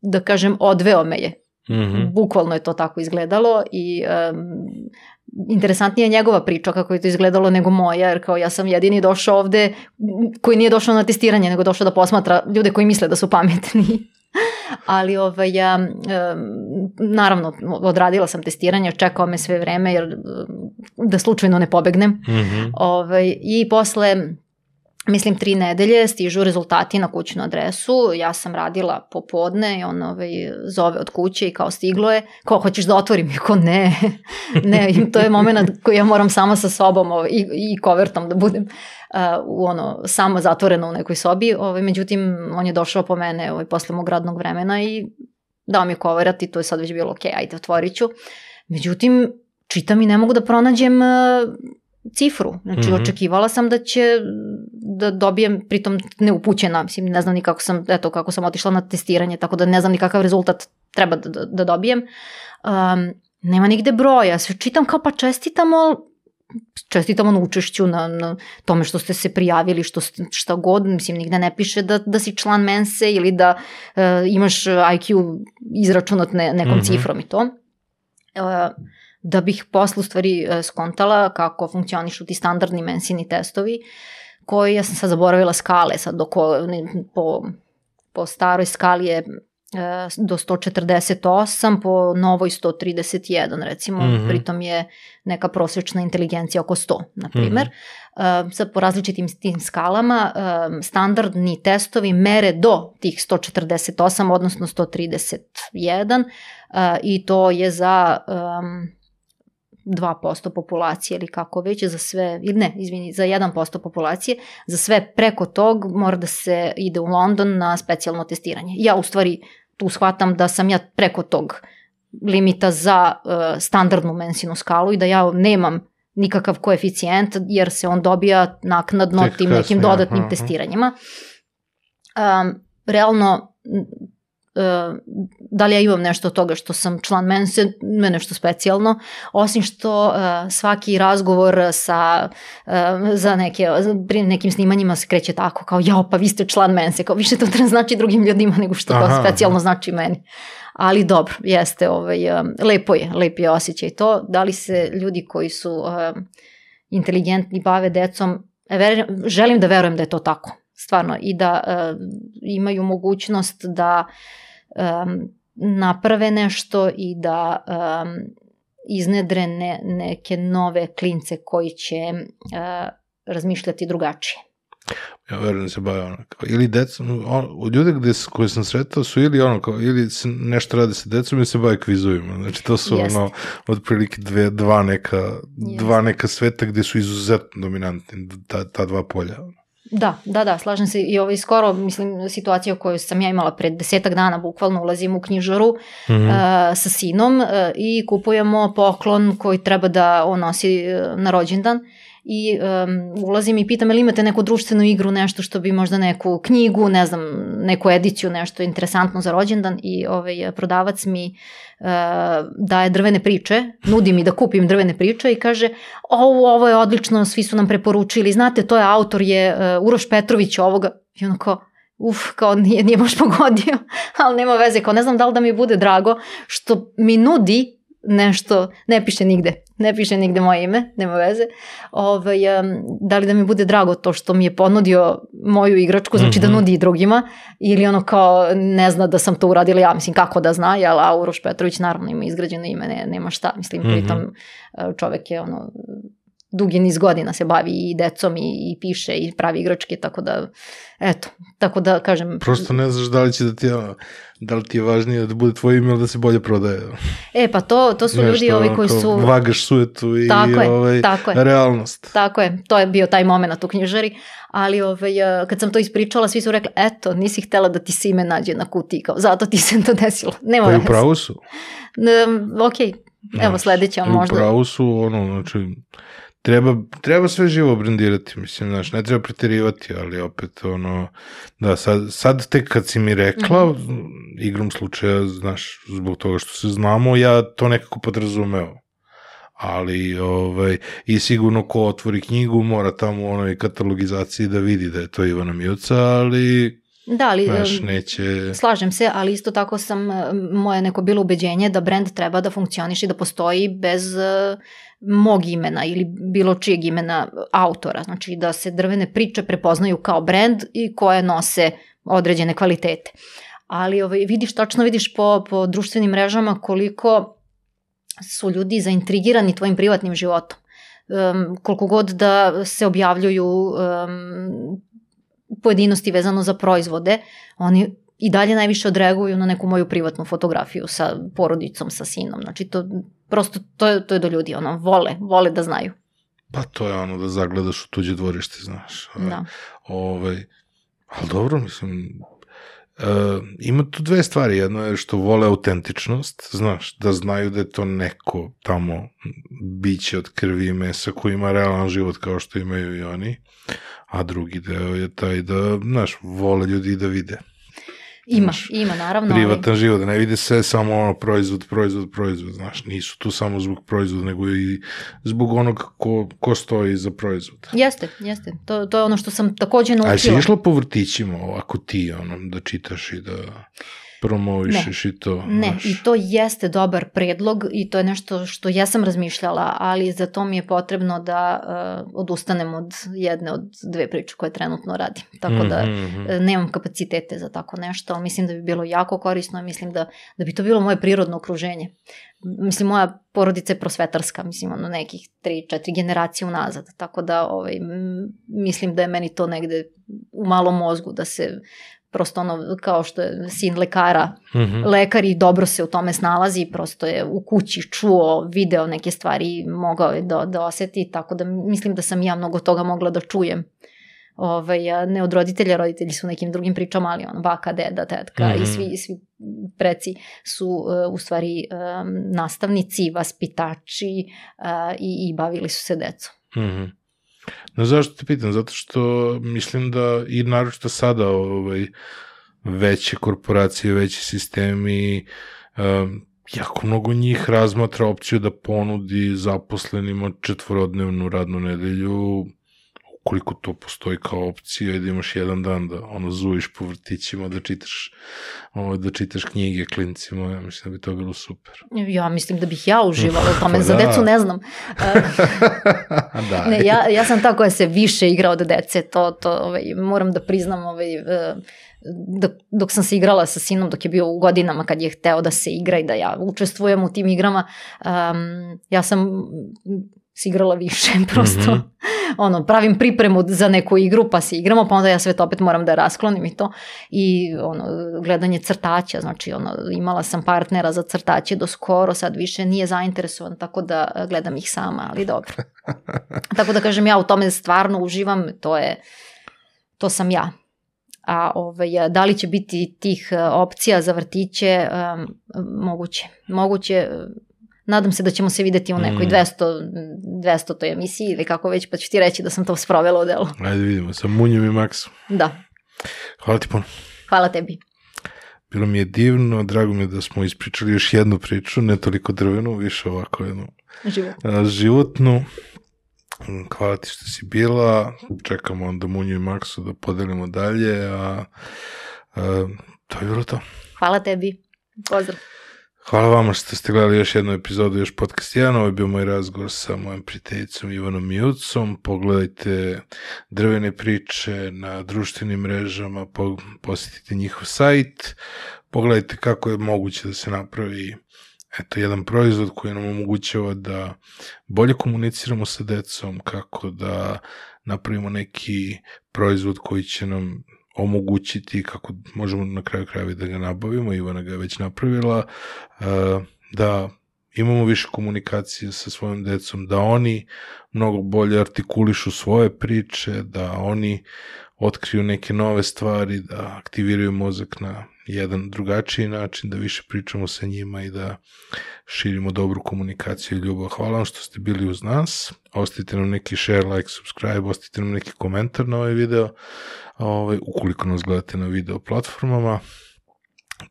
da kažem, odveo me je. Mm -hmm. Bukvalno je to tako izgledalo i interesantnija je njegova priča kako je to izgledalo nego moja, jer kao ja sam jedini došao ovde koji nije došao na testiranje, nego došao da posmatra ljude koji misle da su pametni. (laughs) Ali ovaj, ja, naravno, odradila sam testiranje, čekao me sve vreme jer da slučajno ne pobegnem. Mm -hmm. ovaj, I posle mislim, tri nedelje stižu rezultati na kućnu adresu, ja sam radila popodne i on ovaj, zove od kuće i kao stiglo je, kao hoćeš da otvorim, i kao ne, (laughs) ne, to je moment koji ja moram sama sa sobom ovaj, i, i kovertom da budem uh, u ono, samo zatvoreno u nekoj sobi, ovaj, međutim, on je došao po mene ovaj, posle mog radnog vremena i dao mi koverat i to je sad već bilo ok, ajde otvorit ću. Međutim, čitam i ne mogu da pronađem uh, cifru. Znači, mm -hmm. očekivala sam da će da dobijem, pritom neupućena, mislim, ne znam ni kako sam, eto, kako sam otišla na testiranje, tako da ne znam ni kakav rezultat treba da, da, da dobijem. Um, nema nigde broja, sve čitam kao pa čestitamo, čestitamo na učešću, na, na tome što ste se prijavili, što, šta god, mislim, nigde ne piše da, da si član mense ili da uh, imaš IQ izračunat ne, nekom mm -hmm. cifrom i to. Uh, da bih posle u stvari e, skontala kako funkcionišu ti standardni mensini testovi, koji ja sam sad zaboravila skale, sad dok po, po staroj skali je e, do 148, po novoj 131 recimo, mm -hmm. pritom je neka prosječna inteligencija oko 100, na primer. Mm -hmm. sad po različitim tim skalama standardni testovi mere do tih 148, odnosno 131 uh, i to je za um, 2% populacije ili kako već za sve, ili ne, izvini, za 1% populacije, za sve preko tog mora da se ide u London na specijalno testiranje. Ja u stvari tu shvatam da sam ja preko tog limita za uh, standardnu mensinu skalu i da ja nemam nikakav koeficijent jer se on dobija naknadno Tek tim nekim dodatnim aha. testiranjima. Um, realno Uh, da li ja imam nešto od toga što sam član mense, ne nešto specijalno, osim što uh, svaki razgovor sa, uh, za neke, pri nekim snimanjima se kreće tako kao jao pa vi ste član mense, kao više to treba znači drugim ljudima nego što to specijalno znači meni. Ali dobro, jeste, ovaj, um, lepo je, lep je osjećaj to. Da li se ljudi koji su inteligentni bave decom, ver, želim da verujem da je to tako stvarno i da uh, imaju mogućnost da um, naprave nešto i da um, iznedre ne, neke nove klince koji će uh, razmišljati drugačije. Ja verujem da se bave ono kao, ili decom, on, ljude gde, koje sam sretao su ili ono kao, ili se nešto rade sa decom ili se bave kvizovima. Znači to su Jeste. ono, otprilike dve, dva neka, Jeste. dva neka sveta gde su izuzetno dominantni ta, ta dva polja. Da, da, da, slažem se i ovaj skoro, mislim, situacija koju sam ja imala pred desetak dana, bukvalno ulazim u knjižaru Mhm. uh, sa sinom uh, i kupujemo poklon koji treba da on nosi uh, na rođendan i um, ulazim i pitam, ili imate neku društvenu igru, nešto što bi možda neku knjigu, ne znam, neku ediciju, nešto interesantno za rođendan? I ovaj, prodavac mi uh, daje drvene priče, nudi mi da kupim drvene priče i kaže, o, ovo je odlično, svi su nam preporučili, znate, to je autor je uh, Uroš Petrović ovoga, i ono kao, uf, kao nije, nije baš pogodio, (laughs) ali nema veze, kao ne znam da li da mi bude drago što mi nudi nešto, ne piše nigde, ne piše nigde moje ime, nema veze, ovaj, um, da li da mi bude drago to što mi je ponudio moju igračku, znači Mhm. da nudi i drugima, ili ono kao ne zna da sam to uradila ja, mislim kako da zna, jel, a Uroš Petrović naravno ima izgrađeno ime, ne, nema šta, mislim, Mhm. pritom uh, čovek je ono, dugi niz godina se bavi i decom i, i piše i pravi igračke, tako da, eto, tako da kažem... Prosto ne znaš da li će da ti, ono, da li ti je važnije da bude tvoje ime ili da se bolje prodaje. E, pa to, to su ljudi Nešto, ovi ono, koji su... Vagaš sujetu i Tako je, ovaj, tako je. realnost. Tako je, to je bio taj moment u knjižari, ali ovaj, eh, kad sam to ispričala, svi su rekli, eto, nisi htela da ti se ime nađe na kutiji, kao, zato ti se (laughs) to desilo. Nema Pa i u veze. pravu su. Um, ok, evo sledeća i možda. pravu su, ono, znači, treba, treba sve živo brendirati, mislim, znaš, ne treba preterivati, ali opet, ono, da, sad, sad tek kad si mi rekla, Mhm. igrom slučaja, znaš, zbog toga što se znamo, ja to nekako podrazumeo. Ali, ovaj, i sigurno ko otvori knjigu mora tamo u onoj katalogizaciji da vidi da je to Ivana Mijuca, ali, Da, ali znaš, neće... slažem se, ali isto tako sam, moje neko bilo ubeđenje da brand treba da funkcioniše i da postoji bez mog imena ili bilo čijeg imena autora. Znači da se drvene priče prepoznaju kao brand i koje nose određene kvalitete. Ali ovaj, vidiš, tačno vidiš po, po društvenim mrežama koliko su ljudi zaintrigirani tvojim privatnim životom. Um, koliko god da se objavljuju um, pojedinosti vezano za proizvode, oni i dalje najviše odreaguju na neku moju privatnu fotografiju sa porodicom, sa sinom. Znači to prosto to je, to je do ljudi, ono, vole, vole da znaju. Pa to je ono da zagledaš u tuđe dvorište, znaš. Da. Ovaj, ali dobro, mislim, e, ima tu dve stvari. Jedno je što vole autentičnost, znaš, da znaju da je to neko tamo biće od krvi i mesa koji ima realan život kao što imaju i oni. A drugi deo je taj da, znaš, vole ljudi da vide Ima, Znaš, ima naravno. ali- privatan život, da ne vide sve samo ono proizvod, proizvod, proizvod, znaš, nisu tu samo zbog proizvoda, nego i zbog onog ko, ko stoji za proizvod. Jeste, jeste. To, to je ono što sam takođe A jesi naučila. išla po vrtićima ovako ti, ono, da čitaš i da promovišeš i to? Ne, znaš? i to jeste dobar predlog i to je nešto što ja sam razmišljala, ali za to mi je potrebno da uh, odustanem od jedne od dve priče koje trenutno radim. Tako da mhm. e, nemam kapacitete za tako nešto, ali mislim da bi bilo jako korisno i mislim da, da bi to bilo moje prirodno okruženje. Mislim, moja porodica je prosvetarska, mislim, ono nekih 3-4 generacije unazad, tako da ovaj, mislim da je meni to negde u malom mozgu, da se prosto ono, kao što je sin lekara, Mhm. lekar i dobro se u tome snalazi, prosto je u kući čuo, video neke stvari, mogao je da, da oseti, tako da mislim da sam ja mnogo toga mogla da čujem. Ovaj, ne od roditelja, roditelji su nekim drugim pričama, ali on, baka, deda, tetka Mhm. i svi, svi preci su uh, u stvari um, nastavnici, vaspitači uh, i, i bavili su se decom. Mhm. No zašto te pitam? Zato što mislim da i naročito sada ovaj, veće korporacije, veći sistemi, um, jako mnogo njih razmatra opciju da ponudi zaposlenima četvorodnevnu radnu nedelju ukoliko to postoji kao opcija i da imaš jedan dan da ono zujiš po vrtićima, da čitaš, ovaj, da čitaš knjige klincima, ja mislim da bi to bilo super. Ja mislim da bih ja uživala u (laughs) tome, Pa za da. decu ne znam. Uh, (laughs) da, Ne, ja, ja sam ta koja se više igra od dece, to, to ovaj, moram da priznam, ovaj, eh, dok, dok sam se igrala sa sinom, dok je bio u godinama kad je hteo da se igra i da ja učestvujem u tim igrama, um, ja sam se igrala više, (laughs) prosto. Mhm. ono, pravim pripremu za neku igru pa se igramo, pa onda ja sve to opet moram da rasklonim i to. I ono, gledanje crtaća, znači ono, imala sam partnera za crtaće do skoro, sad više nije zainteresovan, tako da e, gledam ih sama, ali dobro. (laughs) tako da kažem, ja u tome stvarno uživam, to je, to sam ja. A ovaj, da li će biti tih e, opcija za vrtiće, um, moguće. Moguće, e, nadam se da ćemo se videti u nekoj Mm. 200, 200 toj emisiji ili kako već, pa ću ti reći da sam to sprovela u delu. Ajde vidimo, sa Munjom i Maksom. Da, Hvala ti puno. hvala tebi. Bilo mi je divno, drago mi je da smo ispričali još jednu priču, ne toliko drvenu, više ovako jednu životnu. Mm, Hvala ti što si bila, čekamo onda Munju i Maksu da podelimo dalje, a, a to je bilo to. Hvala tebi. Pozdrav. Hvala vama što ste gledali još jednu epizodu još podcast 1. Ovo je bio moj razgovor sa mojom prijateljicom Ivanom Mijucom. Pogledajte drvene priče na društvenim mrežama, po- posjetite njihov sajt, pogledajte kako je moguće da se napravi eto, jedan proizvod koji nam omogućava da bolje komuniciramo sa decom, kako da napravimo neki proizvod koji će nam omogućiti kako možemo na kraju krajeva da ga nabavimo, Ivana ga je već napravila, e, da imamo više komunikacije sa svojim decom, da oni mnogo bolje artikulišu svoje priče, da oni otkriju neke nove stvari, da aktiviraju mozak na jedan drugačiji način, da više pričamo sa njima i da širimo dobru komunikaciju i ljubav. Hvala vam što ste bili uz nas. Ostavite nam neki share, like, subscribe, ostavite nam neki komentar na ovaj video, ovaj, ukoliko nas gledate na video platformama.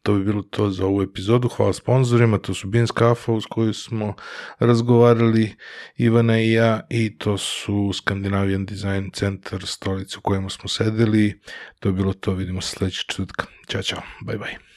To bi bilo to za ovu epizodu. Hvala sponsorima, to su Beans Kafa uz koju smo razgovarali Ivana i ja i to su Scandinavian Design Center, stolica u kojima smo sedeli. To je bilo to, vidimo se sledećeg četvrtka. Ćao, čao, bye bye.